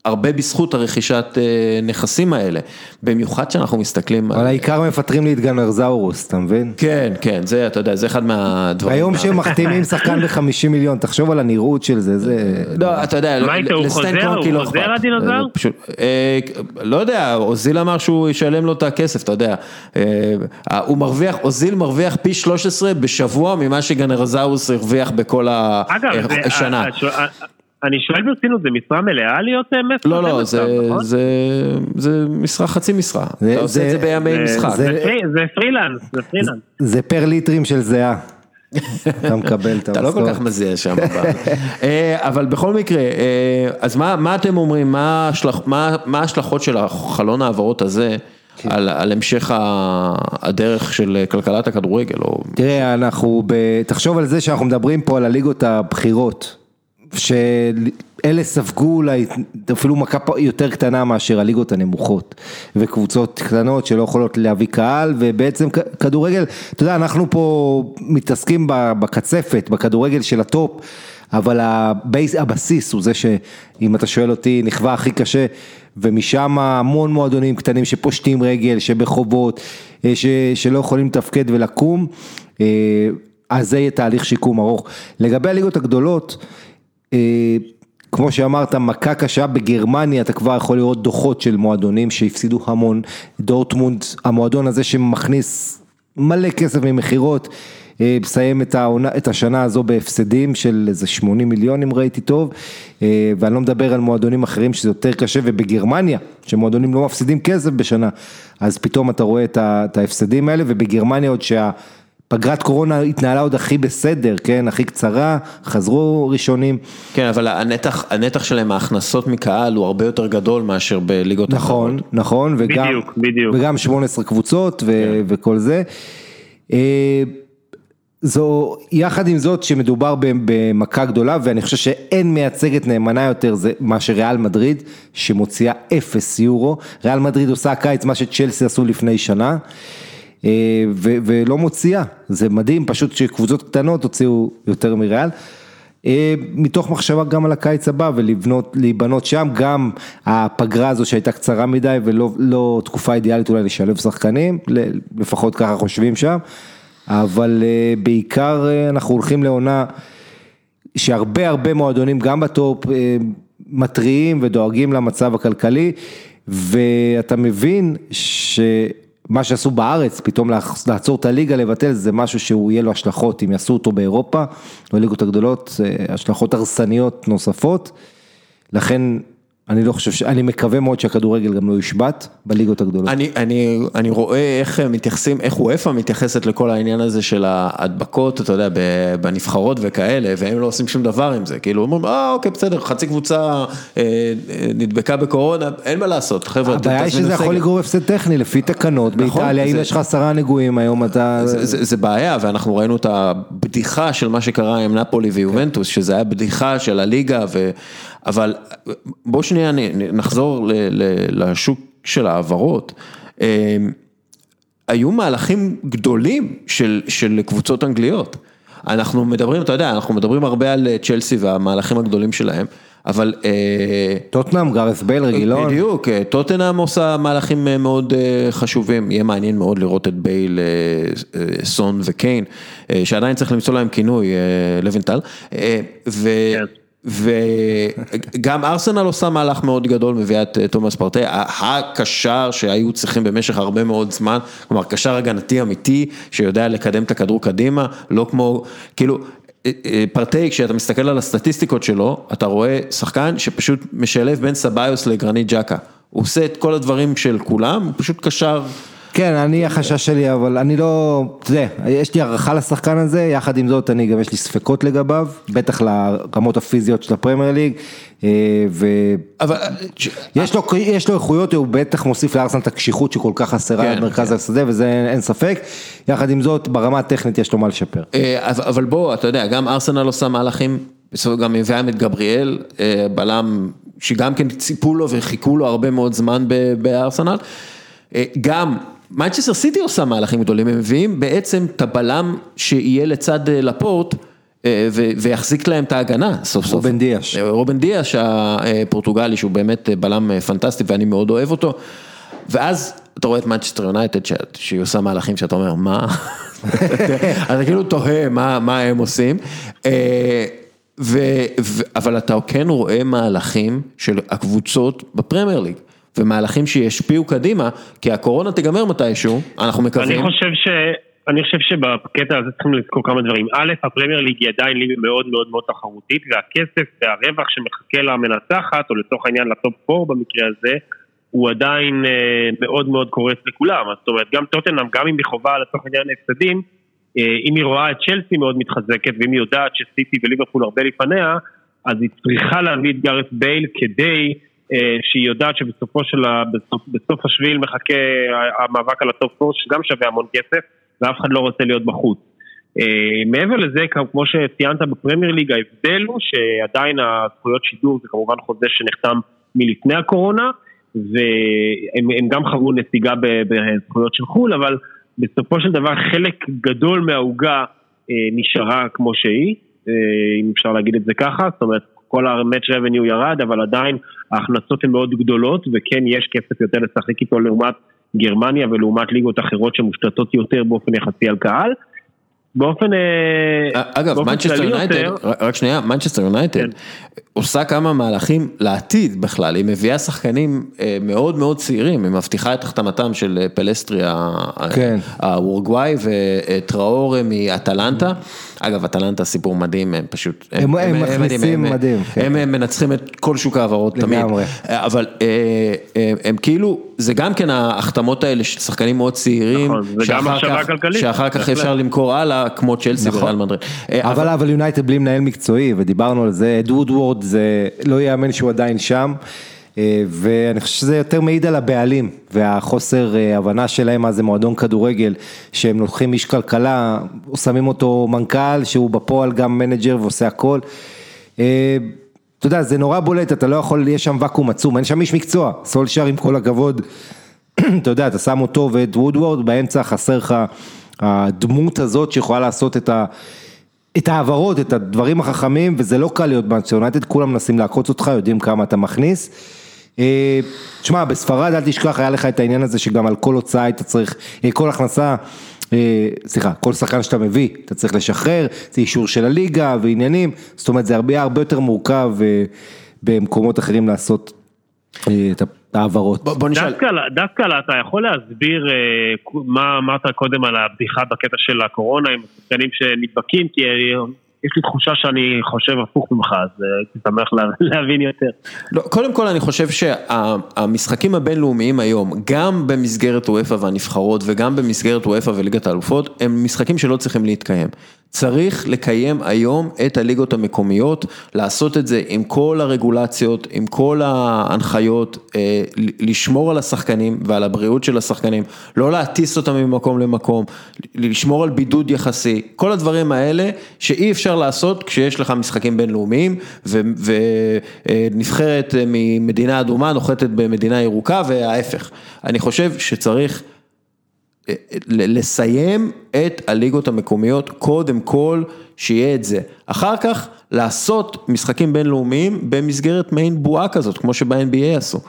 הרבה בזכות הרכישת אה, נכסים האלה, במיוחד שאנחנו מסתכלים אבל על... העיקר מפטרים לי את גנרזאורוס, אתה מבין? כן, כן, זה, אתה יודע, זה אחד מהדברים. היום שהם מחתימים שחקן ב-50 מיליון, תחשוב על הנראות של זה, זה... לא, אתה יודע, מה איתו, הוא חוזר? קרונקי הוא לא חוזר. הדינוזאור? אה, אה, לא יודע, אוזיל אמר שהוא ישלם לו את הכסף, אתה יודע. הוא מרוויח, אוזיל מרוויח פי 13 בשבוע ממה שגנרזאוס הרוויח בכל ה- אגב, אני שואל ברצינות, זה משרה מלאה להיות אה, מסר? לא, לא, זה, נכון? זה, זה משרה חצי משרה. זה- אתה עושה את זה- בימי זה- משחק. זה- זה פרי- זה פרילנס, זה פרילנס. זה פר ליטרים של זיעה. אתה מקבל את אתה לא כל המשכורת. כך מזיע שם, אבל. אה, אבל בכל מקרה, אה, אז מה, מה אתם אומרים, מה ההשלכ- מה מה ההשלכות של חלון ההעברות הזה כן. על, על המשך ה- הדרך של כלכלת הכדורגל? או... תראה, אנחנו, ב... תחשוב על זה שאנחנו מדברים פה על הליגות הבכירות, שאלה ספגו אולי אפילו מכה יותר קטנה מאשר הליגות הנמוכות, וקבוצות קטנות שלא יכולות להביא קהל, ובעצם כדורגל, אתה יודע, אנחנו פה מתעסקים בקצפת, בכדורגל של הטופ. אבל ה base, הבסיס הוא זה שאם אתה שואל אותי מי נכווה הכי קשה ומשם המון מועדונים קטנים שפושטים רגל, שבחובות, אה, ש, שלא יכולים לתפקד ולקום, אה, אז זה יהיה תהליך שיקום ארוך. לגבי הליגות הגדולות, כמו שאמרת, מכה קשה בגרמניה, אתה כבר יכול לראות דוחות של מועדונים שהפסידו המון, דורטמונד, המועדון הזה שמכניס מלא כסף ממכירות, אה, מסיים את, את השנה הזו בהפסדים של איזה 80 מיליון אם ראיתי טוב, אה, ואני לא מדבר על מועדונים אחרים שזה יותר קשה, ובגרמניה, שמועדונים לא מפסידים כסף בשנה, אז פתאום אתה רואה את ההפסדים האלה, ובגרמניה עוד שה... פגרת קורונה התנהלה עוד הכי בסדר, כן, הכי קצרה, חזרו ראשונים. כן, אבל הנתח, הנתח שלהם, ההכנסות מקהל הוא הרבה יותר גדול מאשר בליגות נכון, אחרות. נכון, וגם, בדיוק, בדיוק. וגם 18 קבוצות ו- וכל זה. אה, זו, יחד עם זאת שמדובר במכה גדולה ואני חושב שאין מייצגת נאמנה יותר זה מאשר ריאל מדריד שמוציאה אפס יורו, ריאל מדריד עושה הקיץ מה שצ'לסי עשו לפני שנה ו- ולא מוציאה, זה מדהים פשוט שקבוצות קטנות הוציאו יותר מריאל. אה, מתוך מחשבה גם על הקיץ הבא ולבנות, להיבנות שם, גם הפגרה הזו שהייתה קצרה מדי ולא לא תקופה אידיאלית אולי לשלב שחקנים, לפחות ככה חושבים שם, אבל אה, בעיקר אה, אנחנו הולכים לעונה שהרבה הרבה מועדונים גם בטופ אה, מתריעים ודואגים למצב הכלכלי ואתה מבין שמה שעשו בארץ, פתאום לעצור את הליגה, לבטל, זה משהו שהוא יהיה לו השלכות, אם יעשו אותו באירופה, בליגות הגדולות, אה, השלכות הרסניות נוספות, לכן אני לא חושב, אני מקווה מאוד שהכדורגל גם לא יושבת בליגות הגדולות. אני, אני, אני רואה איך מתייחסים, איך וופא מתייחסת לכל העניין הזה של ההדבקות, אתה יודע, בנבחרות וכאלה, והם לא עושים שום דבר עם זה, כאילו, אומרים, אה, אוקיי, בסדר, חצי קבוצה אה, אה, נדבקה בקורונה, אין מה לעשות, חבר'ה, הבעיה היא שזה יכול. לגרור הפסד טכני לפי תקנות נכון, באיטליה, אם יש לך עשרה נגועים היום אתה... זה, זה, זה בעיה, ואנחנו ראינו את הבדיחה של מה שקרה עם נפולי ויובנטוס, שזה היה בדיחה של הליגה, ו... אבל בוא שנייה נחזור ל, ל, לשוק של ההעברות. אה, היו מהלכים גדולים של, של קבוצות אנגליות. אנחנו מדברים, אתה יודע, אנחנו מדברים הרבה על אה, צ'לסי והמהלכים הגדולים שלהם, אבל... אה, טוטנאם, גארת' בייל, רגילון. בדיוק, אה, טוטנאם עושה מהלכים מאוד חשובים, יהיה מעניין מאוד לראות את בייל, אה, אה, סון וקיין, אה, שעדיין צריך למצוא להם כינוי, אה, לוינטל, אה, ו... כן. וגם ארסנל עושה מהלך מאוד גדול, מביאה את תומאס פרטי, הקשר שהיו צריכים במשך הרבה מאוד זמן, כלומר קשר הגנתי אמיתי, שיודע לקדם את הכדור קדימה, לא כמו, כאילו, אה, אה, פרטי, כשאתה מסתכל על הסטטיסטיקות שלו, אתה רואה שחקן שפשוט משלב בין סביוס לגרנית ג'קה, הוא עושה את כל הדברים של כולם, הוא פשוט קשר. כן, אני החשש שלי, אבל אני לא, אתה יודע, יש לי הערכה לשחקן הזה, יחד עם זאת אני גם יש לי ספקות לגביו, בטח לרמות הפיזיות של הפרמייר ליג, אה, אבל אה, ויש לו, יש לו איכויות, הוא בטח מוסיף לארסנל את הקשיחות שכל כך חסרה כן, במרכז כן. השדה, וזה אין- אין ספק, יחד עם זאת, ברמה הטכנית יש לו מה לשפר. אה, אבל בוא, אתה יודע, גם ארסנל עושה מהלכים, בסוף גם מביאה את גבריאל, בלם שגם כן ציפו לו וחיכו לו הרבה מאוד זמן בארסנל. גם מנצ'סטר סיטי עושה מהלכים גדולים, הם מביאים בעצם את הבלם שיהיה לצד אה, לפורט, אה, ויחזיק להם את ההגנה סוף סוף. רובן דיאש. אה, רובן דיאש הפורטוגלי שהוא באמת בלם פנטסטי ואני מאוד אוהב אותו. ואז אתה רואה את מנצ'סטר יונייטד שהיא עושה מהלכים שאתה אומר מה, אתה כאילו תוהה מה, מה הם עושים. ו, ו, אבל אתה כן רואה מהלכים של הקבוצות בפרמייר ליג. ומהלכים שישפיעו קדימה, כי הקורונה תיגמר מתישהו, אנחנו מקווים. אני חושב ש... אני חושב שבקטע הזה צריכים לזכור כמה דברים. א', הפרמייר ליג היא עדיין ליגה מאוד מאוד מאוד תחרותית, והכסף והרווח שמחכה למנצחת, או לצורך העניין לטופ 4 במקרה הזה, הוא עדיין אה, מאוד מאוד קורץ לכולם. זאת אומרת, גם טוטנאם, גם אם היא חווה לצורך העניין הפסדים, אה, אם היא רואה את צ'לסי מאוד מתחזקת, ואם היא יודעת שסיטי וליברפול הרבה לפניה, אז היא צריכה להביא את גארת' בייל כדי שהיא יודעת שבסופו של ה... בסוף, בסוף השביל מחכה המאבק על הטופ 4, שגם שווה המון כסף, ואף אחד לא רוצה להיות בחוץ. מעבר לזה, כמו שציינת בפרמייר ליג, ההבדל הוא שעדיין הזכויות שידור זה כמובן חוזה שנחתם מלפני הקורונה, והם גם חוו נסיגה בזכויות של חו"ל, אבל בסופו של דבר חלק גדול מהעוגה אה, נשארה כמו שהיא, אה, אם אפשר להגיד את זה ככה, זאת אומרת כל ה-match revenue ירד, אבל עדיין ההכנסות הן מאוד גדולות, וכן יש כסף יותר לשחק איתו לעומת גרמניה ולעומת ליגות אחרות שמושתתות יותר באופן יחסי על קהל. באופן, אה, אגב, מנצ'סטר יונייטד, רק שנייה, מנצ'סטר יונייטד כן. עושה כמה מהלכים לעתיד בכלל, היא מביאה שחקנים אה, מאוד מאוד צעירים, היא מבטיחה את החתמתם של אה, פלסטרי כן. האורוגוואי וטראור מאטלנטה, אגב אטלנטה סיפור מדהים, הם פשוט, הם, הם, הם מכניסים מדהים, כן. הם, הם מנצחים את כל שוק ההעברות תמיד, אבל הם כאילו, זה גם כן ההחתמות האלה של שחקנים מאוד צעירים, נכון, שאחר כך אפשר למכור הלאה, כמו צ'לסי נכון. וריאל מדריד. אבל אבל יונייטד בלי מנהל מקצועי, ודיברנו על זה, אד וודוורד זה לא ייאמן שהוא עדיין שם. אה, ואני חושב שזה יותר מעיד על הבעלים והחוסר אה, הבנה שלהם מה זה מועדון כדורגל, שהם לוקחים איש כלכלה, שמים אותו מנכ"ל שהוא בפועל גם מנג'ר ועושה הכל. אה, אתה יודע, זה נורא בולט, אתה לא יכול, יש שם ואקום עצום, אין שם איש מקצוע, סולשר עם כל הכבוד, אתה יודע, אתה שם אותו ואת וודוורד, באמצע חסר לך הדמות הזאת שיכולה לעשות את ה... את ההעברות, את הדברים החכמים, וזה לא קל להיות באנצ'ר כולם מנסים לעקוץ אותך, יודעים כמה אתה מכניס. תשמע, בספרד אל תשכח, היה לך את העניין הזה שגם על כל הוצאה היית צריך, כל הכנסה, סליחה, כל שחקן שאתה מביא, אתה צריך לשחרר, זה אישור של הליגה ועניינים, זאת אומרת זה הרבה הרבה יותר מורכב במקומות אחרים לעשות את העברות. בוא נשאל. דווקא, דווקא אתה יכול להסביר מה אמרת קודם על הבדיחה בקטע של הקורונה עם השחקנים שנדבקים, כי יש לי תחושה שאני חושב הפוך ממך, אז הייתי שמח להבין יותר. לא, קודם כל אני חושב שהמשחקים הבינלאומיים היום, גם במסגרת וופא והנבחרות וגם במסגרת וופא וליגת האלופות, הם משחקים שלא צריכים להתקיים. צריך לקיים היום את הליגות המקומיות, לעשות את זה עם כל הרגולציות, עם כל ההנחיות, לשמור על השחקנים ועל הבריאות של השחקנים, לא להטיס אותם ממקום למקום, לשמור על בידוד יחסי, כל הדברים האלה שאי אפשר לעשות כשיש לך משחקים בינלאומיים ונבחרת ממדינה אדומה נוחתת במדינה ירוקה וההפך. אני חושב שצריך לסיים את הליגות המקומיות, קודם כל שיהיה את זה. אחר כך לעשות משחקים בינלאומיים במסגרת מעין בועה כזאת, כמו שב-NBA עשו.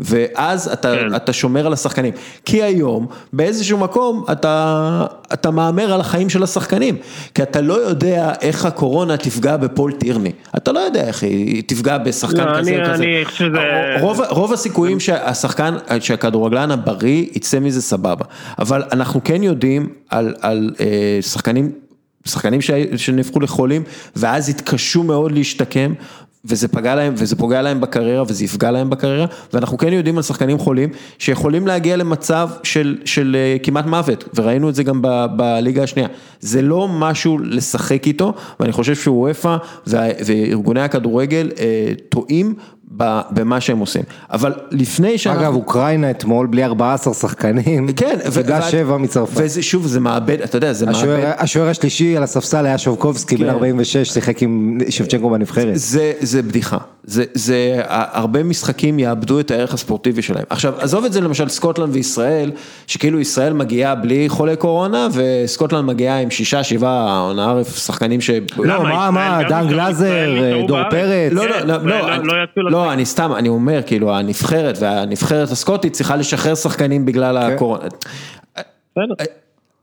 ואז אתה, כן. אתה שומר על השחקנים, כי היום באיזשהו מקום אתה, אתה מהמר על החיים של השחקנים, כי אתה לא יודע איך הקורונה תפגע בפול טירני, אתה לא יודע איך היא תפגע בשחקן לא, כזה או כזה, אני חושב שזה... רוב, רוב הסיכויים שהשחקן, שהכדורגלן הבריא יצא מזה סבבה, אבל אנחנו כן יודעים על, על אה, שחקנים שחקנים שנהפכו לחולים ואז התקשו מאוד להשתקם וזה פגע להם, וזה פוגע להם בקריירה, וזה יפגע להם בקריירה, ואנחנו כן יודעים על שחקנים חולים, שיכולים להגיע למצב של, של כמעט מוות, וראינו את זה גם בליגה השנייה. זה לא משהו לשחק איתו, ואני חושב שוופא וארגוני הכדורגל טועים במה שהם עושים, אבל לפני שאנחנו... אגב, אוקראינה אתמול בלי 14 שחקנים, כן, וגע שבע מצרפת. וזה שוב, זה מאבד, אתה יודע, זה מאבד. השוער השלישי על הספסל היה שובקובסקי, בן 46, שיחק עם שבצ'נקו בנבחרת. זה בדיחה, זה, זה, הרבה משחקים יאבדו את הערך הספורטיבי שלהם. עכשיו, עזוב את זה למשל סקוטלנד וישראל, שכאילו ישראל מגיעה בלי חולי קורונה, וסקוטלנד מגיעה עם שישה, שבעה, עונה ערף שחקנים ש... לא, מה, מה, דן גלאזר, דור פרץ. לא, לא, לא, לא, אני סתם, אני אומר, כאילו, הנבחרת והנבחרת הסקוטית צריכה לשחרר שחקנים בגלל הקורונה.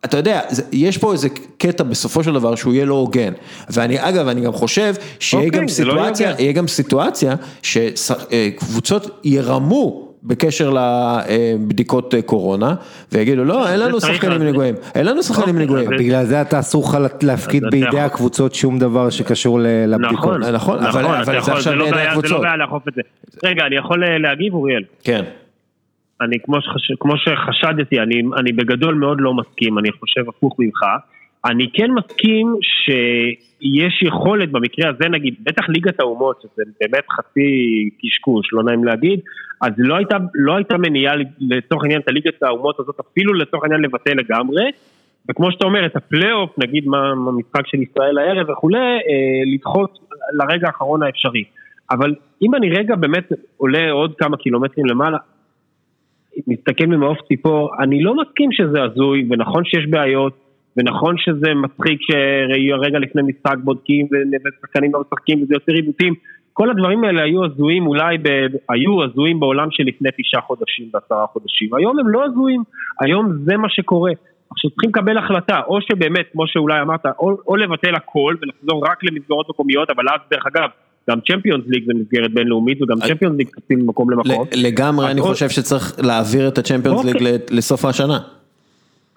אתה יודע, יש פה איזה קטע בסופו של דבר שהוא יהיה לא הוגן, ואני אגב, אני גם חושב שיהיה גם סיטואציה, יהיה גם סיטואציה שקבוצות ירמו בקשר לבדיקות קורונה, ויגידו לא, אין לנו שחקנים נגועים, אין לנו שחקנים נגועים. בגלל זה אתה אסור לך להפקיד בידי הקבוצות שום דבר שקשור לבדיקות. נכון, אבל זה עכשיו בידי הקבוצות. זה לא בעיה לאכוף את זה. רגע, אני יכול להגיב אוריאל? כן. אני כמו, שחש... כמו שחשדתי, אני, אני בגדול מאוד לא מסכים, אני חושב הפוך ממך. אני כן מסכים שיש יכולת במקרה הזה, נגיד, בטח ליגת האומות, שזה באמת חצי קשקוש, לא נעים להגיד, אז לא הייתה, לא הייתה מניעה לצורך העניין את הליגת האומות הזאת, אפילו לצורך העניין לבטל לגמרי, וכמו שאתה אומר, את הפלייאוף, נגיד מה המשחק של ישראל הערב וכולי, אה, לדחות לרגע האחרון האפשרי. אבל אם אני רגע באמת עולה עוד כמה קילומטרים למעלה, מסתכל ממעוף ציפור, אני לא מסכים שזה הזוי, ונכון שיש בעיות, ונכון שזה מצחיק שרגע לפני משחק בודקים ושחקנים לא משחקים וזה יוצר עיוותים, כל הדברים האלה היו הזויים אולי, ב... היו הזויים בעולם שלפני תשעה חודשים ועשרה חודשים, היום הם לא הזויים, היום זה מה שקורה. עכשיו צריכים לקבל החלטה, או שבאמת, כמו שאולי אמרת, או, או לבטל הכל ולחזור רק למסגרות מקומיות, אבל אז דרך אגב, גם צ'מפיונס ליג זה מסגרת בינלאומית וגם צ'מפיונס ליג קצים ממקום למקום. לגמרי אני חושב שצריך להעביר את הצ'מפיונס ליג. לסוף השנה.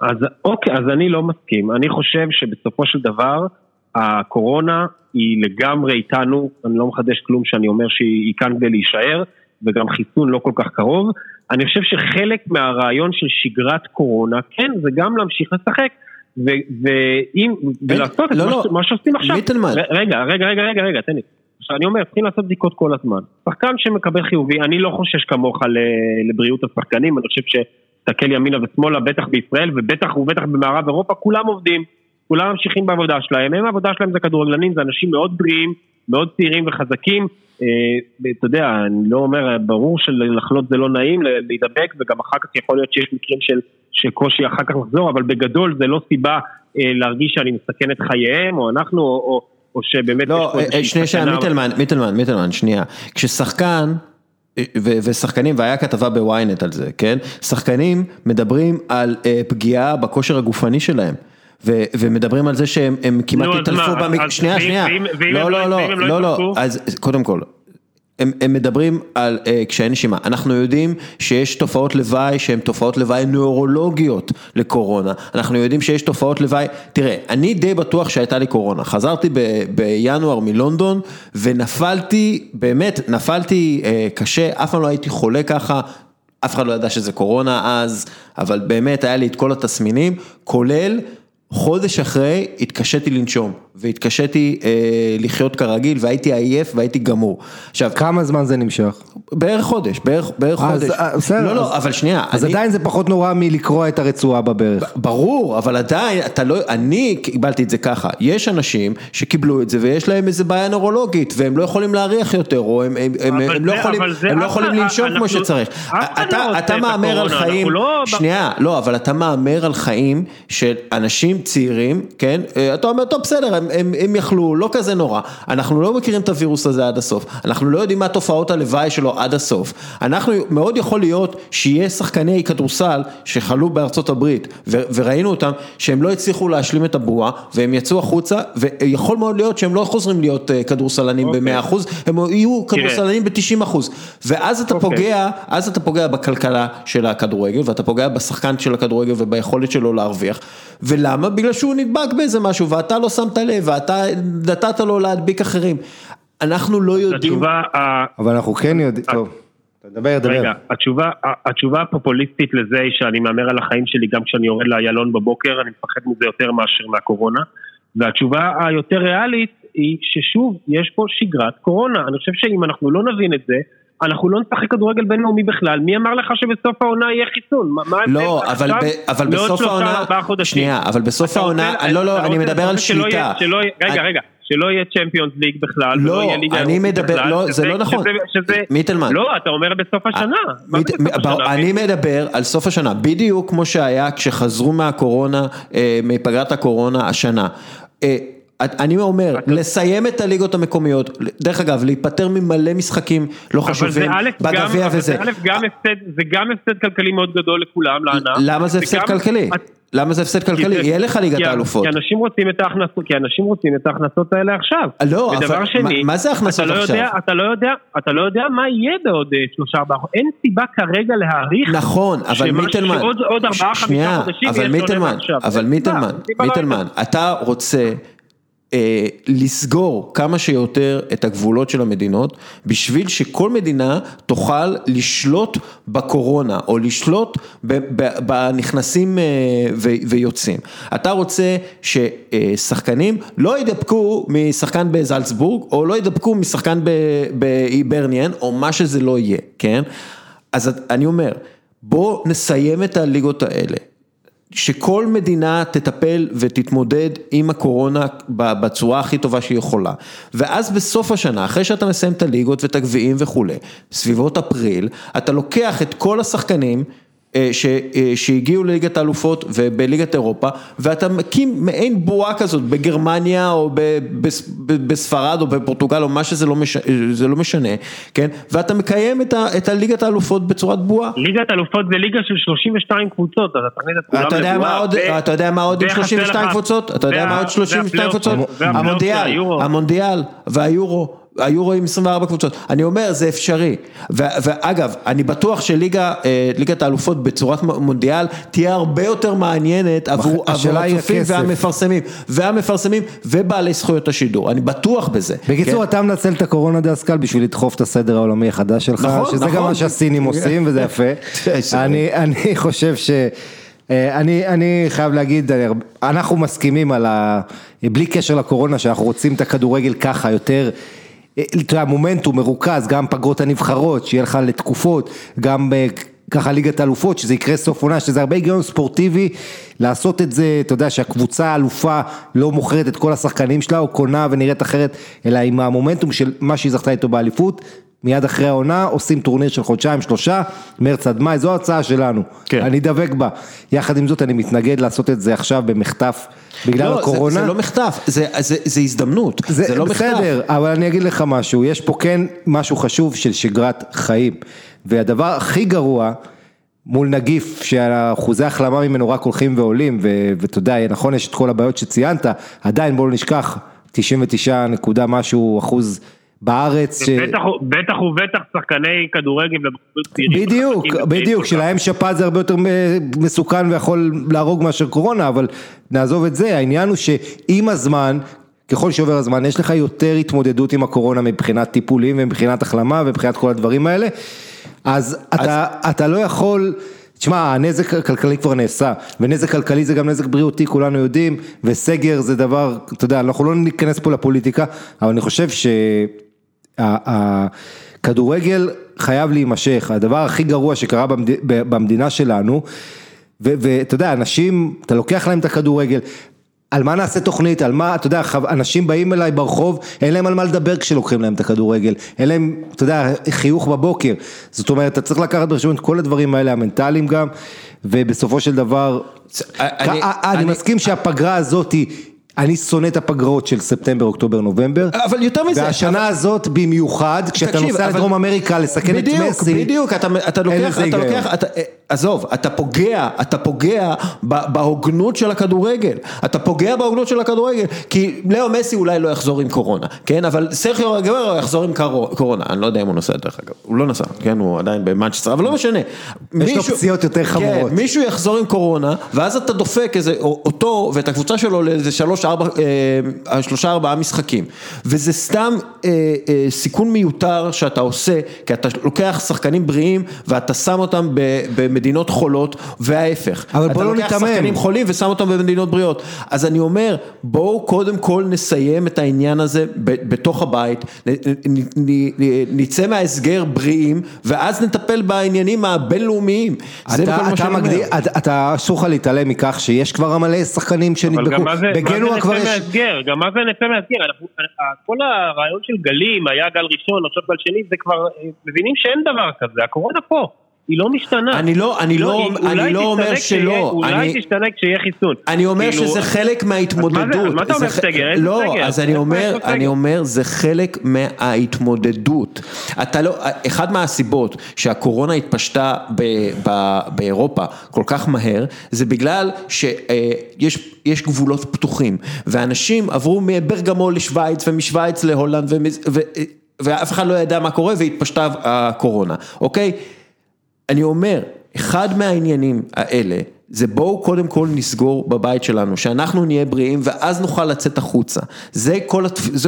אז אוקיי, אז אני לא מסכים, אני חושב שבסופו של דבר הקורונה היא לגמרי איתנו, אני לא מחדש כלום שאני אומר שהיא כאן כדי להישאר, וגם חיסון לא כל כך קרוב. אני חושב שחלק מהרעיון של שגרת קורונה, כן, זה גם להמשיך לשחק. ואם, ולעשות את לא, לא. מה שעושים עכשיו. מיטלמן. רגע, רגע, רגע, רגע, רגע, תן לי. אני אומר, צריכים לעשות בדיקות כל הזמן. שחקן שמקבל חיובי, אני לא חושש כמוך לבריאות השחקנים, אני חושב שתסתכל ימינה ושמאלה, בטח בישראל, ובטח ובטח במערב אירופה, כולם עובדים, כולם ממשיכים בעבודה שלהם, הם העבודה שלהם זה כדורגלנים, זה אנשים מאוד בריאים, מאוד צעירים וחזקים. אה, אתה יודע, אני לא אומר, ברור שלחלות זה לא נעים, להידבק, וגם אחר כך יכול להיות שיש מקרים של, של קושי אחר כך לחזור, אבל בגדול זה לא סיבה אה, להרגיש שאני מסכן את חייהם, או אנחנו, או... או או שבאמת לא, שנייה, שנייה, מיטלמן, מיטלמן, מיטלמן, שנייה. כששחקן, ושחקנים, והיה כתבה בוויינט על זה, כן? שחקנים מדברים על פגיעה בכושר הגופני שלהם. ומדברים על זה שהם כמעט התעלפו במקרה, שנייה, שנייה, לא, לא, לא, לא, לא, אז קודם כל, הם הם מדברים על uh, קשיי נשימה, אנחנו יודעים שיש תופעות לוואי שהן תופעות לוואי נוירולוגיות לקורונה, אנחנו יודעים שיש תופעות לוואי, תראה, אני די בטוח שהייתה לי קורונה, חזרתי בינואר מלונדון ונפלתי, באמת, נפלתי uh, קשה, אף פעם לא הייתי חולה ככה. אף אחד לא ידע שזה קורונה אז, אבל באמת היה לי את כל התסמינים, כולל חודש אחרי התקשיתי לנשום והתקשיתי אה, לחיות כרגיל והייתי עייף והייתי גמור. עכשיו כמה זמן זה נמשך? בערך חודש, בערך, בערך אז, חודש. אה, בסדר. לא, לא, אבל שנייה. אז אני... עדיין זה פחות נורא מלקרוע את הרצועה בברך. ברור, אבל עדיין, אתה לא, אני קיבלתי את זה ככה. יש אנשים שקיבלו את זה ויש להם איזה בעיה נורולוגית והם לא יכולים להריח יותר, או הם, הם, הם, הם לא יכולים, הם לא יכולים לנשום אנחנו, כמו שצריך. אתה, לא אתה מהמר על חיים, לא... שנייה, לא, אבל אתה מהמר על חיים של אנשים צעירים, כן? אה, אתה אומר, טוב, בסדר, הם, הם, הם יכלו, לא כזה נורא. אנחנו לא מכירים את הווירוס הזה עד הסוף. אנחנו לא יודעים מה תופעות הלוואי שלו עד הסוף. אנחנו, מאוד יכול להיות שיהיה שחקני כדורסל שחלו בארצות הברית, ו, וראינו אותם, שהם לא הצליחו להשלים את הבועה, והם יצאו החוצה, ויכול מאוד להיות שהם לא חוזרים להיות אה, כדורסלנים okay. ב-100%, הם יהיו כדורסלנים ב-90%. ואז אתה okay. אוקיי. פוגע, אז אתה פוגע בכלכלה של הכדורגל, ואתה פוגע בשחקן של הכדורגל וביכולת שלו להרוויח. ולמה? בגלל שהוא נדבק באיזה משהו, ואתה לא שמת לב, ואתה נתת לו להדביק אחרים. אנחנו לא יודעים... התשובה... אבל אנחנו כן יודעים... טוב. תדבר, דבר. רגע, התשובה, התשובה הפופוליסטית לזה היא שאני מהמר על החיים שלי גם כשאני יורד לאיילון בבוקר, אני מפחד מזה יותר מאשר מהקורונה. והתשובה היותר ריאלית היא ששוב, יש פה שגרת קורונה. אני חושב שאם אנחנו לא נבין את זה, אנחנו לא נשחק כדורגל בינלאומי בכלל, מי אמר לך שבסוף העונה יהיה חיסון? מה לא, אבל, ב, אבל בסוף העונה, שנייה, אבל בסוף העונה, לא, לא, אני מדבר על שליטה. רגע, רגע. שלא יהיה צ'מפיונס ליג בכלל, לא, יהיה ליגה אני מדבר- בכלל, לא, שזה- זה לא נכון. מיטלמן. לא, אתה אומר בסוף השנה. מה מת- זה בסוף השנה? אני מדבר על סוף השנה, בדיוק כמו שהיה כשחזרו מהקורונה, אה, מפגרת הקורונה השנה. אני אומר, לסיים את הליגות המקומיות, דרך אגב, להיפטר ממלא משחקים לא אבל חשובים, בגביע אבל וזה. זה א', גם הפסד, זה גם הפסד כלכלי מאוד גדול לכולם, לענף. למה זה הפסד כלכלי? למה זה הפסד כלכלי? יהיה לך ליגת האלופות. כי אנשים רוצים את ההכנסות, כי אנשים רוצים את ההכנסות האלה עכשיו. לא, אבל שני, מה- מה זה הכנסות לא עכשיו? אתה לא יודע, אתה לא יודע מה יהיה בעוד אה, שלושה ארבעה חודשים, אין סיבה כרגע להעריך. נכון, אבל מיטלמן, שעוד עוד ארבעה חמישה חודשים אבל יהיה שונה מיטלמן, מעכשיו. אבל מיטלמן, לא מיטלמן, הייתה. אתה רוצה לסגור כמה שיותר את הגבולות של המדינות, בשביל שכל מדינה תוכל לשלוט בקורונה, או לשלוט בנכנסים אה, ויוצאים. אתה רוצה ששחקנים לא ידבקו משחקן בזלצבורג, או לא ידבקו משחקן באיברניאן, או מה שזה לא יהיה, כן? אז אני אומר, בוא נסיים את הליגות האלה. שכל מדינה תטפל ותתמודד עם הקורונה בצורה הכי טובה שהיא יכולה. ואז בסוף השנה, אחרי שאתה מסיים את הליגות ואת הגביעים וכולי, סביבות אפריל, אתה לוקח את כל השחקנים שהגיעו לליגת האלופות ובליגת אירופה, ואתה מקים מעין בועה כזאת בגרמניה או ב, בס, ב, בספרד או בפורטוגל או מה שזה לא, מש, זה לא משנה, כן? ואתה מקיים את, ה, את הליגת האלופות בצורת בועה. ליגת אלופות זה ליגה של 32 קבוצות, אז אתה תכניס את כולם לבועה, אתה יודע מה עוד עם וחסר 32 לך- קבוצות? אתה יודע מה עוד 32 והפלייאוף- קבוצות? המונדיאל. המונדיאל והיורו. היורו עם 24 קבוצות, אני אומר זה אפשרי, ו- ואגב אני בטוח שליגה, אה, האלופות בצורת מונדיאל תהיה הרבה יותר מעניינת עבור הצופים. והמפרסמים, והמפרסמים ובעלי זכויות השידור, אני בטוח בזה. בקיצור, כן? אתה מנצל את הקורונה דסקל בשביל לדחוף את הסדר העולמי החדש שלך, נכון, שזה גם נכון. מה שהסינים עושים וזה יפה. אני, אני חושב ש... אה, אני, אני חייב להגיד, אנחנו מסכימים על ה... בלי קשר לקורונה, שאנחנו רוצים את הכדורגל ככה, יותר, אתה יודע, מומנטום מרוכז, גם פגרות הנבחרות, שיהיה לך לתקופות, גם אה, ככה ליגת האלופות, שזה יקרה סוף עונה, שזה הרבה היגיון ספורטיבי, לעשות את זה, אתה יודע, שהקבוצה האלופה לא מוכרת את כל השחקנים שלה, או קונה ונראית אחרת, אלא עם המומנטום של מה שהיא זכתה איתו באליפות. מיד אחרי העונה עושים טורניר של חודשיים שלושה, מרץ עד מאי, זו ההצעה שלנו, כן. אני דבק בה, יחד עם זאת אני מתנגד לעשות את זה עכשיו במחטף בגלל לא, זה- הקורונה. זה לא מחטף, זה- זה זה הזדמנות, זה לא מחטף. בסדר, אבל אני אגיד לך משהו, יש פה כן משהו חשוב של שגרת חיים, והדבר הכי גרוע מול נגיף שאחוזי החלמה ממנו רק הולכים ועולים, ואתה יודע, נכון, יש את כל הבעיות שציינת, עדיין בואו לא נשכח, 99 נקודה משהו אחוז בארץ, ש- בטח בטח ובטח שחקני כדורגל ובחורים צעירים. בדיוק, בדיוק. שלהם שפעת זה הרבה יותר מ- מסוכן ויכול להרוג מאשר קורונה, אבל נעזוב את זה, העניין הוא שעם הזמן, ככל שעובר הזמן, יש לך יותר התמודדות עם הקורונה מבחינת טיפולים ומבחינת החלמה ומבחינת כל הדברים האלה, אז אתה, אתה לא יכול... תשמע, הנזק הכלכלי כבר נעשה, ונזק כלכלי זה גם נזק בריאותי, כולנו יודעים, וסגר זה דבר, אתה יודע, אנחנו לא ניכנס פה לפוליטיקה, אבל אני חושב שהכדורגל חייב להימשך, הדבר הכי גרוע שקרה במד... במדינה שלנו, ואתה יודע, אנשים, אתה לוקח להם את הכדורגל, על מה נעשה תוכנית, על מה, אתה יודע, אנשים באים אליי ברחוב, אין להם על מה לדבר כשלוקחים להם את הכדורגל, אין להם, אתה יודע, חיוך בבוקר, זאת אומרת, אתה צריך לקחת בחשבון את כל הדברים האלה, המנטליים גם, ובסופו של דבר, אני אני- מסכים שהפגרה הזאת היא, אני שונא את הפגרות של ספטמבר, אוקטובר, נובמבר, אבל יותר מזה, והשנה הזאת במיוחד, כשאתה נוסע אבל- לדרום אמריקה לסכן את בדיוק, מסי, בדיוק, אתה, אתה אין לוקח, אתה. לוקח, אתה, עזוב, אתה פוגע, אתה פוגע בהוגנות של הכדורגל, אתה פוגע בהוגנות של הכדורגל, כי לאו מסי אולי לא יחזור עם קורונה, כן, אבל סרחיו רגורו יחזור עם קרו- קורונה, אני לא יודע אם הוא נוסע דרך אגב, הוא לא נסע, כן, הוא עדיין במנצ'סטר, אבל לא משנה. יש לו פציעות יותר חמורות. כן, מישהו יחזור עם קורונה, ואז אתה דופק איזה, אותו ואת הקבוצה שלו לאיזה שלוש, שלושה ארבעה משחקים, וזה סתם אה, אה, סיכון מיותר שאתה עושה, כי אתה לוקח שחקנים בריאים ואתה שם אותם ב- במדינות חולות, וההפך. אבל בוא לא אתה לוקח. שחקנים חולים ושם אותם במדינות בריאות. אז אני אומר, בואו קודם כל נסיים את העניין הזה ב- בתוך הבית, נ- נ- נ- נ- נצא מההסגר בריאים, ואז נטפל בעניינים הבינלאומיים. זה אתה, כל מה אתה שאני אומר. מגדיר, אתה- אתה אסור לך להתעלם מכך שיש כבר מלא שחקנים שנדבקו, בגנוע כבר יש, מהסגר? גם מה זה מהסגר? אנחנו, כל הרעיון של גלים, היה גל ראשון, עכשיו גל שני, זה כבר, אה, מבינים שאין דבר כזה, הקורונה פה, היא לא משתנה. אני לא- אני לא- היא- אני לא אומר שלא, אולי אני- תשתנה כשיהיה חיסון. אני אומר כאילו, שזה חלק מההתמודדות. אז מה אתה אומר, סגר? איזה לא, סגר? אז אני אומר, אני? אומר, זה חלק מההתמודדות. אתה לא, אחד מהסיבות שהקורונה התפשטה ב, ב, באירופה כל כך מהר, זה בגלל שיש יש גבולות פתוחים, ואנשים עברו מברגמו לשוויץ ומשוויץ להולנד, ומז- ו, ואף אחד לא ידע מה קורה והתפשטה הקורונה, אוקיי? אני אומר, אחד מהעניינים האלה, זה בואו קודם כל נסגור בבית שלנו, שאנחנו נהיה בריאים ואז נוכל לצאת החוצה. זה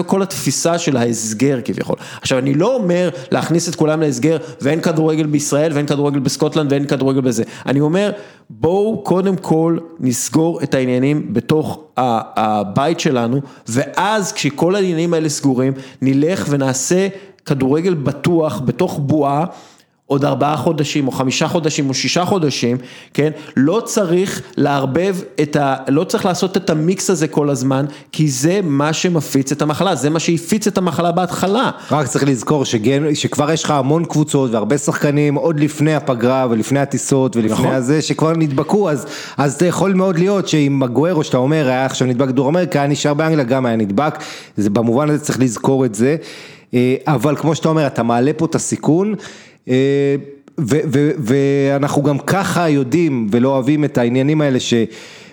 כל, התפיסה של ההסגר כביכול. עכשיו אני לא אומר להכניס את כולם להסגר ואין כדורגל בישראל ואין כדורגל בסקוטלנד ואין כדורגל בזה. אני אומר, בואו קודם כל נסגור את העניינים בתוך הבית שלנו, ואז כשכל העניינים האלה סגורים, נלך ונעשה כדורגל בטוח בתוך בועה. עוד ארבעה חודשים או חמישה חודשים או שישה חודשים, כן? לא צריך לערבב את ה... לא צריך לעשות את המיקס הזה כל הזמן, כי זה מה שמפיץ את המחלה, זה מה שהפיץ את המחלה בהתחלה. רק צריך לזכור שגן, שכבר יש לך המון קבוצות והרבה שחקנים עוד לפני הפגרה ולפני הטיסות ולפני נכון. הזה שכבר נדבקו אז, אז זה יכול מאוד להיות שאם מגוארו שאתה אומר היה עכשיו נדבק דרום אמריקה היה נשאר באנגליה גם היה נדבק, זה במובן הזה צריך לזכור את זה, אה, אבל כמו שאתה אומר אתה מעלה פה את הסיכון ואנחנו גם ככה יודעים ולא אוהבים את העניינים האלה ש...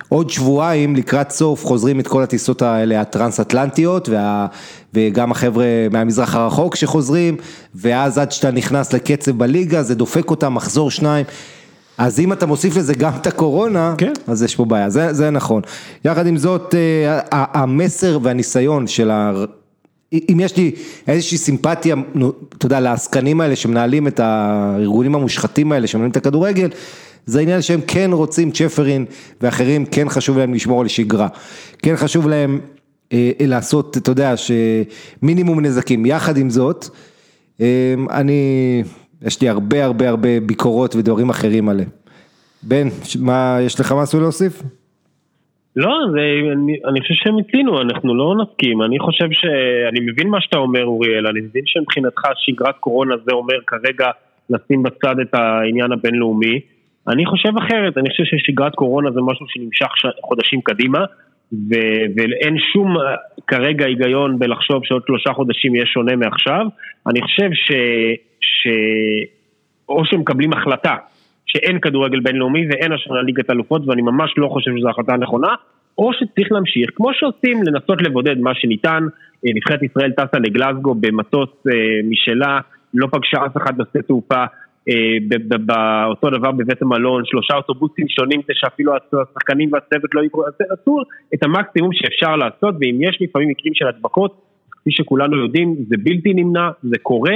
עוד שבועיים לקראת סוף חוזרים את כל הטיסות האלה הטרנס אטלנטיות וגם החבר'ה מהמזרח הרחוק שחוזרים ואז עד שאתה נכנס לקצב בליגה זה דופק אותם מחזור שניים אז אם אתה מוסיף לזה גם את הקורונה, כן. אז יש פה בעיה, זה, זה נכון. יחד עם זאת, אה, המסר והניסיון של. אם יש לי איזושהי סימפתיה, אתה יודע, לעסקנים האלה שמנהלים את הארגונים המושחתים האלה, שמנהלים את הכדורגל, זה העניין שהם כן רוצים, צ'פרין ואחרים, כן חשוב להם לשמור על שגרה. כן חשוב להם אה, לעשות, אתה יודע, שמינימום נזקים. יחד עם זאת, אה, אני, יש לי הרבה הרבה הרבה ביקורות ודברים אחרים עליהם. בן, מה, יש לך משהו להוסיף? לא, זה, אני, אני חושב שמיצינו, אנחנו לא נסכים, אני חושב ש... אני מבין מה שאתה אומר אוריאל, אני מבין שמבחינתך שגרת קורונה זה אומר כרגע לשים בצד את העניין הבינלאומי, אני חושב אחרת, אני חושב ששגרת קורונה זה משהו שנמשך ש... חודשים קדימה, ו... ואין שום אה, כרגע היגיון בלחשוב שעוד שלושה חודשים יהיה שונה מעכשיו, אני חושב ש... ש... או שמקבלים החלטה שאין כדורגל בינלאומי ואין השנה ליגת אלופות ואני ממש לא חושב שזו החלטה נכונה או שצריך להמשיך, כמו שעושים לנסות לבודד מה שניתן, אה, נבחרת ישראל טסה לגלזגו במטוס אה, משלה, לא פגשה אף אחד בשדה תעופה, אה, באותו דבר בבית המלון, שלושה אוטובוסים שונים כדי שאפילו השחקנים והצוות לא יקרו, אז עשו את המקסימום שאפשר לעשות ואם יש לפעמים מקרים של הדבקות, כפי שכולנו יודעים, זה בלתי נמנע, זה קורה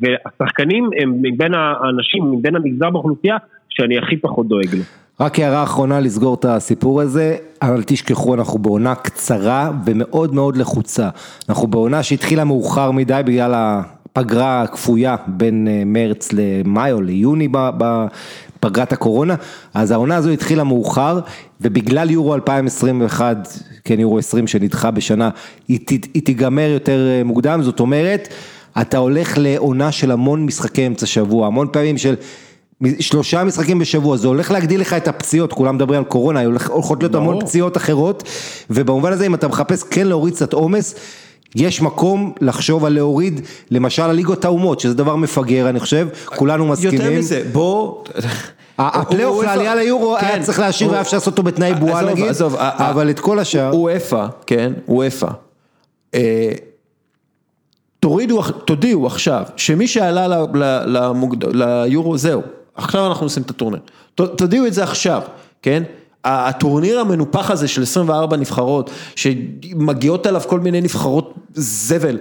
והשחקנים הם מבין האנשים, מבין המגזר באוכלוסייה שאני הכי פחות דואג לו. רק הערה אחרונה לסגור את הסיפור הזה, אל תשכחו אנחנו בעונה קצרה ומאוד מאוד לחוצה. אנחנו בעונה שהתחילה מאוחר מדי בגלל הפגרה הכפויה בין אה, מרץ למאי או ליוני בפגרת הקורונה, אז העונה הזו התחילה מאוחר ובגלל יורו 2021, כן יורו 20 שנדחה בשנה, היא תיגמר יותר אה, מוקדם, זאת אומרת, אתה הולך לעונה של המון משחקי אמצע שבוע, המון פעמים של שלושה משחקים בשבוע, זה הולך להגדיל לך את הפציעות, כולם מדברים על קורונה, הולכות להיות המון. פציעות אחרות, ובמובן הזה אם אתה מחפש כן להוריד קצת עומס, יש מקום לחשוב על להוריד, למשל הליגות האומות, שזה דבר מפגר אני חושב, כולנו מסכימים. יותר מזה, בוא... הפלייאוף הוא- לעלייה ליורו היה כן, צריך להשאיר הוא- והיה אפשר לעשות אותו בתנאי בועה נגיד, אבל את כל השאר, וופא, כן, וופא. אה, תורידו, תודיעו עכשיו, שמי שעלה ליורו, זהו, עכשיו אנחנו עושים את הטורניר. תודיעו את זה עכשיו, כן? הטורניר המנופח הזה של 24 נבחרות, שמגיעות אליו כל מיני נבחרות זבל,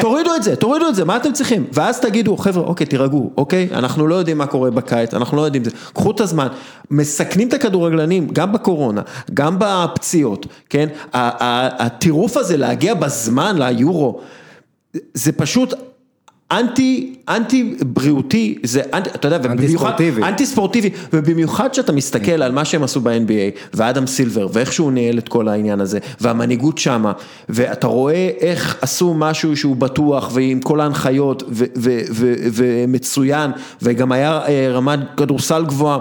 תורידו את זה, תורידו את זה, מה אתם צריכים? ואז תגידו, חבר'ה, אוקיי, תירגעו, אוקיי? אנחנו לא יודעים מה קורה בקיץ, אנחנו לא יודעים זה. קחו את הזמן, מסכנים את הכדורגלנים, גם בקורונה, גם בפציעות, כן? הטירוף הזה להגיע בזמן ליורו, זה פשוט... אנטי, אנטי בריאותי, זה אנטי, אתה יודע, ובמיוחד, ספורטיבי. אנטי ספורטיבי, ובמיוחד כשאתה מסתכל על מה שהם עשו ב-NBA, ואדם סילבר, ואיך שהוא ניהל את כל העניין הזה, והמנהיגות שמה, ואתה רואה איך עשו משהו שהוא בטוח, ועם כל ההנחיות, ומצוין, וגם היה אה, רמת כדורסל גבוהה,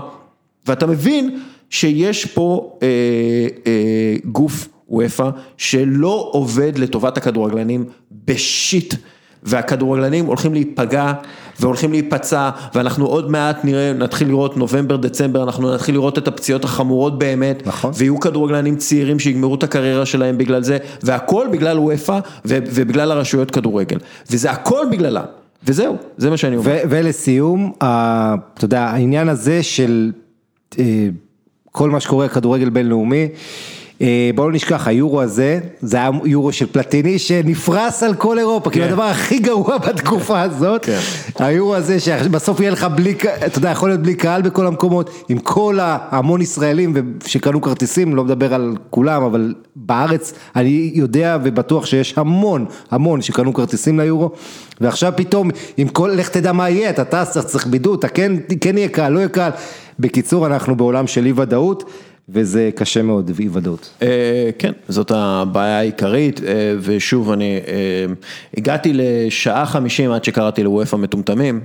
ואתה מבין שיש פה אה, אה, גוף וופא שלא עובד לטובת הכדורגלנים בשיט. והכדורגלנים הולכים להיפגע והולכים להיפצע ואנחנו עוד מעט נראה, נתחיל לראות נובמבר, דצמבר, אנחנו נתחיל לראות את הפציעות החמורות באמת, נכון. ויהיו כדורגלנים צעירים שיגמרו את הקריירה שלהם בגלל זה, והכל בגלל וופא ובגלל הרשויות כדורגל, וזה הכל בגללם, וזהו, זה מה שאני אומר. ולסיום, אתה יודע, העניין הזה של אה, כל מה שקורה כדורגל בינלאומי, בואו לא נשכח, היורו הזה, זה היה יורו של פלטיני שנפרס על כל אירופה, כאילו הדבר הכי גרוע בתקופה הזאת, כן. היורו הזה שבסוף יהיה לך בלי, אתה יודע, יכול להיות בלי קהל בכל המקומות, עם כל ההמון ישראלים שקנו כרטיסים, לא מדבר על כולם, אבל בארץ אני יודע ובטוח שיש המון, המון שקנו כרטיסים ליורו, ועכשיו פתאום, עם כל, לך תדע מה יהיה, אתה טס, אתה צריך בידוד, אתה כן, כן יהיה קהל, לא יהיה קהל, בקיצור אנחנו בעולם של אי ודאות, וזה קשה מאוד, אי ודאות. אה, כן, זאת הבעיה העיקרית, אה, ושוב, אני אה, הגעתי לשעה חמישים עד שקראתי לוופא מטומטמים,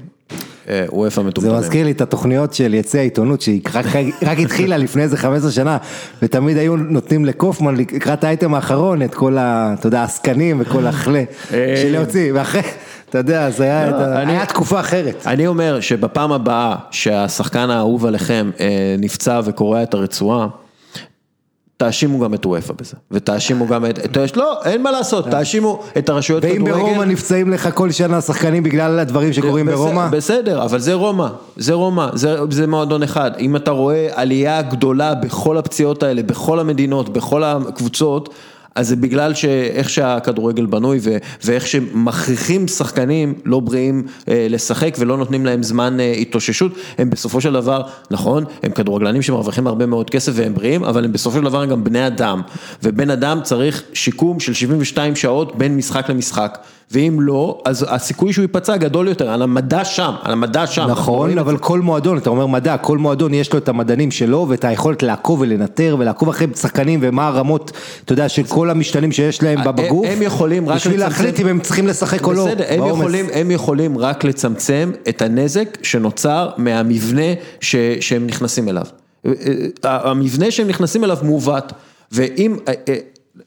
אה, וופא זה מטומטמים. מזכיר לי את התוכניות של יציא העיתונות שהיא רק, רק התחילה לפני איזה 15 שנה ותמיד היו נותנים לקופמן לקראת האייטם האחרון את כל ה... אתה יודע, העסקנים וכל החלה של להוציא ואחרי, אתה יודע, זה היה, לא, אני- היה תקופה אחרת. אני אומר שבפעם הבאה שהשחקן האהוב עליכם אה, נפצע וקורע את הרצועה, תאשימו גם את וופא בזה, ותאשימו גם את, את, לא, אין מה לעשות, תאשימו את הרשויות ואם כדורגל. ברומא נפצעים לך כל שנה שחקנים בגלל הדברים שקורים בס- ברומא, בסדר, אבל זה רומא, זה רומא, זה, זה מועדון אחד. אם אתה רואה עלייה גדולה בכל הפציעות האלה, בכל המדינות, בכל הקבוצות, אז זה בגלל שאיך שהכדורגל בנוי ואיך שמכריחים שחקנים לא בריאים אה, לשחק ולא נותנים להם זמן אה, התאוששות, הם בסופו של דבר, נכון, הם כדורגלנים שמרוויחים הרבה מאוד כסף והם בריאים, אבל הם בסופו של דבר הם גם בני אדם, ובן אדם צריך שיקום של 72 שעות בין משחק למשחק, ואם לא, אז הסיכוי שהוא ייפצע גדול יותר, על המדע שם, על המדע שם. נכון, אבל כל מועדון, אתה אומר מדע, כל מועדון יש לו את המדענים שלו ואת היכולת לעקוב ולנטר ולעקוב אחרי שחקנים ומה הרמות, אתה יודע, של כל המשתנים שיש להם הם- בגוף, הם יכולים רק בשביל לצמצם- להחליט אם הם צריכים לשחק או לא, בסדר, הם. יכולים, רק לצמצם את הנזק שנוצר מהמבנה שהם נכנסים אליו. אה, אה, המבנה שהם נכנסים אליו מעוות, ואם, אה, אה,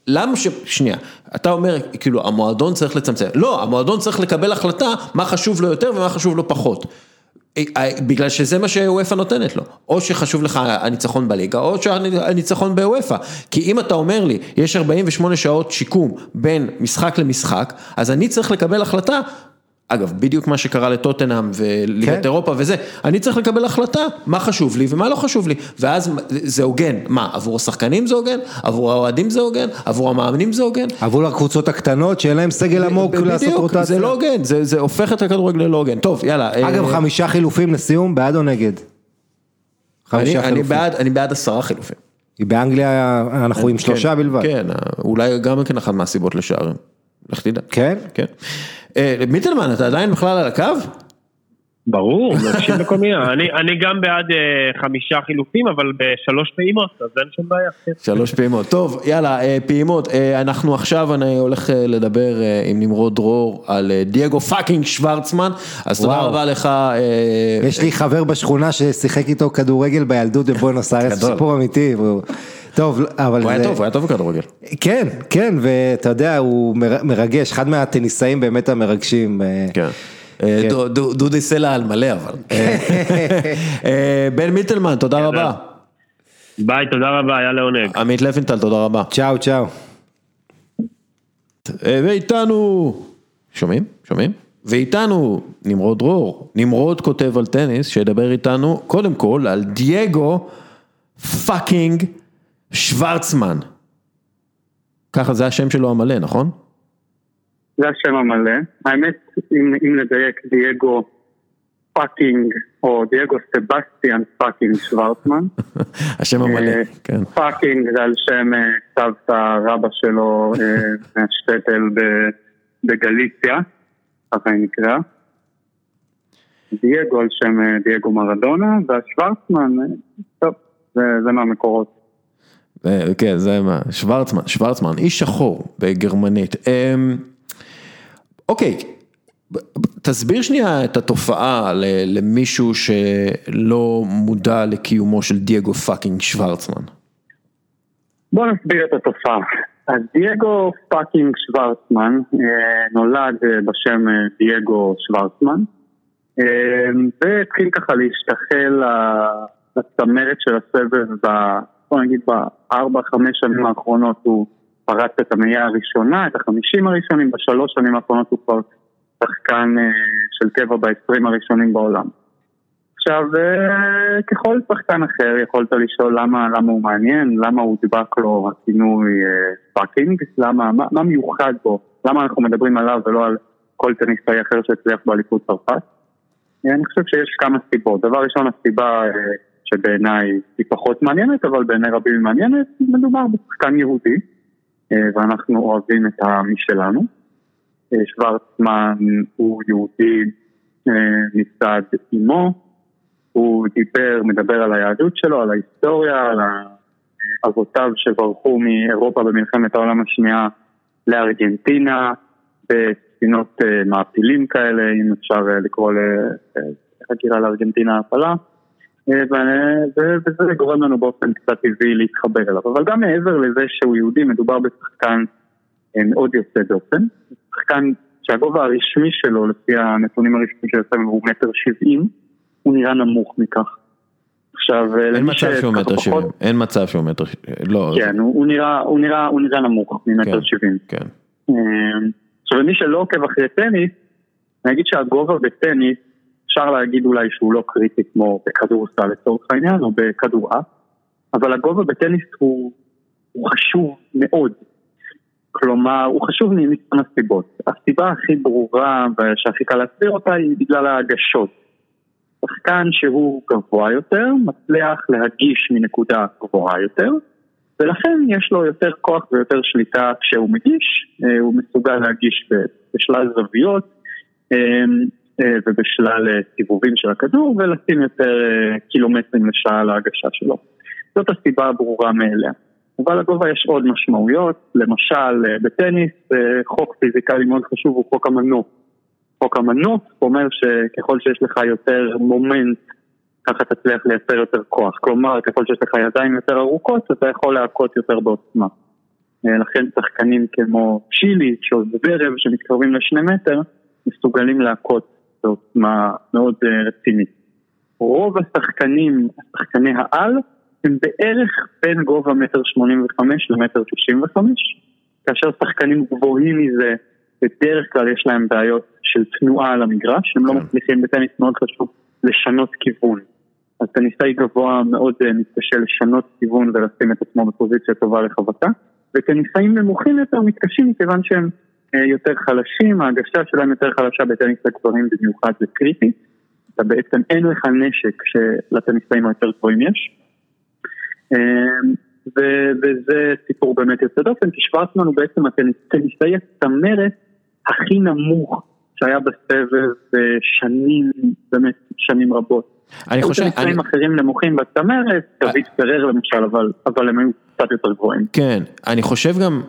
למה ש... שנייה, אתה אומר, כאילו, המועדון צריך לצמצם. לא, המועדון צריך לקבל החלטה מה חשוב לו יותר ומה חשוב לו פחות. אה, אה, בגלל שזה מה שוופא נותנת לו, או שחשוב לך הניצחון בליגה, או שהניצחון בוופא, כי אם אתה אומר לי, יש 48 שעות שיקום בין משחק למשחק, אז אני צריך לקבל החלטה, אגב, בדיוק מה שקרה לטוטנאם וליגת כן. אירופה וזה, אני צריך לקבל החלטה מה חשוב לי ומה לא חשוב לי, ואז זה הוגן, מה, עבור השחקנים זה הוגן, עבור האוהדים זה הוגן, עבור המאמנים זה הוגן, עבור הקבוצות הקטנות שאין להם סגל עמוק לעשות בדיוק, רוטציה. זה לא הוגן, זה זה הופך את הכדורגל ללא הוגן, טוב יאללה. אגב, אה, חמישה חילופים לסיום, בעד או נגד? אני, חמישה אני, חילופים. בעד, אני בעד עשרה חילופים. באנגליה אנחנו עם שלושה כן, בלבד. כן, אולי גם כן אחת מהסיבות לשערים. לך תדע. כן? כן. אה, מיטלמן, אתה עדיין בכלל על הקו? ברור. אני, אני גם בעד אה, חמישה חילופים, אבל בשלוש פעימות, אז אין שום בעיה. שלוש פעימות. טוב, יאללה, אה, פעימות. אה, אנחנו עכשיו, אני הולך אה, לדבר אה, עם נמרוד דרור על אה, דייגו fucking שוורצמן, אז תודה. רבה לך. אה, יש לי חבר בשכונה ששיחק איתו כדורגל בילדות בבואנוס איירס, גדול. סיפור אמיתי. טוב, אבל הוא היה טוב, הוא היה טוב בכדורגל. כן, כן, ואתה יודע, הוא מר- מרגש, אחד מהטניסאים באמת המרגשים. אה, כן. אה, דו- דו- דודי סלע על מלא אבל. אה, בן מיטלמן, תודה רבה. ביי, תודה רבה, היה לעונג. עמית לפנטל, תודה רבה. צ'או, צ'או. אה, ואיתנו, שומעים? שומעים? ואיתנו נמרוד דרור, נמרוד כותב על טניס, שידבר איתנו קודם כל על דייגו fucking שוורצמן. ככה זה השם שלו המלא, נכון? זה השם המלא. האמת, אם, אם לדייק, דייגו fucking, או דייגו סבסטיאן fucking שוורצמן. השם המלא, אה, כן. fucking זה על שם אה, סבתא רבא שלו אה, מהשטטל בגליציה, ככה היא נקראה. דייגו על שם דייגו מרדונה, והשוורצמן, טוב, זה, זה מהמקורות. אה, כן, זה מה, שוורצמן, שוורצמן, איש שחור בגרמנית. אמ, אוקיי, תסביר שנייה את התופעה למישהו שלא מודע לקיומו של דייגו fucking שוורצמן. בואו נסביר את התופעה. אז דייגו fucking שוורצמן אה, נולד אה, בשם דייגו שוורצמן והתחיל ככה להשתחל לצמרת של הסבב, בוא נגיד בארבע, חמש שנים האחרונות הוא פרץ את המאה הראשונה, את החמישים הראשונים, בשלוש שנים האחרונות הוא כבר שחקן אה, של קבע בעשרים הראשונים בעולם. עכשיו, אה, ככל שחקן אחר יכולת לשאול למה, למה הוא מעניין, למה הודבק לו הכינוי אה, fucking, למה, מה, מה מיוחד בו, למה אנחנו מדברים עליו ולא על כל טניסאי אחר שהצליח באליפות צרפת. אה, אני חושב שיש כמה סיבות. דבר ראשון, הסיבה אה, שבעיניי היא פחות מעניינת, אבל בעיני רבים היא מעניינת, מדובר בשחקן יהודי, אה, ואנחנו אוהבים את המשלנו. אה, שוורצמן הוא יהודי אה, מצד אמו, הוא דיבר, מדבר על היהדות שלו, על ההיסטוריה, על אבותיו שברחו מאירופה במלחמת העולם השנייה לארגנטינה, בספינות מעפילים כאלה, אם אפשר לקרוא לחקירה לארגנטינה הפלה. אה, וזה גורם לנו באופן קצת טבעי להתחבר אליו. אבל גם מעבר לזה שהוא יהודי, מדובר בשחקן אה, מאוד יוצא דופן. שחקן שהגובה הרשמי שלו, לפי הנתונים הרשמיים של הסבב, הוא מטר שבעים. הוא נראה נמוך מכך. עכשיו, אין למי מצב שהוא מטר שבעים, אין מצב שהוא מטר, לא, כן, הוא, הוא, נראה, הוא, נראה, הוא נראה נמוך ממטר כן. שבעים. כן, אמ, עכשיו, למי שלא עוקב אחרי טניס, אני אגיד שהגובה בטניס, אפשר להגיד אולי שהוא לא קריטי כמו בכדורסל לצורך העניין, או בכדורעף, אבל הגובה בטניס הוא, הוא חשוב מאוד. כלומר, הוא חשוב מכמה סיבות. הסיבה הכי ברורה ושהכי קל להסביר אותה היא בגלל ההגשות. שחקן שהוא גבוה יותר, מצליח להגיש מנקודה גבוהה יותר, ולכן יש לו יותר כוח ויותר שליטה כשהוא מגיש, אה, הוא מסוגל להגיש בשלל זוויות אה, ובשלל אה, סיבובים של הכדור ולשים יותר אה, קילומטרים לשעה להגשה שלו. זאת הסיבה הברורה מאליה. אבל לגובה יש עוד משמעויות, למשל אה, בטניס אה, חוק פיזיקלי מאוד חשוב הוא חוק המנוף. חוק המנוף אומר שככל שיש לך יותר מומנט, ככה תצליח לייצר יותר כוח. כלומר, ככל שיש לך ידיים יותר ארוכות, אתה יכול להכות יותר בעוצמה. אה, לכן שחקנים כמו צ'יליץ' או זוורב שמתקרבים לשני מטר, מסוגלים להכות בעוצמה מאוד אה, רצינית. רוב השחקנים, שחקני העל, הם בערך בין גובה מטר שמונים וחמש למטר תשעים וחמש, כאשר שחקנים גבוהים מזה, בדרך כלל יש להם בעיות של תנועה על המגרש, הם לא כן. מצליחים בטניס מאוד חשוב לשנות כיוון. אז טניסאי גבוה מאוד אה, מתקשה לשנות כיוון ולשים את עצמו בפוזיציה טובה לחבטה, וטניסאים נמוכים יותר מתקשים מכיוון שהם יותר חלשים, ההגשה שלהם יותר חלשה בטניס הגברים במיוחד זה קריטי. אתה בעצם אין לך נשק שלטניסאים היותר גבוהים יש. אמ, ו- וזה סיפור באמת יוצא דופן, כי שוורצמן הוא בעצם הטניסאי הצמרת הכי נמוך שהיה בסבב בשנים, באמת שנים רבות. אני חושב, היו טניסאים אחרים נמוכים בצמרת, דוד פרר למשל, אבל, אבל הם היו קצת יותר גבוהים. כן, אני חושב גם,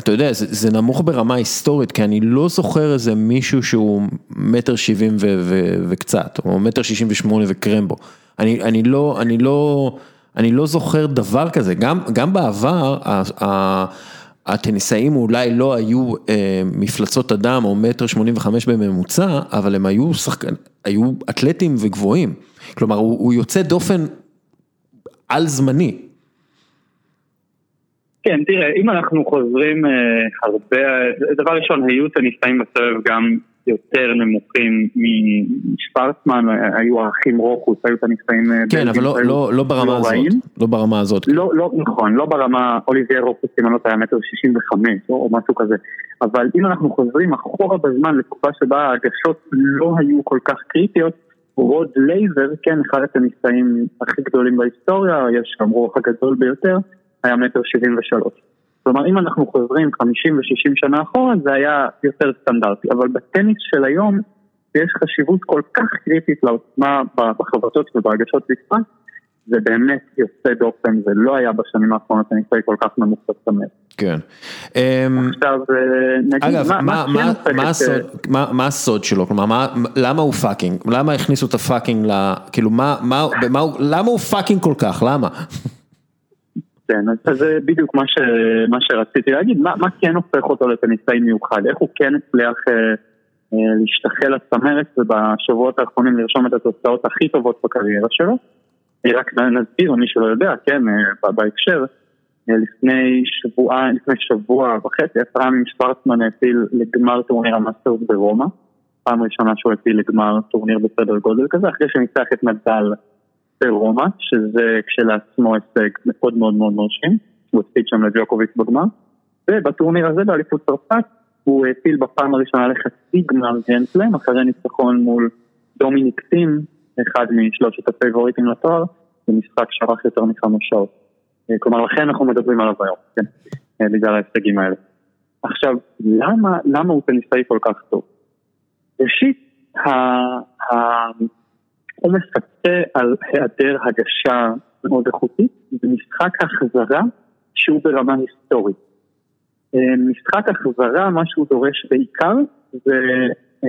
אתה יודע, זה, זה נמוך ברמה היסטורית, כי אני לא זוכר איזה מישהו שהוא מטר שבעים ו- ו- וקצת, או מטר שישים ושמונה וקרמבו. אני, אני לא, אני לא, אני לא זוכר דבר כזה, גם, גם בעבר, ה- ה- הטניסאים אולי לא היו אה, מפלצות אדם או מטר שמונים וחמש בממוצע, אבל הם היו שחקן, היו אתלטים וגבוהים. כלומר, הוא, הוא יוצא דופן על זמני. כן, תראה, אם אנחנו חוזרים אה, הרבה, דבר ראשון, היו טניסאים בסבב גם יותר נמוכים משוורצמן, היו האחים רוכוס, היו טניסאים... כן, אבל לא, לא, לא ברמה הזאת, לא ברמה הזאת. לא, לא, נכון, לא ברמה, אוליבייר רוכוס, אם אני לא טועה, מטר שישים וחמש, או משהו כזה. אבל אם אנחנו חוזרים אחורה בזמן לתקופה שבה ההגשות לא היו כל כך קריטיות, רוד לייבר, כן, אחד הטניסאים הכי גדולים בהיסטוריה, יש שיגרסו הגדול ביותר, היה מטר שבעים ושלוש. כלומר, אם אנחנו חוזרים 50 ו-60 שנה אחורה, זה היה יותר סטנדרטי. אבל בטניס של היום, יש חשיבות כל כך קריטית לעוצמה בחבטות ובהגשות בפרט, זה באמת יוצא דופן, זה לא היה בשנים האחרונות טניסאי כל כך נמוך בצמרת. כן. עכשיו, נגיד, אגב, מה, מה, מה, כן מה, הסוד, מה, מה הסוד שלו? כלומר, מה, למה הוא fucking? למה הכניסו את ה fucking ל... כאילו, מה, מה, במה למה הוא fucking כל כך? למה? כן, אז זה בדיוק מה, ש, מה שרציתי להגיד, מה, מה כן הופך אותו לטניסאי מיוחד, איך הוא כן הצליח אה, אה, להשתחל לצמרת ובשבועות האחרונים לרשום את התוצאות הכי טובות בקריירה שלו. רק נסביר למי שלא יודע, כן, אה, בהקשר, אה, לפני שבוע, לפני שבוע וחצי, עשרה ימים שוורצמן העפיל לגמר טורניר המאסטרס ברומא, פעם ראשונה שהוא העפיל לגמר טורניר בסדר גודל כזה, אחרי שניצח את נדל ברומא, שזה כשלעצמו הישג מאוד מאוד מאוד מרשים, הוא הפסיד שם לג'וקוביץ' בגמר, ובטורניר הזה באליפות צרפת הוא העפיל בפעם הראשונה לחצי גמר גרנדסלאם, אחרי ניצחון מול דומיניק טים, אחד משלושת הפייבוריטים לתואר, במשחק שארך יותר מחמש שעות. אה, כלומר, לכן אנחנו מדברים עליו היום, כן, אה, בגלל ההישגים האלה. עכשיו, למה, למה הוא טניסאי כל כך טוב? ראשית, הוא מפצה על היעדר הגשה מאוד איכותית, במשחק החזרה שהוא ברמה היסטורית. אה, משחק החזרה, מה שהוא דורש בעיקר זה אה,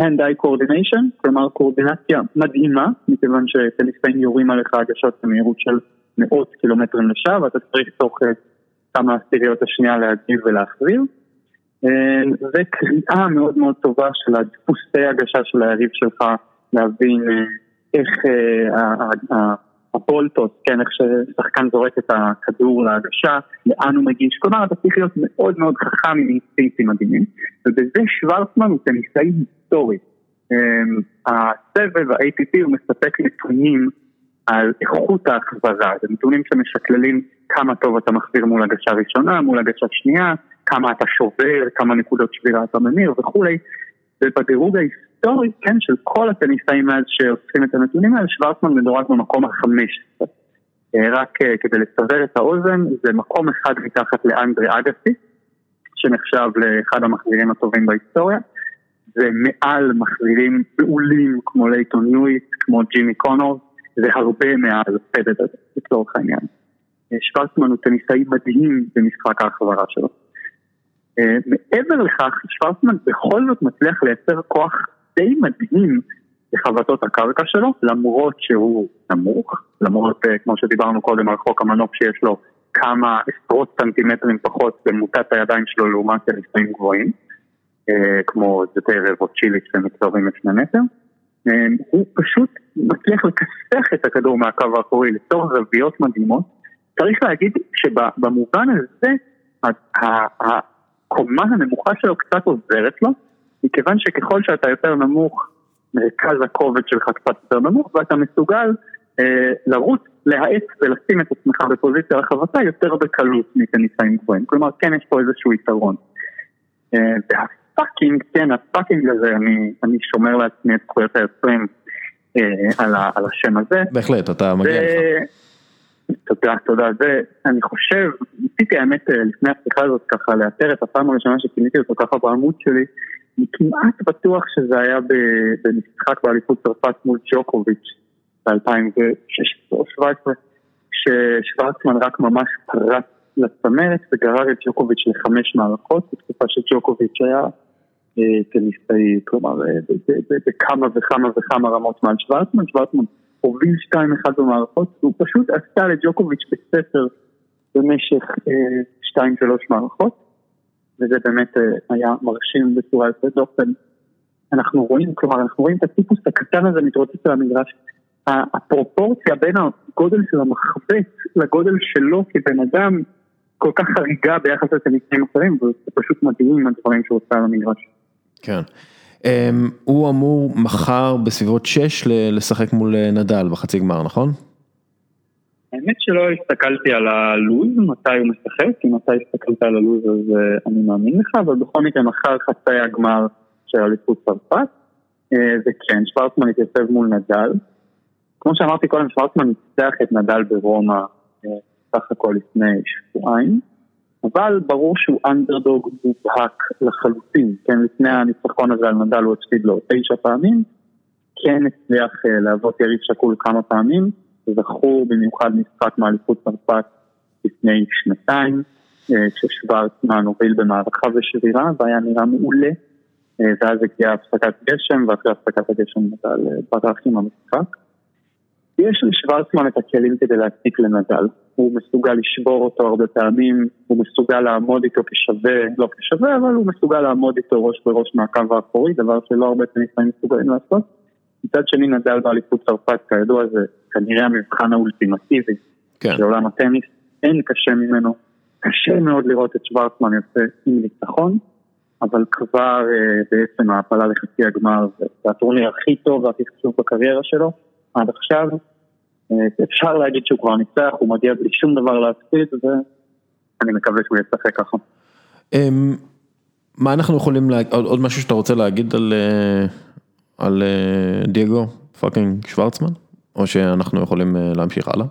hand-eye coordination, כלומר קואורדינציה מדהימה, מכיוון שטניסאים יורים עליך הגשות במהירות של מאות קילומטרים לשעה, ואתה צריך תוך אה, כמה עשיריות השנייה להגיב ולהחזיר. אה, וקריאה מאוד מאוד טובה של הדפוסי הגשה של היריב שלך, להבין אה, איך אה, ה- ה- הבולטוס, כן, איך ששחקן זורק את הכדור להגשה, לאן הוא מגיש, כלומר אתה צריך להיות מאוד מאוד חכם עם אינסטינקטים מדהימים, ובזה שוורצמן הוא טניסאי היסטורי. אה, הסבב, ה-ATP, הוא מספק נתונים על איכות ההחזרה, זה נתונים שמשקללים כמה טוב אתה מחזיר מול הגשה ראשונה, מול הגשה שנייה, כמה אתה שובר, כמה נקודות שבירה אתה ממיר וכולי, ובדירוג ההיסטורי, כן, של כל הטניסאים מאז שאוספים את הנתונים האלה, שוורצמן מדורג במקום ה-15. רק אה, כדי לסבר את האוזן, זה מקום אחד מתחת לאנדרי אגסי, שנחשב לאחד המחזירים הטובים בהיסטוריה, זה מעל מחזירים מעולים כמו לייטון יואיס, כמו ג'ימי קונור, זה הרבה מעל פדד הזה, לצורך העניין. אה, שוורצמן הוא טניסאי מדהים במשחק ההחזרה שלו. אה, מעבר לכך, שוורצמן בכל זאת מצליח לייצר כוח די מדהים לחבטות הקרקע שלו, למרות שהוא נמוך, למרות, אה, כמו שדיברנו קודם על חוק המנוף שיש לו כמה עשרות סנטימטרים פחות במוטת הידיים שלו לעומת טניסאים גבוהים, אה, כמו או צ'יליק שמתקרבים לשני מטר. אה, הוא פשוט מצליח לכסח את הכדור מהקו האחורי, ליצור רביעיות מדהימות. צריך להגיד שבמובן הזה, הקומה הנמוכה שלו קצת עוזרת לו, מכיוון שככל שאתה יותר נמוך, מרכז הכובד שלך קצת יותר נמוך, ואתה מסוגל אה, לרוץ, להאט ולשים את עצמך בפוזיציה רחבתה יותר בקלות מטניסאים גבוהים. כלומר, כן יש פה איזשהו יתרון. אה, והפאקינג, כן, הפאקינג הזה, אני, אני שומר לעצמי את זכויות היוצרים אה, על, ה, על השם הזה. בהחלט, אתה מגיע לך. תודה, תודה. זה, אני חושב, ניסיתי האמת אה, לפני השיחה הזאת ככה לאתר את הפעם הראשונה שכיניתי אותו ככה בעמוד שלי, אני כמעט בטוח שזה היה במשחק באליפות צרפת מול ג'וקוביץ' ב-2016 או 2017, ששוורצמן רק ממש פרץ לצמרת וגרר את ג'וקוביץ' לחמש מערכות, בתקופה שג'וקוביץ' היה אה, טניסאי, כלומר אה, בכמה וכמה וכמה רמות מעל שוורצמן, שוורצמן הוביל 2-1 במערכות, והוא פשוט עשה לג'וקוביץ' בית ספר במשך 2-3 מערכות, וזה באמת אה, היה מרשים בצורה יוצאת דופן. אנחנו רואים, כלומר, אנחנו רואים את הטיפוס הקטן הזה מתרוצץ על המגרש. הפרופורציה בין הגודל של המחבט לגודל שלו כבן אדם כל כך חריגה ביחס לטניסאים אחרים, וזה פשוט מדהים הדברים שהוא עושה על המגרש. כן. אמ, הוא אמור מחר בסביבות 6 לשחק מול אה, נדל בחצי גמר, נכון? האמת שלא הסתכלתי על הלו"ז, מתי הוא משחק, אם אתה הסתכלת על הלו"ז אז uh, אני מאמין לך, אבל בכל מקרה מחר חצי הגמר של אליפות צרפת, וכן, שוורצמן התייצב מול נדל. כמו שאמרתי קודם, שוורצמן ניצח את נדל ברומא uh, סך הכל לפני שבועיים, אבל ברור שהוא אנדרדוג מובהק לחלוטין, כן, לפני הניצחון הזה על נדל הוא הפסיד לו תשע פעמים, כן הצליח להוות יריב שקול כמה פעמים. זכור במיוחד משחק מאליפות צרפת לפני שנתיים, אה, כששוורצמן הוביל במערכה ושבירה והיה נראה מעולה, אה, ואז הגיעה הפסקת גשם ואחרי הפסקת הגשם נדל אה, ברח עם המשחק. יש לשוורצמן את הכלים כדי להציק לנדל, הוא מסוגל לשבור אותו הרבה פעמים, הוא מסוגל לעמוד איתו כשווה, לא כשווה, אבל הוא מסוגל לעמוד איתו ראש בראש מהקו האחורי, דבר שלא הרבה טניסאים מסוגלים לעשות. מצד שני נדל באליפות צרפת, כידוע זה כנראה המבחן האולטימטיבי כן. של עולם הטניס, אין קשה ממנו, קשה מאוד לראות את שוורצמן יוצא עם ניצחון, אבל כבר אה, בעצם ההעפלה לחצי הגמר זה הטורניר הכי טוב והכי חשוב בקריירה שלו עד עכשיו. אה, אפשר להגיד שהוא כבר ניצח, הוא מגיע בלי שום דבר להפסיד ואני מקווה שהוא ישחק ככה. אמ, מה אנחנו יכולים, לה... עוד משהו שאתה רוצה להגיד על, אה, על דייגו פאקינג שוורצמן? או שאנחנו יכולים אה, להמשיך הלאה?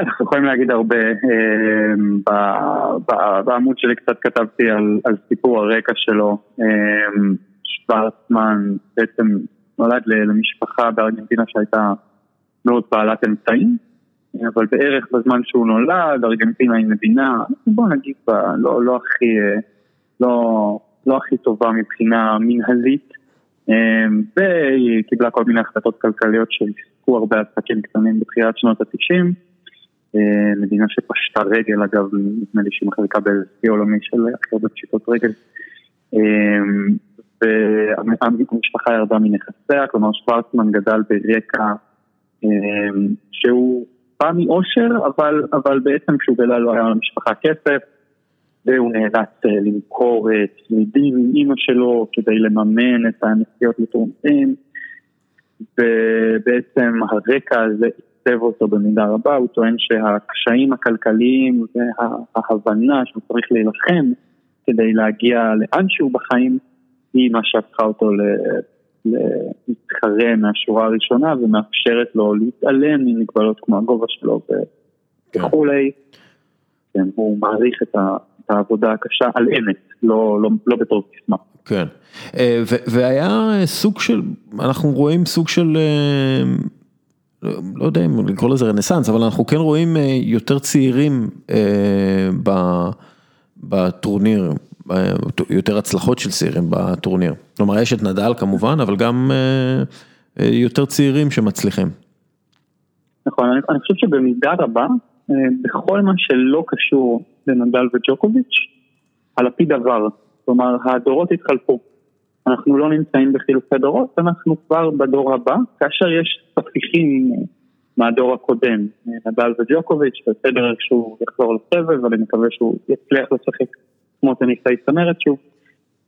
אנחנו יכולים להגיד הרבה, אה, בעמוד שלי קצת כתבתי על, על סיפור הרקע שלו, אה, שוורצמן בעצם נולד למשפחה בארגנטינה שהייתה מאוד בעלת אמצעים, אבל בערך בזמן שהוא נולד, ארגנטינה היא מדינה, בוא נגיד, לא, לא הכי, לא, לא הכי טובה מבחינה מנהלית. אמ, והיא קיבלה כל מיני החלטות כלכליות שהפסקו הרבה עסקים קטנים בתחילת שנות התשעים. אמ, מדינה שפשטה רגל, אגב, נדמה לי שהיא מחלקה בשיא עולמי של הכי הרבה פשיטות רגל. אמ, והמשפחה ירדה מנכסיה, כלומר שוורצמן גדל ברקע שהוא בא מאושר, אבל, אבל בעצם כשהוא גדל לא היה למשפחה כסף. והוא נאלץ אה, למכור צמידים עם אימא שלו כדי לממן את הנסיעות לטורנטים ובעצם הרקע הזה עיצב אותו במידה רבה, הוא טוען שהקשיים הכלכליים וההבנה שהוא צריך להילחם כדי להגיע לאנשהו בחיים היא מה שהפכה אותו להתחרה מהשורה הראשונה ומאפשרת לו להתעלם ממגבלות כמו הגובה שלו וכולי. כן, הוא מעריך את ה... את העבודה הקשה על אמת, לא, לא, לא בתור סיסמה. כן, אה, והיה סוג של, אנחנו רואים סוג של, אה, לא יודע אם לקרוא לזה רנסאנס, אבל אנחנו כן רואים אה, יותר צעירים בטורניר, יותר הצלחות של צעירים בטורניר. כלומר, יש את נדל כמובן, אבל גם יותר צעירים שמצליחים. נכון, אני חושב שבמידה רבה, בכל מה שלא קשור לנדל וג'וקוביץ', על הפי דבר. כלומר, הדורות התחלפו. אנחנו לא נמצאים בחילופי דורות, אנחנו כבר בדור הבא, כאשר יש ספיחים מהדור הקודם, נדל וג'וקוביץ', בסדר שהוא יחזור לסבב, ואני מקווה שהוא יצליח לשחק כמו טניסאי צמרת שוב.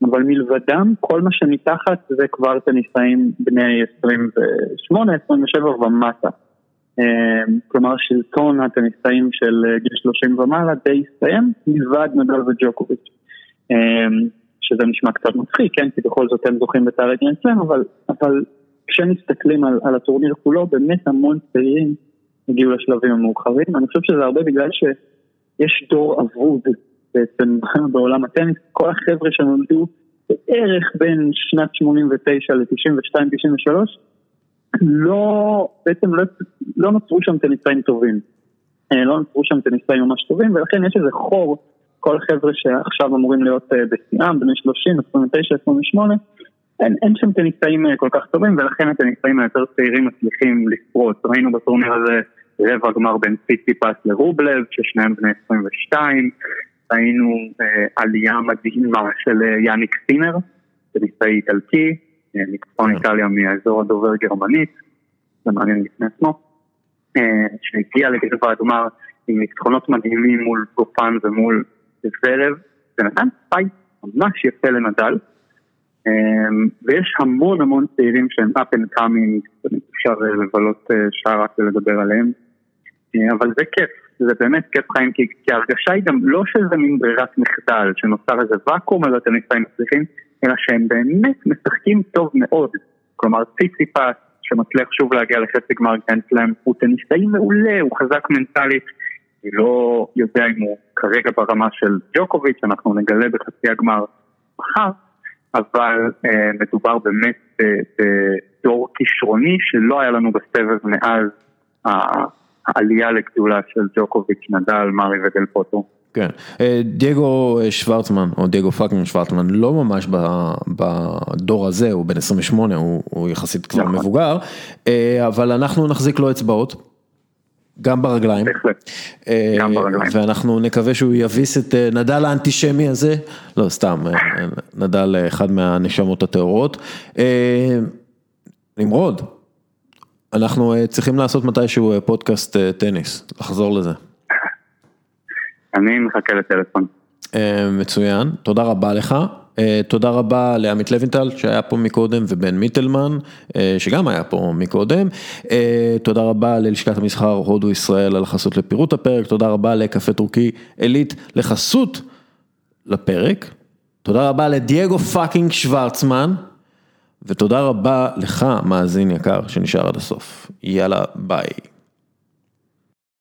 אבל מלבדם, כל מה שמתחת זה כבר טניסאים בני 28, 27 ומטה. אמ, כלומר שלטון הטניסאים של אה, גיל 30 ומעלה די הסתיים, מלבד נדל וג'וקוביץ'. אמ, שזה נשמע קצת מצחיק, כן? כי בכל זאת הם זוכים בתארי גרנדסלאם, אבל, אבל כשמסתכלים על, על הטורניר כולו, באמת המון צעירים הגיעו לשלבים המאוחרים. אני חושב שזה הרבה בגלל שיש דור אבוד בעצם בעולם הטניס, כל החבר'ה שנולדו בערך בין שנת 89 ל-92-93, לא, בעצם לא, לא נוצרו שם טניסאים טובים. אה, לא נוצרו שם טניסאים ממש טובים, ולכן יש איזה חור, כל החבר'ה שעכשיו אמורים להיות אה, בשיאם, בני 30, 29, 28, אין, אין שם טניסאים אה, כל כך טובים, ולכן הטניסאים היותר צעירים מצליחים לפרוץ. ראינו בטורניר הזה רבע גמר בין סיטיפס לרובלב, ששניהם בני 22, ראינו אה, עלייה מדהימה של יאניק סינר, טניסאי איטלקי, מצפון איטליה מהאזור הדובר גרמנית, זה מעניין לפני עצמו, אה, שהגיע לגזבר הגמר עם ניצחונות מדהימים מול גופן ומול זברב, ונתן fight ממש יפה לנדל. אמ, ויש המון המון צעירים שהם up and coming, אפשר אה, לבלות אה, שעה רק ולדבר עליהם. אה, אבל זה כיף, זה באמת כיף חיים, כי, כי ההרגשה היא גם לא שזה מין ברירת מחדל, שנוצר איזה ואקום על הטניסאים מצליחים, אלא שהם באמת משחקים טוב מאוד. כלומר ציציפס, שמצליח שוב להגיע לחצי גמר גרנדסלאם, הוא טניסאי מעולה, הוא חזק מנטלית. אני לא יודע אם הוא כרגע ברמה של ג'וקוביץ', אנחנו נגלה בחצי הגמר מחר, אבל אה, מדובר באמת בדור כישרוני שלא היה לנו בסבב מאז העלייה לגדולה של ג'וקוביץ', נדל, מארי ודל פוטרו. כן, אה, דייגו אה, שוורצמן, או דייגו fucking שוורצמן, לא ממש בדור הזה, הוא בן 28, הוא, הוא יחסית כבר נכון. מבוגר, אה, אבל אנחנו נחזיק לו אצבעות. גם ברגליים. גם ברגליים. ואנחנו נקווה שהוא יביס את נדל האנטישמי הזה, לא סתם, נדל אחד מהנשמות הטהורות. נמרוד, אנחנו צריכים לעשות מתישהו פודקאסט טניס, לחזור לזה. אני מחכה לטלפון. מצוין, תודה רבה לך. תודה רבה לעמית לוינטל שהיה פה מקודם ובן מיטלמן שגם היה פה מקודם. תודה רבה ללשכת המסחר הודו ישראל על החסות לפירוט הפרק. תודה רבה לקפה טורקי עילית לחסות לפרק. תודה רבה לדייגו fucking שוורצמן. ותודה רבה לך מאזין יקר שנשאר עד הסוף. יאללה ביי.